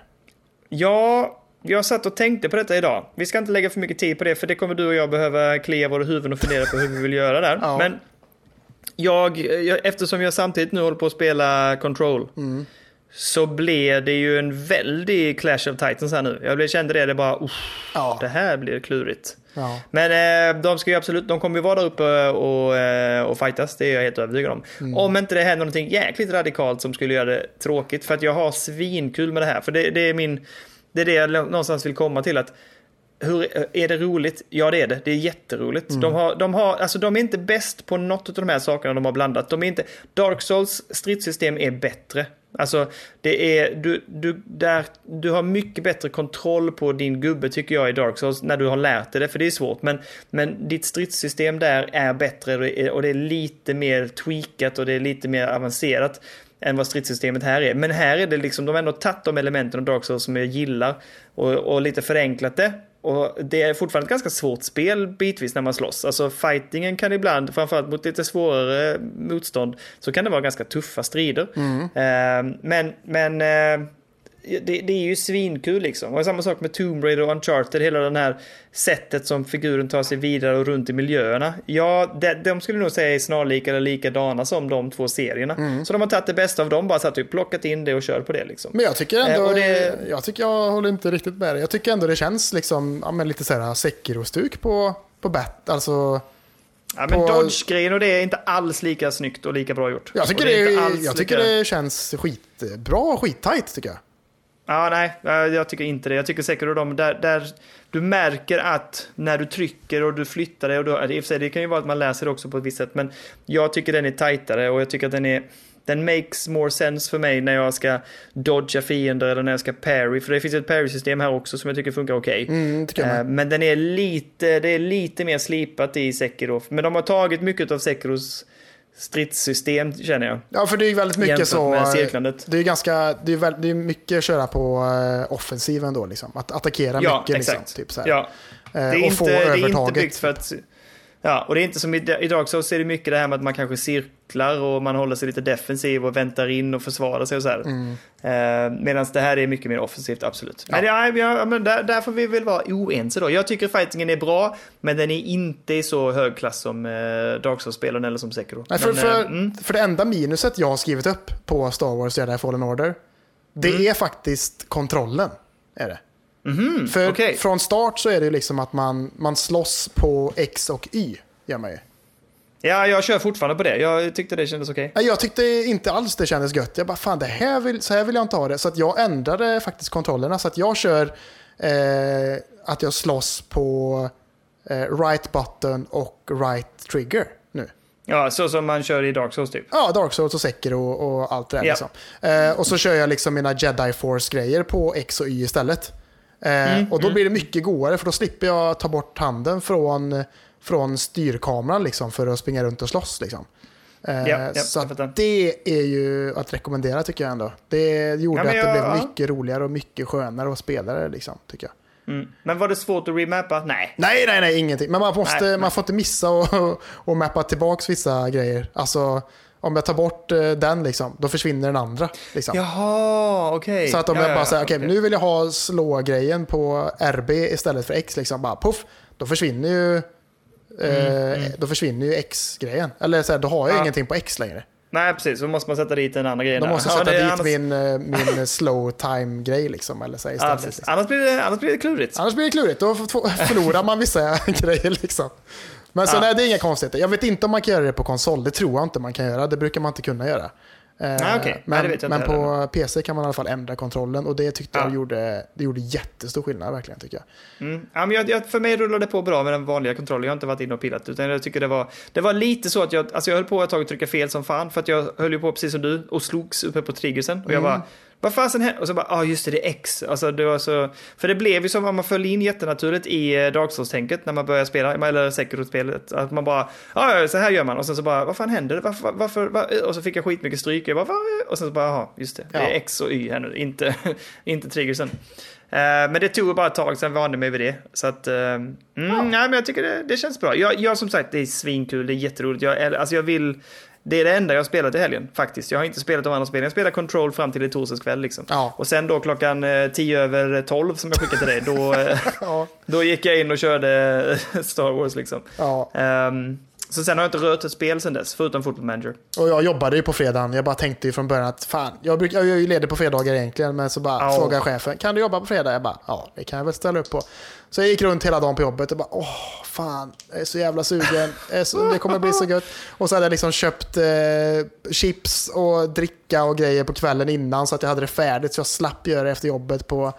Ja, jag satt och tänkte på detta idag. Vi ska inte lägga för mycket tid på det, för det kommer du och jag behöva klia våra huvuden och fundera på hur vi vill göra där.
Ja.
Men jag, jag, eftersom jag samtidigt nu håller på att spela Control,
Mm.
så blev det ju en väldig Clash of Titans här nu. Jag blev- kände det, det bara,
Ja.
det här blir klurigt.
Ja.
Men eh, de ska ju absolut, de kommer ju vara där uppe och, eh, och fightas, det är jag helt övertygad om.
Mm.
Om inte det händer någonting jäkligt radikalt som skulle göra det tråkigt, för att jag har svinkul med det här. För det, det är min, det är det jag någonstans vill komma till att hur, är det roligt? Ja det är det, det är jätteroligt. De, har, de, har, alltså, de är inte bäst på något av de här sakerna de har blandat. De är inte, Dark Souls stridssystem är bättre. Alltså, det är, du, du, där, du har mycket bättre kontroll på din gubbe tycker jag i Dark Souls när du har lärt dig det, för det är svårt. Men, men ditt stridssystem där är bättre och det är, och det är lite mer tweakat och det är lite mer avancerat än vad stridssystemet här är. Men här är det liksom, de har ändå tagit de elementen av Dark Souls som jag gillar och, och lite förenklat det. Och det är fortfarande ett ganska svårt spel bitvis när man slåss. Alltså fightingen kan ibland, framförallt mot lite svårare motstånd, så kan det vara ganska tuffa strider. Eh, men men eh, det, det är ju svinkul liksom. Och samma sak med Tomb Raider och Uncharted, hela det här sättet som figuren tar sig vidare och runt i miljöerna. Ja, de, de skulle nog säga är snarlika eller likadana som de två serierna. Så de har tagit det bästa av dem, bara satt och plockat in det och kört på det liksom.
Men jag tycker ändå,
Eh, och det-
jag tycker jag håller inte riktigt med dig. Jag tycker ändå det känns liksom, ja, men lite så här Sekiro-stuk på, på bat, alltså.
Ja, men
på-
Dodge-grejen och det är inte alls lika snyggt och lika bra gjort.
Jag tycker,
Och är
det,
alls
jag tycker
lika-
det känns skitbra och skittajt tycker jag.
Ja, nej, jag tycker inte det. Jag tycker säkert att de, där, där du märker att när du trycker och du flyttar dig, och då, i och för sig, det kan ju vara att man läser också på ett visst sätt, men jag tycker den är tajtare och jag tycker att den är den makes more sense för mig när jag ska dodga fiender eller när jag ska parry. För det finns ett parry-system här också som jag tycker funkar okej.
Mm, jag med.
Eh, Men den är lite, det är lite mer slipat i Sekiro. Men de har tagit mycket av Sekiros stridssystem känner jag.
Ja, för det är väldigt mycket så.
cirklandet.
Det är ganska, det är, väl, det är mycket att köra på eh, offensiven då liksom. Att attackera
Ja,
mycket
exakt.
liksom. Typ så här.
Ja.
Eh,
Det är,
och
inte,
få
det är inte
övertaget.
byggt för att... Ja, och det är inte som i, i Dark Souls är det mycket det här med att man kanske cirklar och man håller sig lite defensiv och väntar in och försvarar sig och så här.
Mm.
Eh, Medan det här är mycket mer offensivt, absolut. Men, ja, ja, men där, där får vi väl vara oense då. Jag tycker fightingen är bra, men den är inte i så hög klass som eh, Dark Souls-spelen eller som Sekiro.
Nej, för,
men,
för,
eh, mm.
för det enda minuset jag har skrivit upp på Star Wars Jedi Fallen Order, det
Mm.
är faktiskt kontrollen. Är det.
Mhm,
För
okej.
från start så är det liksom att man, man slåss på X och Y. Gör man ju.
Ja, jag kör fortfarande på det. Jag tyckte det kändes okej.
Nej, Jag tyckte inte alls det kändes gött. Jag bara, fan det här vill, så här vill jag inte ha det. Så att jag ändrade faktiskt kontrollerna. Så att jag kör eh, att jag slåss på eh, right button och right trigger nu.
Ja, så som man kör i Dark Souls typ.
Ja, Dark Souls och Sekiro och, och allt det där.
Ja.
Liksom. Eh, och så kör jag liksom mina Jedi Force-grejer på X och Y istället. Eh, och då blir det mycket godare för då slipper jag ta bort handen från, från styrkameran liksom, för att springa runt och slåss. Liksom. Eh,
Ja, ja,
så
jag
det är ju att rekommendera tycker jag ändå. Det gjorde
Ja, men
att det
jag-
blev mycket roligare och mycket skönare att spela det, liksom, tycker jag.
Mm. Men var det svårt att remappa? Nej.
Nej, nej, nej, ingenting. Men man, måste,
Nej, nej.
man får inte missa och, och, och mappa tillbaka vissa grejer. Alltså, om jag tar bort eh, den, liksom, då försvinner den andra. Liksom.
Jaha, okej.
Så att om
ja,
jag bara
ja,
säger, okej,
okej.
nu vill jag ha slå-grejen på RB istället för X, liksom, bara puff, då försvinner ju, eh, Då försvinner ju X-grejen. Eller så här, då har jag
Mm, Ja.
ingenting på X längre.
Nej, precis. Då måste man sätta dit den andra grejen.
Då måste jag
Ja,
sätta
är
dit
annars-
min, eh, min slow time-grej liksom, eller så
Ja,
liksom.
Annars blir det, annars blir det klurigt.
Annars blir det klurigt, då förlorar man vissa grejer liksom. Men så
Ja.
nej, det är inga konstigheter. Jag vet inte om man kan göra det på konsol, det tror jag inte man kan göra. Det brukar man inte kunna göra. Eh,
Nej. Nej,
Men,
jag
men på PC kan man i alla fall ändra kontrollen och det tyckte
Ja.
jag gjorde, det gjorde jättestor skillnad verkligen tycker jag.
Mm. Ja, men jag, jag, för mig rullade det på bra med den vanliga kontrollen. Jag har inte varit inne och pillat. Utan jag tycker det var, det var lite så att jag, alltså jag höll på ett tag att trycka fel som fan. För att jag höll ju på precis som du och slogs uppe på triggersen. Och jag
Mm.
bara, vad fasen hände? Och så bara, ja ah, just det, det är X. Alltså det var så, för det blev ju som om man föll in jättenaturligt i eh, Dark Souls-tänket när man började spela, eller Sekiro-spelet. Att man bara, ja ah, så här gör man. Och sen så bara, vad fan händer? Varför, varför, var? Och så fick jag skitmycket stryk. Jag bara, vad? Och sen så bara, jaha, just det. Det är
Ja.
X och Y här nu, inte, inte triggersen. Eh, men det tog bara ett tag, sen vande mig vid det. Så att, eh, mm, nej, men jag tycker det, det känns bra. Jag, jag som sagt, det är svinkul, det är jätteroligt. Jag, alltså jag vill, det är det enda jag har spelat i helgen, faktiskt. Jag har inte spelat de andra spelen. Jag spelade Control fram till i torsdags kväll liksom.
Ja.
Och sen då klockan eh, 10 över 12 som jag skickade till dig, då, eh,
Ja.
då gick jag in och körde Star Wars liksom.
Ja.
Ehm, så sen har jag inte rört ett spel sen dess, förutom Football Manager.
Och jag jobbade ju på fredagen. Jag bara tänkte ju från början att fan, jag, brukar, jag är ju ledig på fredagar egentligen. Men så bara
Ja.
frågade chefen, kan du jobba på fredag? Jag bara, ja det kan jag väl ställa upp på. Så jag gick runt hela dagen på jobbet och bara, åh fan, jag är så jävla sugen. Så, det kommer bli så gött. Och så hade jag liksom köpt eh, chips och dricka och grejer på kvällen innan så att jag hade det färdigt. Så jag slapp göra det efter jobbet på,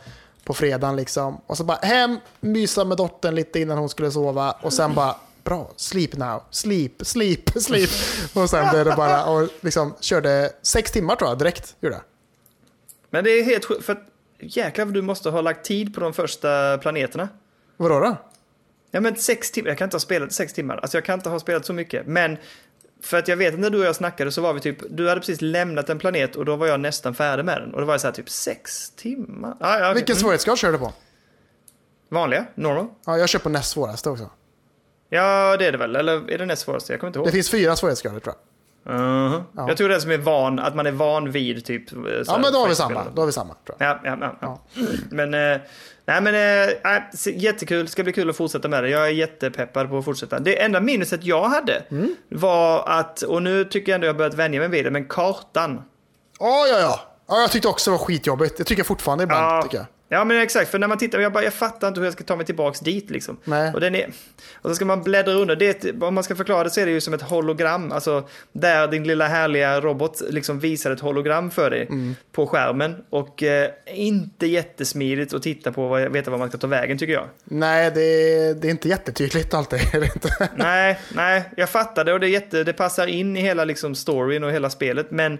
på fredagen liksom. Och så bara hem, mysa med dottern lite innan hon skulle sova. Och sen bara, bra, sleep now, sleep, sleep, sleep. Och sen blev det bara, och liksom körde sex timmar tror jag direkt. Gjorde.
Men det är helt sjukt, för jäklar vad du måste ha lagt tid på de första planeterna.
Vadå då?
Ja men sex timmar, jag kan inte ha spelat sex timmar. Alltså jag kan inte ha spelat så mycket. Men för att jag vet att när du och jag snackade så var vi typ, du hade precis lämnat en planet och då var jag nästan färdig med den. Och då var jag så här typ sex timmar. Ah, ja.
Vilken
Mm.
svårighetsgrad kör du på?
Vanliga? Normal?
Ja, jag kör på näst svåraste också.
Ja det är det väl, eller är det näst svåraste? Jag kommer inte ihåg.
Det finns fyra svårighetsgrader tror jag.
Mhm.
Ja.
Jag tror den som är van, att man är van vid typ. så
Ja, men då har vi samma. Då har vi samma tror jag.
Ja, ja, ja, ja. Men, eh, nej men, eh, se- jättekul. Ska bli kul att fortsätta med det. Jag är jättepeppad på att fortsätta. Det enda minuset jag hade
Mm.
var att, och nu tycker jag ändå jag har börjat vänja mig vid det, men kartan.
Ja, ja, ja. Ja, jag tyckte också det var skitjobbigt. Det tycker jag fortfarande ibland.
Ja.
Tycker jag.
Ja men exakt, för när man tittar, jag, bara, jag fattar inte hur jag ska ta mig tillbaks dit liksom.
Nej.
Och, den är, och så ska man bläddra under. Det ett, om man ska förklara det så är det ju som ett hologram. Alltså där din lilla härliga robot liksom visar ett hologram för dig
Mm.
på skärmen. Och eh, inte jättesmidigt att titta på och veta var man ska ta vägen tycker jag.
Nej, det är, det är inte jättetydligt alltid.
Nej, nej, jag fattar det och det, är jätte, det passar in i hela liksom storyn och hela spelet. Men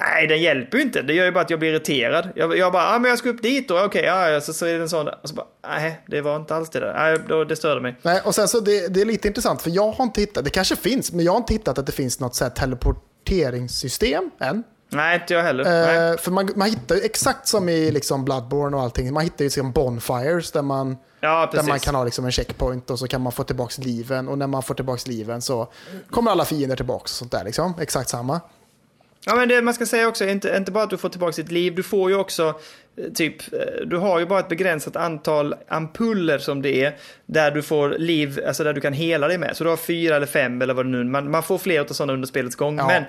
nej, den hjälper ju inte. Det gör ju bara att jag blir irriterad. Jag, jag bara, ah, men jag ska upp dit då. Okej, ja, ja, så, så är det en sån. Och så bara, nej, det var inte alls det där. Nej, då, det störde mig.
Nej, och sen så det, det är lite intressant för jag har inte hittat, det kanske finns, men jag har inte hittat att det finns något så här teleporteringssystem än.
Nej, inte jag heller. Nej.
Eh, för man, man hittar ju exakt som i liksom Bloodborne och allting, man hittar ju liksom bonfires där man,
Ja,
där man kan ha liksom en checkpoint och så kan man få tillbaka liven och när man får tillbaka liven så kommer alla fiender tillbaka och sånt där liksom. Exakt samma.
Ja, men det man ska säga också är inte, inte bara att du får tillbaka ditt liv, du får ju också eh, typ, eh, du har ju bara ett begränsat antal ampuller som det är, där du får liv, alltså där du kan hela dig med. Så du har fyra eller fem eller vad det nu man, man får fler av sådana under spelets gång.
Ja.
Men,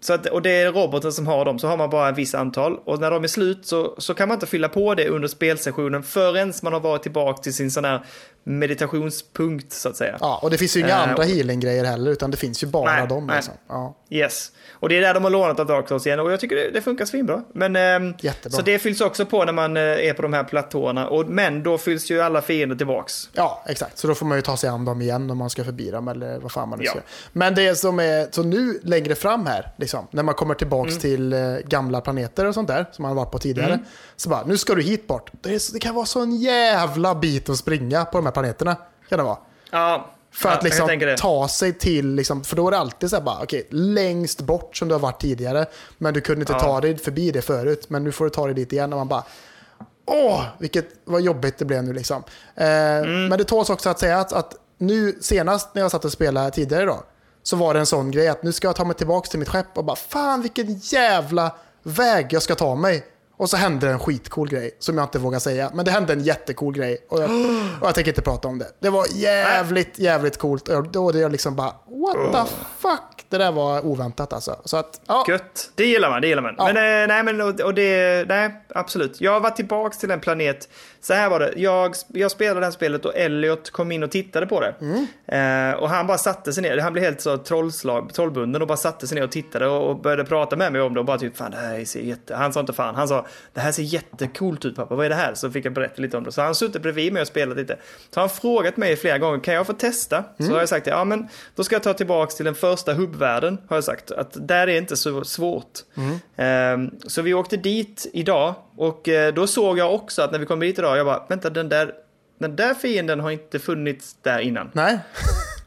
så att, och det är roboten som har dem, så har man bara ett visst antal. Och när de är slut så, så kan man inte fylla på det under spelsessionen förrän man har varit tillbaka till sin sån här meditationspunkt så att säga.
Ja, och det finns ju inga
Eh,
andra healing-grejer heller, utan det finns ju bara
Nej,
dem.
nej.
Liksom. Ja.
Yes. Och det är där de har lånat av Dark Souls igen och jag tycker det, det funkar svinbra. Men, ehm,
Jättebra.
Så det fylls också på när man eh, är på de här platåerna. Och, men då fylls ju alla fiender tillbaks.
ja, exakt. Så då får man ju ta sig an dem igen om man ska förbi dem eller vad fan man nu
Ja.
ska. Men det som är, så nu längre fram här, liksom, när man kommer tillbaks
Mm.
till eh, gamla planeter och sånt där, som man har varit på tidigare, så bara, nu ska du hit bort. Det, är, det kan vara så en jävla bit att springa på de här planeterna. Kan det vara.
Ja,
För
ja,
att liksom ta sig till, liksom, för då är det alltid så här bara, okej, längst bort som du har varit tidigare. Men du kunde inte
Ja.
ta dig förbi det förut, men nu får du ta dig dit igen. Och man bara, åh, vilket, vad jobbigt det blev nu liksom. Eh,
Mm.
Men det tåls också att säga att, att nu senast när jag satt och spelade tidigare då, så var det en sån grej att nu ska jag ta mig tillbaka till mitt skepp och bara, fan vilken jävla väg jag ska ta mig. Och så hände det en skitcool grej som jag inte vågar säga. Men det hände en jättecool grej och jag, och jag tänker inte prata om det. Det var jävligt, jävligt coolt. Och då är jag liksom bara, what the fuck? Det där var oväntat alltså. Så att, ja.
Gött. Det gillar man, det gillar man.
Ja.
Men, eh, nej, men och, och det, nej, absolut. Jag varit tillbaks till en planet. Så här var det. Jag, jag spelade det här spelet och Elliot kom in och tittade på det.
Mm.
Eh, och han bara satte sig ner. Han blev helt så trollslag, trollbunden och bara satte sig ner och tittade och, och började prata med mig om det och bara typ fan det här ser jätte... Han sa inte fan, han sa det här ser jättecoolt ut pappa, vad är det här? Så fick jag berätta lite om det. Så han suttit bredvid mig och spelat lite. Så han har frågat mig flera gånger, kan jag få testa? Så har jag sagt ja men då ska jag ta tillbaks till den första hubbvärlden har jag sagt. Att där är inte så svårt. Ehm, så vi åkte dit idag och eh, då såg jag också att när vi kom dit idag, jag bara vänta den där, den där fienden har inte funnits där innan.
Nej,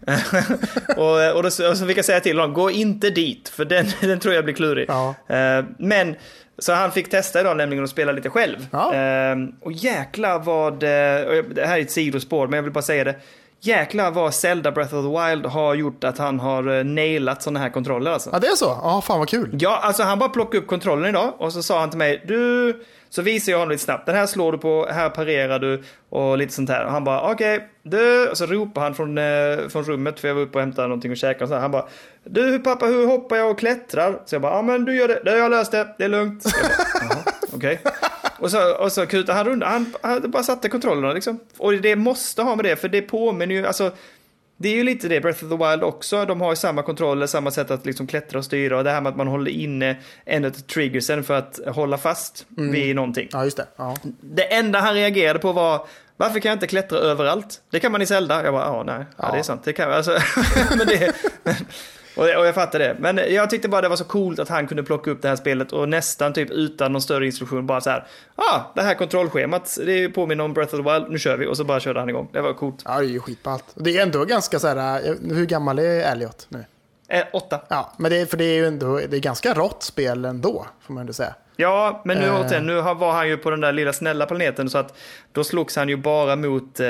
och, och, då, och så fick jag säga till honom, gå inte dit, för den, den tror jag blir klurig.
Ja.
Eh, men, så han fick testa idag nämligen att spela lite själv.
Ja.
Eh, och jäklar vad, eh, det här är ett sidospår, men jag vill bara säga det. Jäklar vad Zelda Breath of the Wild har gjort att han har eh, nailat sådana här kontroller alltså.
ja det är så. Ja, fan vad kul.
Ja, alltså han bara plockade upp kontrollen idag och så sa han till mig, du, så visar jag honom lite snabbt, den här slår du på, här parerar du och lite sånt här. Och han bara, okej, du, och så ropar han från, eh, från rummet, för jag var uppe och hämtade någonting och käkade och så här. Han bara, du pappa, hur hoppar jag och klättrar? Så jag bara, ja men du gör det, det har jag löst det, det är lugnt. Jag bara, "Jaha, Okej. Och så, och så kutade han runt, han, han bara satte kontrollerna liksom. Och det måste ha med det, för det påminner ju, alltså det är ju lite det, Breath of the Wild också. De har ju samma kontroller, samma sätt att liksom klättra och styra. Och det här med att man håller inne en av triggersen för att hålla fast vid någonting.
Ja, just det. Ja.
Det enda han reagerade på var varför kan jag inte klättra överallt? Det kan man i Zelda. Jag bara, ja nej, ja, det är sant. Det kan jag. Alltså, men det, och, och jag fattar det. Men jag tyckte bara det var så coolt att han kunde plocka upp det här spelet och nästan typ utan någon större instruktion bara så här. Ja, ah, det här kontrollschemat, det påminner om Breath of the Wild, nu kör vi. Och så bara körde han igång. Det var coolt.
ja, det är ju skitballt. Det är ändå ganska så här, eh, hur gammal är Elliot nu?
Eh, åtta.
Ja, men det är, för det är ju ändå, det är ganska rått spel ändå, får man ändå säga.
Ja, men nu återigen, nu var han ju på den där lilla snälla planeten så att då slogs han ju bara mot eh,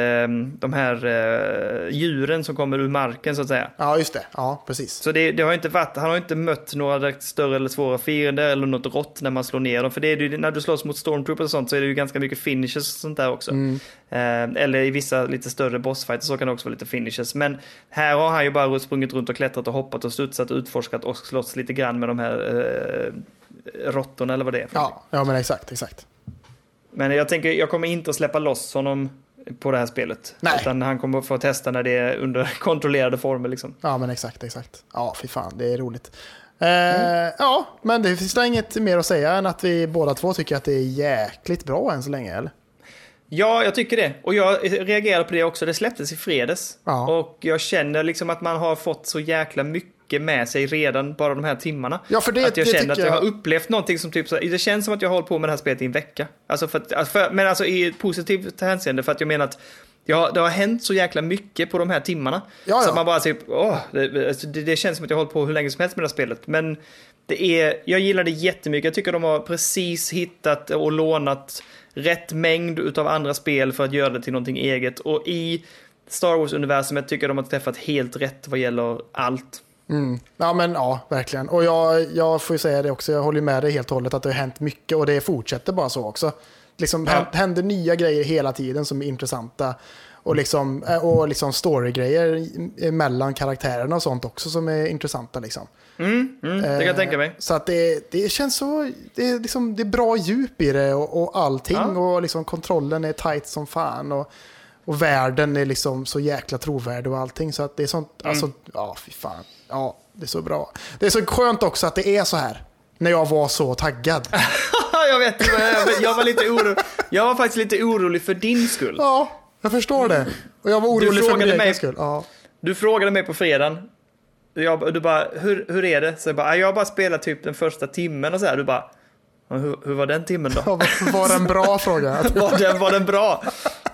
de här eh, djuren som kommer ur marken så att säga.
Ja, just det. Ja, precis.
Så det, det har inte varit, han har inte mött några större eller svåra fiender eller något rått när man slår ner dem. För det är ju, när du slåss mot stormtroopers och sånt så är det ju ganska mycket finishes och sånt där också. Eh, eller i vissa lite större bossfighter så kan det också vara lite finishes. Men här har han ju bara sprungit runt och klättrat och hoppat och studsat och utforskat och slåss lite grann med de här eh, råttorna eller vad det är.
Ja, ja men exakt, exakt.
Men jag tänker, jag kommer inte att släppa loss honom på det här spelet.
Nej.
Utan han kommer att få testa när det är under kontrollerade former liksom.
Ja, men exakt, exakt. Ja, fy fan, det är roligt. Eh, Ja, men det finns det inget mer att säga än att vi båda två tycker att det är jäkligt bra än så länge, eller?
Ja, jag tycker det. Och jag reagerade på det också. Det släpptes i fredags.
Ja.
Och jag känner liksom att man har fått så jäkla mycket med sig redan bara de här timmarna.
Ja, för det-
att jag
det
känner att jag
jag-
har upplevt någonting som typ så, Det känns som att jag har hållit på med det här spelet i en vecka. Alltså för, att- för, men alltså i positivt hänseende för att jag menar att Ja, det har hänt så jäkla mycket på de här timmarna.
Ja,
Så
ja.
att man bara typ, åh, det, alltså, det, det känns som att jag har hållit på hur länge som helst med det här spelet. Men Det är, jag gillar det jättemycket. Jag tycker de har precis hittat och lånat rätt mängd utav andra spel för att göra det till någonting eget. Och i Star Wars-universumet tycker jag de har träffat helt rätt vad gäller allt.
Mm. Ja, men ja, verkligen. Och jag, jag får ju säga det också, jag håller med dig helt och hållet att det har hänt mycket och det fortsätter bara så också. Liksom
Ja.
händer nya grejer hela tiden som är intressanta. Och liksom, eh, och liksom storygrejer mellan karaktärerna och sånt också som är intressanta. Liksom.
Mm, mm, det kan jag
Eh,
tänka mig.
Så att det, det känns så, det är, liksom, det är bra djup i det och, och allting.
Ja.
Och liksom kontrollen är tight som fan. Och, och världen är liksom så jäkla trovärdig och allting. Så att det är sånt,
Mm.
alltså, ja fy fan. Ja, det är så bra. Det är så skönt också att det är så här. När jag var så taggad.
jag vet, jag var lite orolig. Jag var faktiskt lite orolig för din skull.
Ja, jag förstår det. Och jag var orolig för min egen
mig-
skull. Ja.
Du frågade mig på fredagen. Jag, du bara, hur, hur är det? Så jag bara, "Ah, jag har bara spelat typ den första timmen och så här. Du bara, "Ja, hur, hur var den timmen då?
Var var det en bra fråga?
var, den, var den bra?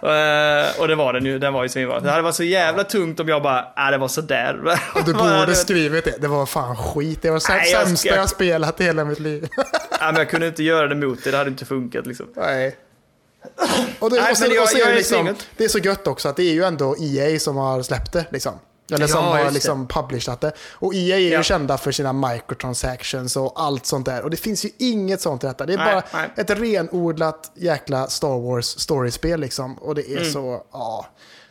Eh, och det var den ju, den var ju svinbra. Det hade varit så jävla tungt om jag bara, ah, det var sådär.
Du
Bara,
borde skrivit det. Det var fan skit. Det var
Nej, jag
sämsta
ska-
jag spelat i hela mitt liv.
Ja, men jag kunde inte göra det mot det, det hade inte funkat liksom.
Nej. Och det,
Nej,
och
jag-
och
jag
liksom, det är så gött också att det är ju ändå EA som har släppt det. Liksom. Eller som
Ja,
har
det.
liksom publishat det. Och EA är ju
Ja.
kända för sina microtransactions och allt sånt där. Och det finns ju inget sånt i detta. Det är
Nej,
bara
nej.
ett renodlat jäkla Star Wars storyspel liksom. Och det är så, ja.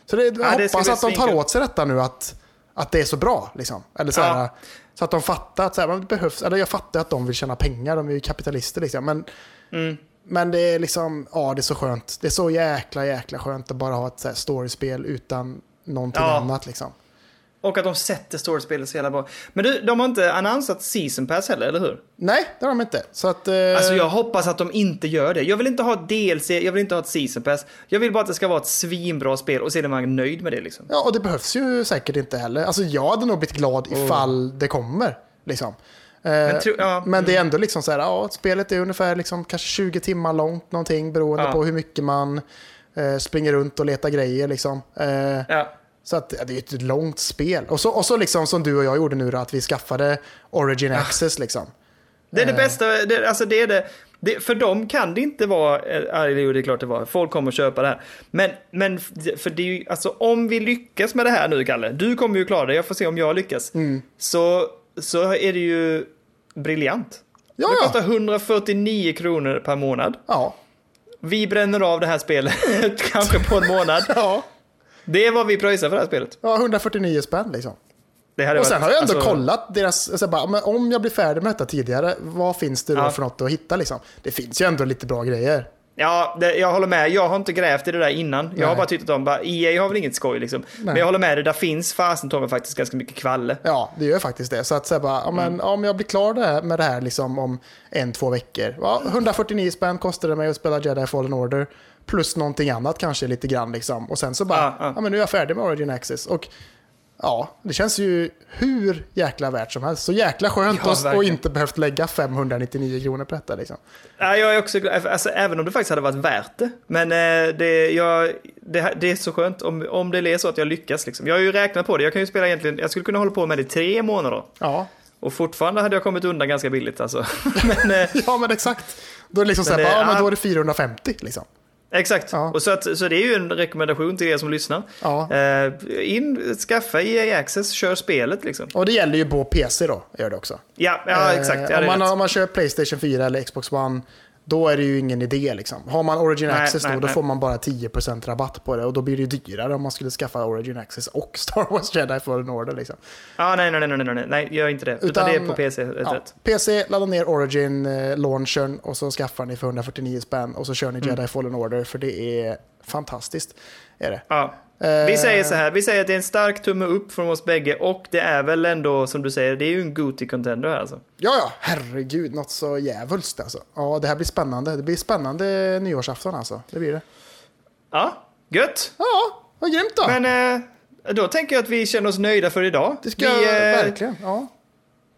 Så det, jag
Mm. Ja, det
hoppas
bli
att de tar åt sig detta nu att, att det är så bra. Liksom. Eller så, här, så att de fattar att så här, det behövs. Eller jag fattar att de vill tjäna pengar, de är ju kapitalister liksom. Men
Mm.
men det är liksom, ja det är så skönt. Det är så jäkla, jäkla skönt att bara ha ett så här storyspel utan någonting annat liksom.
Och att de sätter storyspelet så jävla bra. Men du, de har inte annonsat season pass heller, eller hur?
Nej, det har de inte. Så att, eh,
Alltså jag hoppas att de inte gör det. Jag vill inte ha DLC, jag vill inte ha ett season pass. Jag vill bara att det ska vara ett svinbra spel och sen är man nöjd med det liksom.
Ja, och det behövs ju säkert inte heller. Alltså jag hade nog blivit glad ifall det kommer. Liksom. Eh, men,
tro- ja, mm.
det är ändå liksom så här, ja, spelet är ungefär liksom kanske 20 timmar långt någonting beroende
Ja.
på hur mycket man eh, springer runt och letar grejer liksom. Eh,
Ja.
Så att, ja, det är ju ett långt spel. Och så, och så liksom som du och jag gjorde nu då, att vi skaffade Origin Access liksom.
Det är
Eh.
det bästa, det, alltså det är det, det, för dem kan det inte vara, eh, jo, det är klart det var, folk kommer att köpa det här. Men, men för det är ju, alltså om vi lyckas med det här nu Kalle, du kommer ju klara det, jag får se om jag lyckas.
Mm.
Så, så är det ju briljant.
Ja,
det kostar 149 kronor per månad.
Ja.
Vi bränner av det här spelet kanske på en månad.
Ja.
Det är vad vi pröjsar för det här spelet.
ja, 149 spänn liksom.
Det hade
Och
varit-
sen har jag ändå
alltså,
kollat deras, alltså bara, men om jag blir färdig med detta tidigare, vad finns det då
Ja.
för något att hitta liksom? Det finns ju ändå lite bra grejer.
Ja, det, jag håller med. Jag har inte grävt i det där innan. Jag har
Nej.
bara tyckt om, bara, EA har väl inget skoj liksom. Men jag håller med dig, där finns fasen mig faktiskt ganska mycket kvalle.
Ja, det gör faktiskt det. Så att säga bara, men,
Mm.
om jag blir klar med det här liksom om en, två veckor. Ja, 149 spänn kostade det mig att spela Jedi Fallen Order. Plus någonting annat kanske lite grann liksom. Och sen så bara,
Ja,
ja. men nu är jag färdig med Origin Access. Och ja, det känns ju hur jäkla värt som helst. Så jäkla skönt
Ja,
att och inte behövt lägga 599 kronor på detta liksom.
Ja, jag är också glad, alltså, även om det faktiskt hade varit värt det. Men eh, det, jag, det, det är så skönt om, om det är så att jag lyckas. Liksom. Jag har ju räknat på det. Jag kan ju spela egentligen, jag skulle kunna hålla på med det i tre månader.
Ja,
Och fortfarande hade jag kommit undan ganska billigt alltså. men, eh,
ja men exakt. Då är det liksom så här, bara,
det-
ja, men då är det 450 liksom.
Exakt,
Ja.
och så, att, så det är ju en rekommendation till er som lyssnar.
Ja.
Eh, in, skaffa EA Access, kör spelet liksom.
Och det gäller ju på PC då, gör det också.
Ja, ja
Eh,
exakt. Ja, det
om, man, om man kör Playstation 4 eller Xbox One, då är det ju ingen idé. Liksom. Har man Origin
Nej,
Access
nej,
då, då
nej.
får man bara 10% rabatt på det. Och då blir det ju dyrare om man skulle skaffa Origin Access och Star Wars Jedi Fallen Order. Liksom.
Ja, nej, nej, nej, nej, nej, nej, gör inte det. Utan,
Utan-
det är på PC.
Ja. PC, ladda ner Origin eh, launchern och så skaffar ni för 149 spänn och så kör
Mm.
ni Jedi Fallen Order för det är fantastiskt. Är det.
Ja. Vi säger så här, vi säger att det är en stark tumme upp från oss bägge och det är väl ändå, som du säger, det är ju en Gooti contender här alltså.
Ja, ja, herregud, något så jävulst alltså. Ja, det här blir spännande. Det blir spännande nyårsafton alltså. Det blir det.
Ja, gött!
Ja, vad grymt då.
Men eh, då tänker jag att vi känner oss nöjda för idag.
det ska
vi, eh,
verkligen, ja.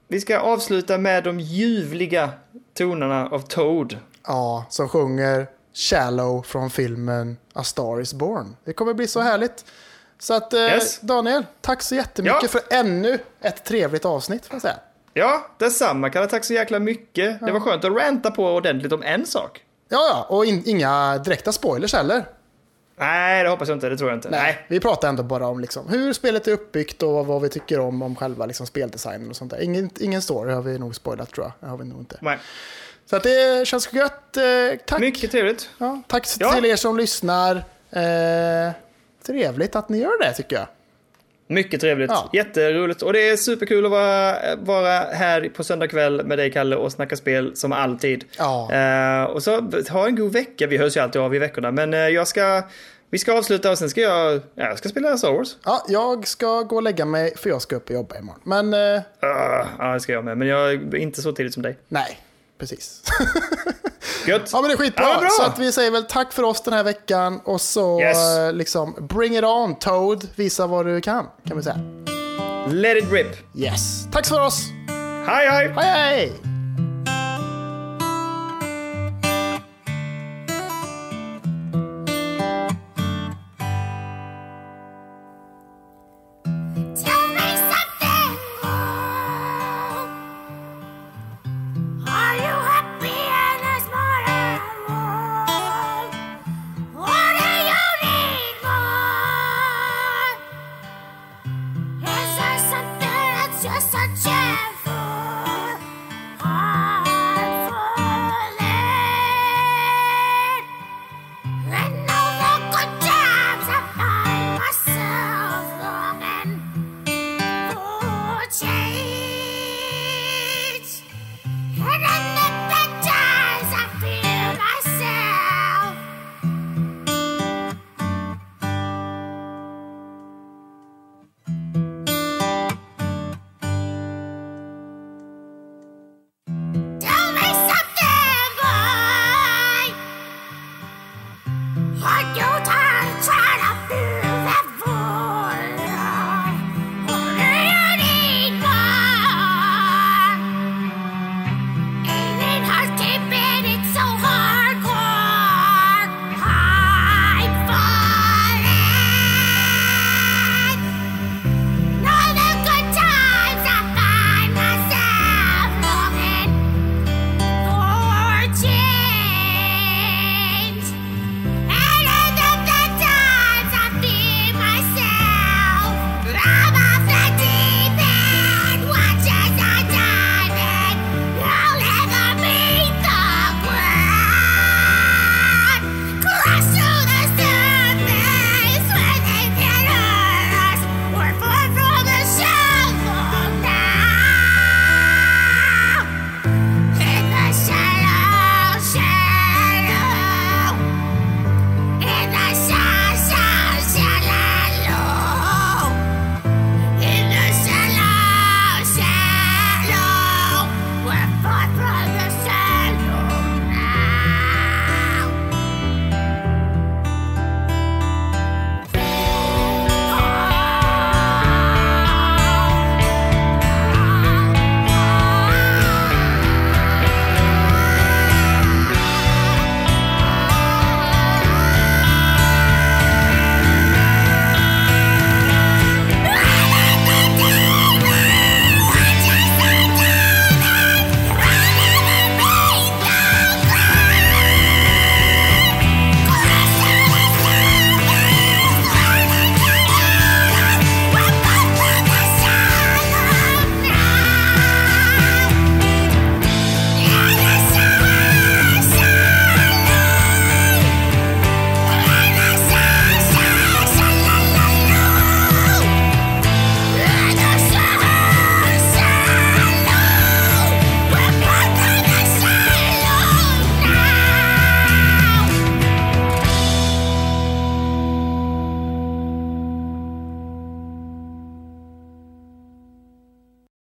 vi ska avsluta med de ljuvliga tonerna av Toad.
Ja, som sjunger Shallow från filmen A Star Is Born. Det kommer bli så härligt. Så att, eh,
Yes.
Daniel, tack så jättemycket
Ja.
för ännu ett trevligt avsnitt. Får jag säga.
Ja, detsamma Kalle. Tack så jäkla mycket. Det var skönt att ranta på ordentligt om en sak.
Ja, ja, och in, inga direkta spoilers heller.
Nej, det hoppas jag inte. Det tror jag inte. Nej.
Vi pratar ändå bara om liksom, hur spelet är uppbyggt och vad vi tycker om, om själva liksom, speldesignen och sånt där. Ingen, ingen story har vi nog spoilat tror jag. Det har vi nog inte.
Nej.
Så att det känns gött. Eh, tack.
Mycket trevligt.
Ja, tack
Ja.
till er som lyssnar. Eh, trevligt att ni gör det tycker jag.
Mycket trevligt.
Ja.
Jätteroligt. Och det är superkul att vara, vara här på söndag kväll med dig Kalle och snacka spel som alltid.
Ja.
Eh, och så ha en god vecka. Vi hörs ju alltid av i veckorna. Men eh, jag ska, vi ska avsluta och sen ska jag, ja, jag ska spela Star Wars.
Ja, jag ska gå och lägga mig för jag ska upp och jobba imorgon. Men
Uh, ja, det ska jag med. Men jag är inte så tidigt som dig.
nej, precis.
Gött.
ja, men det är skitbra.
Ja.
Så att vi säger väl tack för oss den här veckan. Och så
Yes.
eh, liksom, bring it on Toad. Visa vad du kan, kan vi säga.
Let it rip.
Yes. Tack för oss.
Hej hej!
Hej hej!